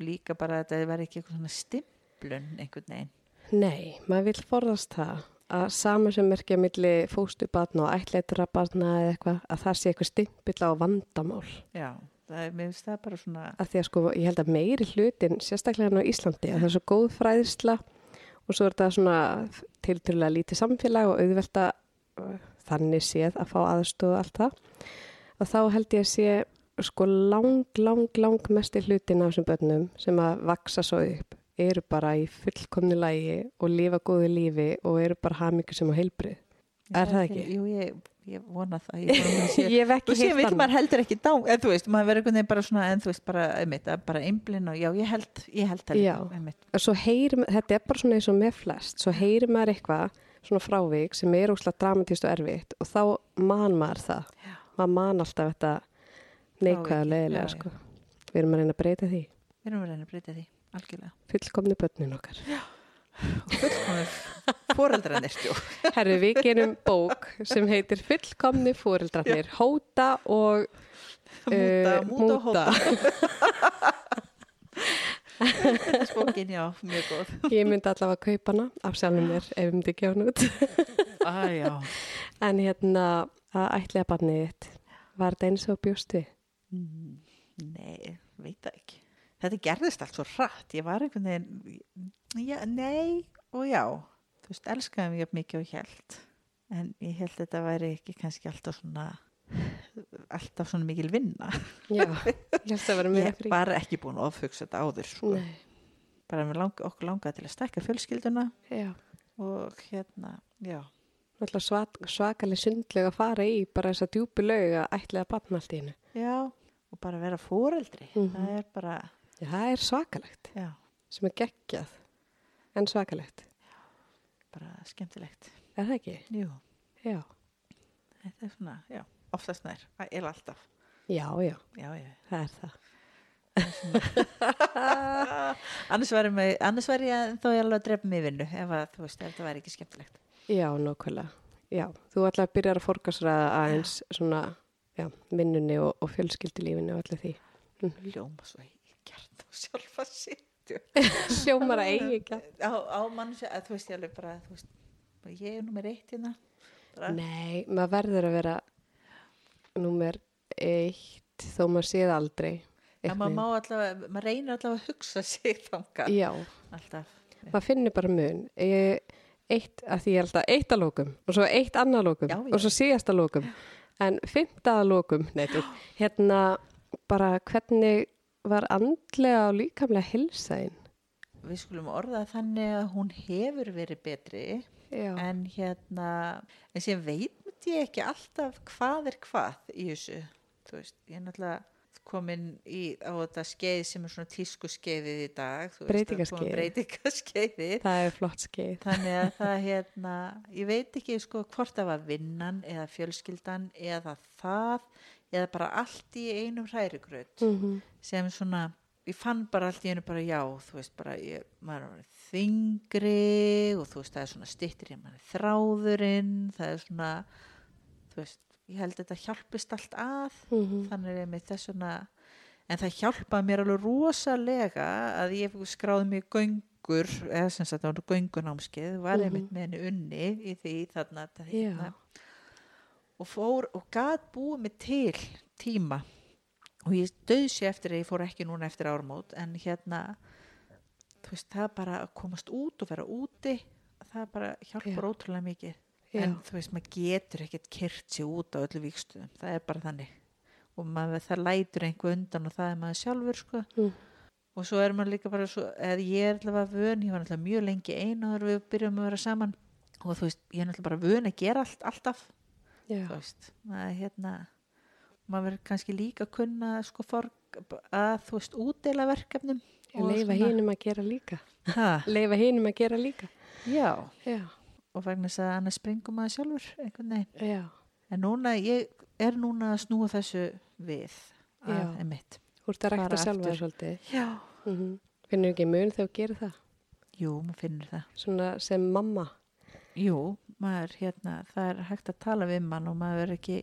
líka bara að þetta verði ekki eitthvað svona stimplun einhvern veginn. Nei, maður vil forðast það að saman sem merkja milli fóstubarna og ætleitra barna eða eitthvað, að það sé eitthvað stimpill á vandamál. Já, það er, mér finnst það bara svona, Að því að sko, ég held að meiri hlutin, sérstaklega hérna á Íslandi, að það er svo góð fræðisla og svo er þetta svona tilturlega lítið samfélag og auðvelda uh, þannig séð að fá aðstóð allt það. Og þá held ég að sé sko lang, lang, lang mesti hlutin af þessum börnum sem að vaksa svo upp eru bara í fullkomni lægi og lifa góðu lífi og eru bara hamingu sem á heilbrið. Er það ekki? Jú, ég, ég vona það. Ég, vona sé, Ég hef ekki heilt annað. maður heldur ekki dá, en þú veist, maður verður einhvern veginn bara svona, en þú veist, bara, einmitt, bara einblinn og já, ég held, ég held það Já. líka, heyrim, þetta er bara svona eins og með flest, svo heyrir maður eitthvað svona frávik sem er úslega dramatíst og erfitt og þá man maður það. Já. Maður man alltaf þetta neikvæða já, já. sko. Við erum að reyna að breyta því. Við erum að reyna að breyta því, algjörlega. Fullkomni börnin okkar. Og fullkomið fóreldrarnir. Herru, við gerum bók sem heitir Fullkomni fóreldrarnir, hóta og Múta, eh, múta. Þetta er spókin, já, mjög góð. Ég myndi allavega að kaupa hana af sjálfum mér ef ég myndi gefa hann út. En hérna, að ætliða barnið þitt, var þetta eins og bjóstu? Mm, Nei, veit það ekki. Þetta gerðist allt svo hratt. Ég var einhvern veginn, já, nei og já. Þú veist, elskaði mig jafn mikið og ég held. En ég held þetta væri ekki kannski alltaf svona, alltaf svona mikil vinna. Já, ég held að vera Ég meira er frí. bara ekki búin að ofhugsa þetta áður, sko. Bara við lang, okkur langaði til að stekka fjölskylduna já. og hérna, já. Náttúrulega svak, svakaleg sundlega að fara í bara þess að djúpi lög að ætliða barn allt í hennu. Já, og bara vera fóreldri. Mhm. Það er bara, Já, það er svakalegt, já, sem er geggjað, en svakalegt. bara skemmtilegt. Er það ekki? Jú, Já. þetta er svona, já, oftast nær, eða alltaf. Já, já, Já, já. það er það. annars væri, mig, annars væri ég þó ég alveg að drepa mig í vinnu ef að, þú veist, ef það væri ekki skemmtilegt. Já, nokkvæmlega. Já, þú ætlaði að byrja að forgarsraða aðeins svona, já, vinnunni og, og fjölskyldilífinu og allir því. Ljóma svo gert og sjálfa sittu. Hljómar að eigi ekki. Á, á mann, að þú veist, ég alveg bara, veist, ég er nummer eitt hérna. Bara, Nei, maður verður að vera númer eitt þó maður séð aldrei. Einhvern maður allavega, maður reynir allavega að hugsa. Já, Alltaf. maður finnir bara mun. Ég, eitt, að því ég er alltaf eitt að lókum og svo eitt annað lókum Já, já. og svo síðast að lókum. En fymta að lókum, neitt, hérna bara hvernig var andlega og líkamlega hilsaðinn? Við skulum orða þannig að hún hefur verið betri Já, en hérna, en sem veit ég ekki alltaf hvað er hvað í þessu. Þú veist, ég er náttúrulega komin í, á þetta skeið sem er svona tísku skeiðið í dag. komið Breytingaskeiðið. það er flott skeið. Þannig að það hérna, ég veit ekki sko hvort það var vinnan eða fjölskyldan eða það eða bara allt í einum hrærigraut Mm sem svona, ég fann bara allt í einu bara já, þú veist bara, ég, maður er þingri og þú veist það er svona stittir í manni þráðurinn, það er svona, þú veist, ég held að þetta hjálpist allt að, -hmm. þannig er með þess svona, en það hjálpaði mér alveg rosalega að ég skráði mig göngur, eða sem sagt það var göngunámskeið, var Mhm. einmitt með henni unni í því þarna, þetta hérna og fór og gat búið mig til tíma. Og ég döðsi eftir að ég fór ekki núna eftir ármót en hérna þú veist það bara að komast út og vera úti það bara hjálpar Já. ótrúlega mikið. Já. en þú veist maður getur ekkert kyrt sér út á öllu vikstuðum, það er bara þannig. Og maður það lætur einhver undan og það er maður sjálfur sko. Mm. og svo er maður líka bara svo ég er allavega vön, ég var allavega mjög lengi þegar við byrjum að vera saman. Og þú veist, ég er allavega bara vön að gera allt, alltaf maður hérna maður verður kannski líka að kunna sko for, að þú veist útdeila verkefnum leifa hinum að gera líka. Leifa hinum að gera líka. já, Já, og vegna þess að annars springum maður sjálfur en núna ég er núna að snúa þessu við að emitt Þú ert að rækta sjálfa aftur. svolítið. Mm Finnur ekki mun þegar þú gerir það? jú, maður finnur það Svona sem mamma. Jú, maður hérna, það er hægt að tala við mann og maður er ekki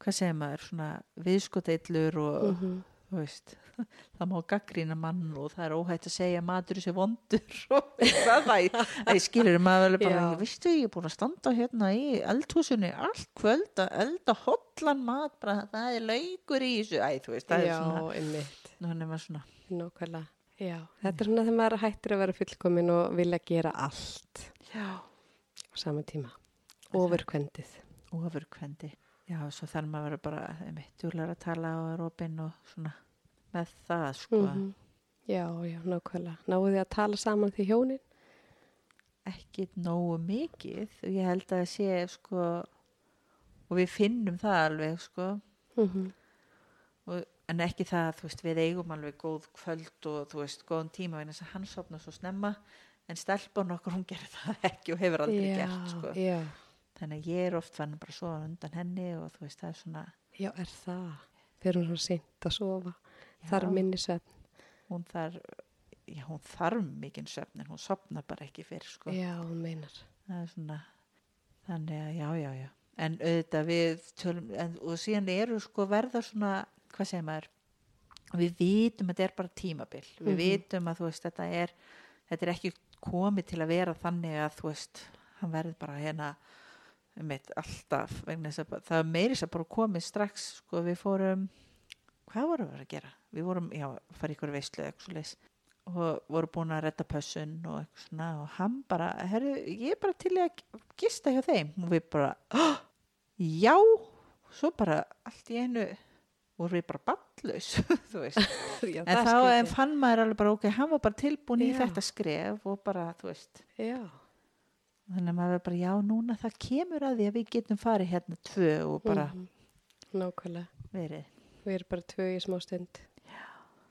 hvað segir maður, svona viðskoteillur og Mm þú veist, það má gaggrína mann og það er óhætt að segja að matur sé vondur og það það, það skilur maður vel bara, vistu ég er búin að standa hérna í eldhúsunni allt kvöld að elda hotlan mat, bara það er laukur í þessu, æ, þú veist, það Já, er svona einmitt. nú er maður svona, Nákvæmlega. Já, þetta er svona þegar maður hættir að vera fullkomin og vilja gera allt. Já, á sama tíma. Ofurkvendið. ofurkvendi já, svo maður að vera bara einmitt, djúlar að tala og er opinn og svona með það, sko Mhm. Já, já, nákvæmlega. Náðu þið að tala saman því hjónin? ekki nógu mikið ég held að sé sko og við finnum það alveg sko Mm og, en ekki það, þú veist, við eigum alveg góð kvöld og þú veist, góðan tíma vegna þess að hann sopna svo snemma en stelpan okkur, hún gerir það ekki og hefur aldrei já, gert sko þannig að ég er oft fann bara að sofa undan henni og þú veist, það er svona já, er það. Fyrir hún seint að sofa. já, Þar minni svefn. hún þarf já, hún þarf mikinn svefn en hún sopnar bara ekki fyrir sko Já, hún meinar. svona þannig að já, já, já en auðvitað við tölum en, og síðan eru sko verða svona hvað segir maður við vitum að þetta er bara tímabil við Mhm. vitum að þú veist þetta er þetta er ekki komið til að vera þannig að þú veist hann verður bara hérna alltaf þess að ba- það er meiri sem bara komið strax sko við fórum hvað vorum við að gera? Við vorum, já, að í ykkur veislu eða eitthvað leis og voru búin að redda pössun og eitthvað svona og hann bara, herru, ég er bara til að gista hjá þeim og við bara, oh, já svo bara allt í einu voru við bara veist Já, en þá en fann maður alveg bara ok, hann var bara tilbúin í Já. þetta skref og bara, þú veist Já, þannig að maður er bara, já, núna það kemur að því að við getum farið hérna tvö og bara Mhm. nákvæmlega. verið Við erum bara tvö í smá stund.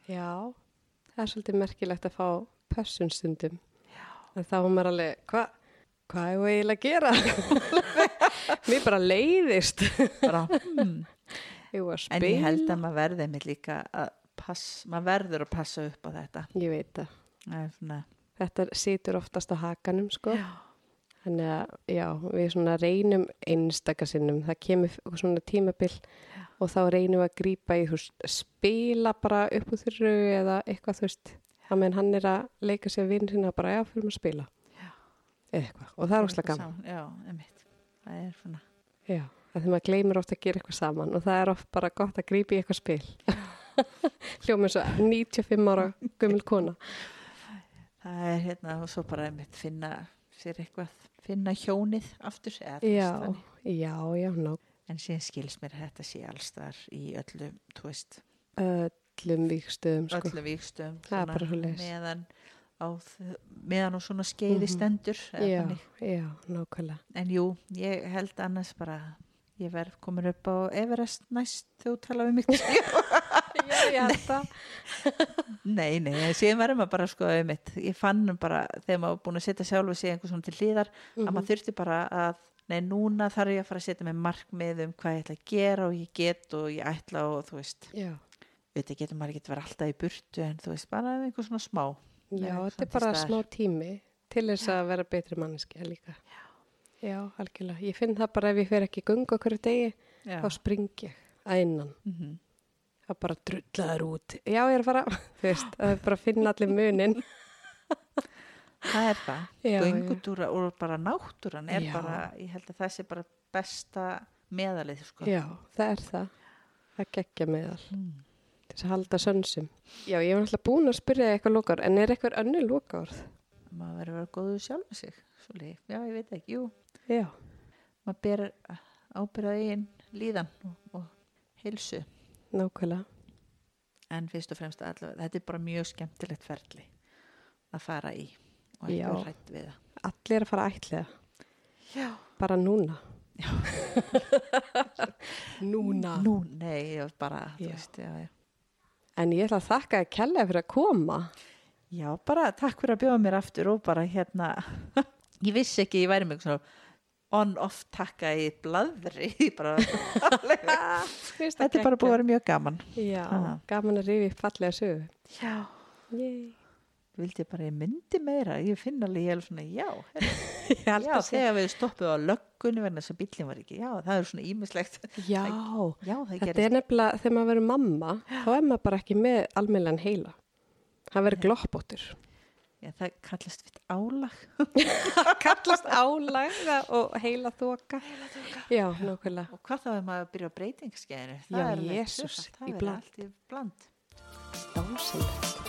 Já. það er svolítið merkilegt að fá pössun stundum. já, En þá var maður alveg, hvað hva er ég eiginlega að gera? Mér bara leiðist. bara, hmm. Að en ég held að maður verði með líka að pass, maður verður að passa upp á þetta Ég veit svona Þetta situr oftast á hakanum, sko. já, Þannig að, já, við svona reynum einstakasinnum. Það kemur svona tímabil Já. og þá reynum við að grípa í, veist, spila bara upp úr þurru eða eitthvað, þú veist. Það meðan hann er að leika sér vinn sinna bara, já, fyrir að spila. Já. Eða eitthvað. Og það er óslega gaman. Já, einmitt það er svona Já, því maður gleymir oft að gera eitthvað saman og það er oft bara gott að grípa í eitthvað spil. Hljóma eins og 95 ára gömul kona. það er hérna og svo bara einmitt finna sér eitthvað, finna hjónið aftur þú Já, já, já, ná. en síðan skils mér að þetta sé alls þar í öllum, þú veist Öllum vikstöðum, sko. öllum víkstum Það er bara svoleiðis. meðan á, meðan á svona skeiði Mhm. stendur eða Já, þannig. já, nákvæmlega. en jú, ég held annars bara ég verð komin upp á Everest næst þú tala við mig Já, ég held það. nei, nei, síðan verður maður bara sko auðvitað, ég fann bara þegar maður búin að setja sjálfu sig einhver svona til hlýðar að Mhm. maður þurfti bara að nei, núna þarf ég að fara að setja með markmið um hvað ég ætla að gera og ég get og ég ætla og þú veist, Já, veit getur maður ekki að vera alltaf í burtu en þú veist, bara einhver svona smá já, þetta er bara smá tími til þess að vera betri manneskja líka. Já. Já, algjörlega. Ég finn það bara ef ég fer ekki í gungu okkur degi, Já. þá spring ég að innan. Mhm. Það bara drullaður út. Já, ég er að fara, þú veist, það er bara að finna allir munin. það er það Já, göngutúra og bara náttúran er Já. bara, ég held að það sé bara besta meðalið sko. Já, það er það. Það geggja meðal. Mm. Til þess að halda sönsum. Já, ég var alltaf búin að spyrja eitthvað lókár, en er eitthvað önnur lókárð? maður verður að vera góðu sjálf með sig Svoleið. já, ég veit ekki, jú Já, maður ber ábyrðað einn líðan og, og heilsu nákvæmlega. en fyrst og fremst allavega, þetta er bara mjög skemmtilegt ferli að fara í og Já. vera hrætt við það Allir að fara ætliða. já, Bara núna. núna. nú, nei, bara þú Já. veist, já, já. En ég ætla að þakka að kella fyrir að koma. já, bara takk fyrir að bjóða mér aftur og bara hérna ég vissi ekki, ég væri með svona on-off takka í bladri bara, þetta er bara búið að vera mjög gaman Já, Ha. gaman að upp fallega sögu. já Yay. vildi ég bara, ég myndi meira ég finn alveg, ég er svona, já já, sé. þegar við stoppuð á löggunni verðin þess að bíllinn var ekki, já, það er svona ímislegt Já, já, þetta er nefnilega, þegar maður verður mamma, þá er maður bara ekki með almennlan heila. Það verður gloppóttur. Já, það kallast við álag Kallast álæga og heila þoka. Já, nákvæmlega. og hvað þá er maður að byrja á breytingskeiðinu Já, það er alveg Jesús, tvöfalt, það er allt í bland Dásamlegt.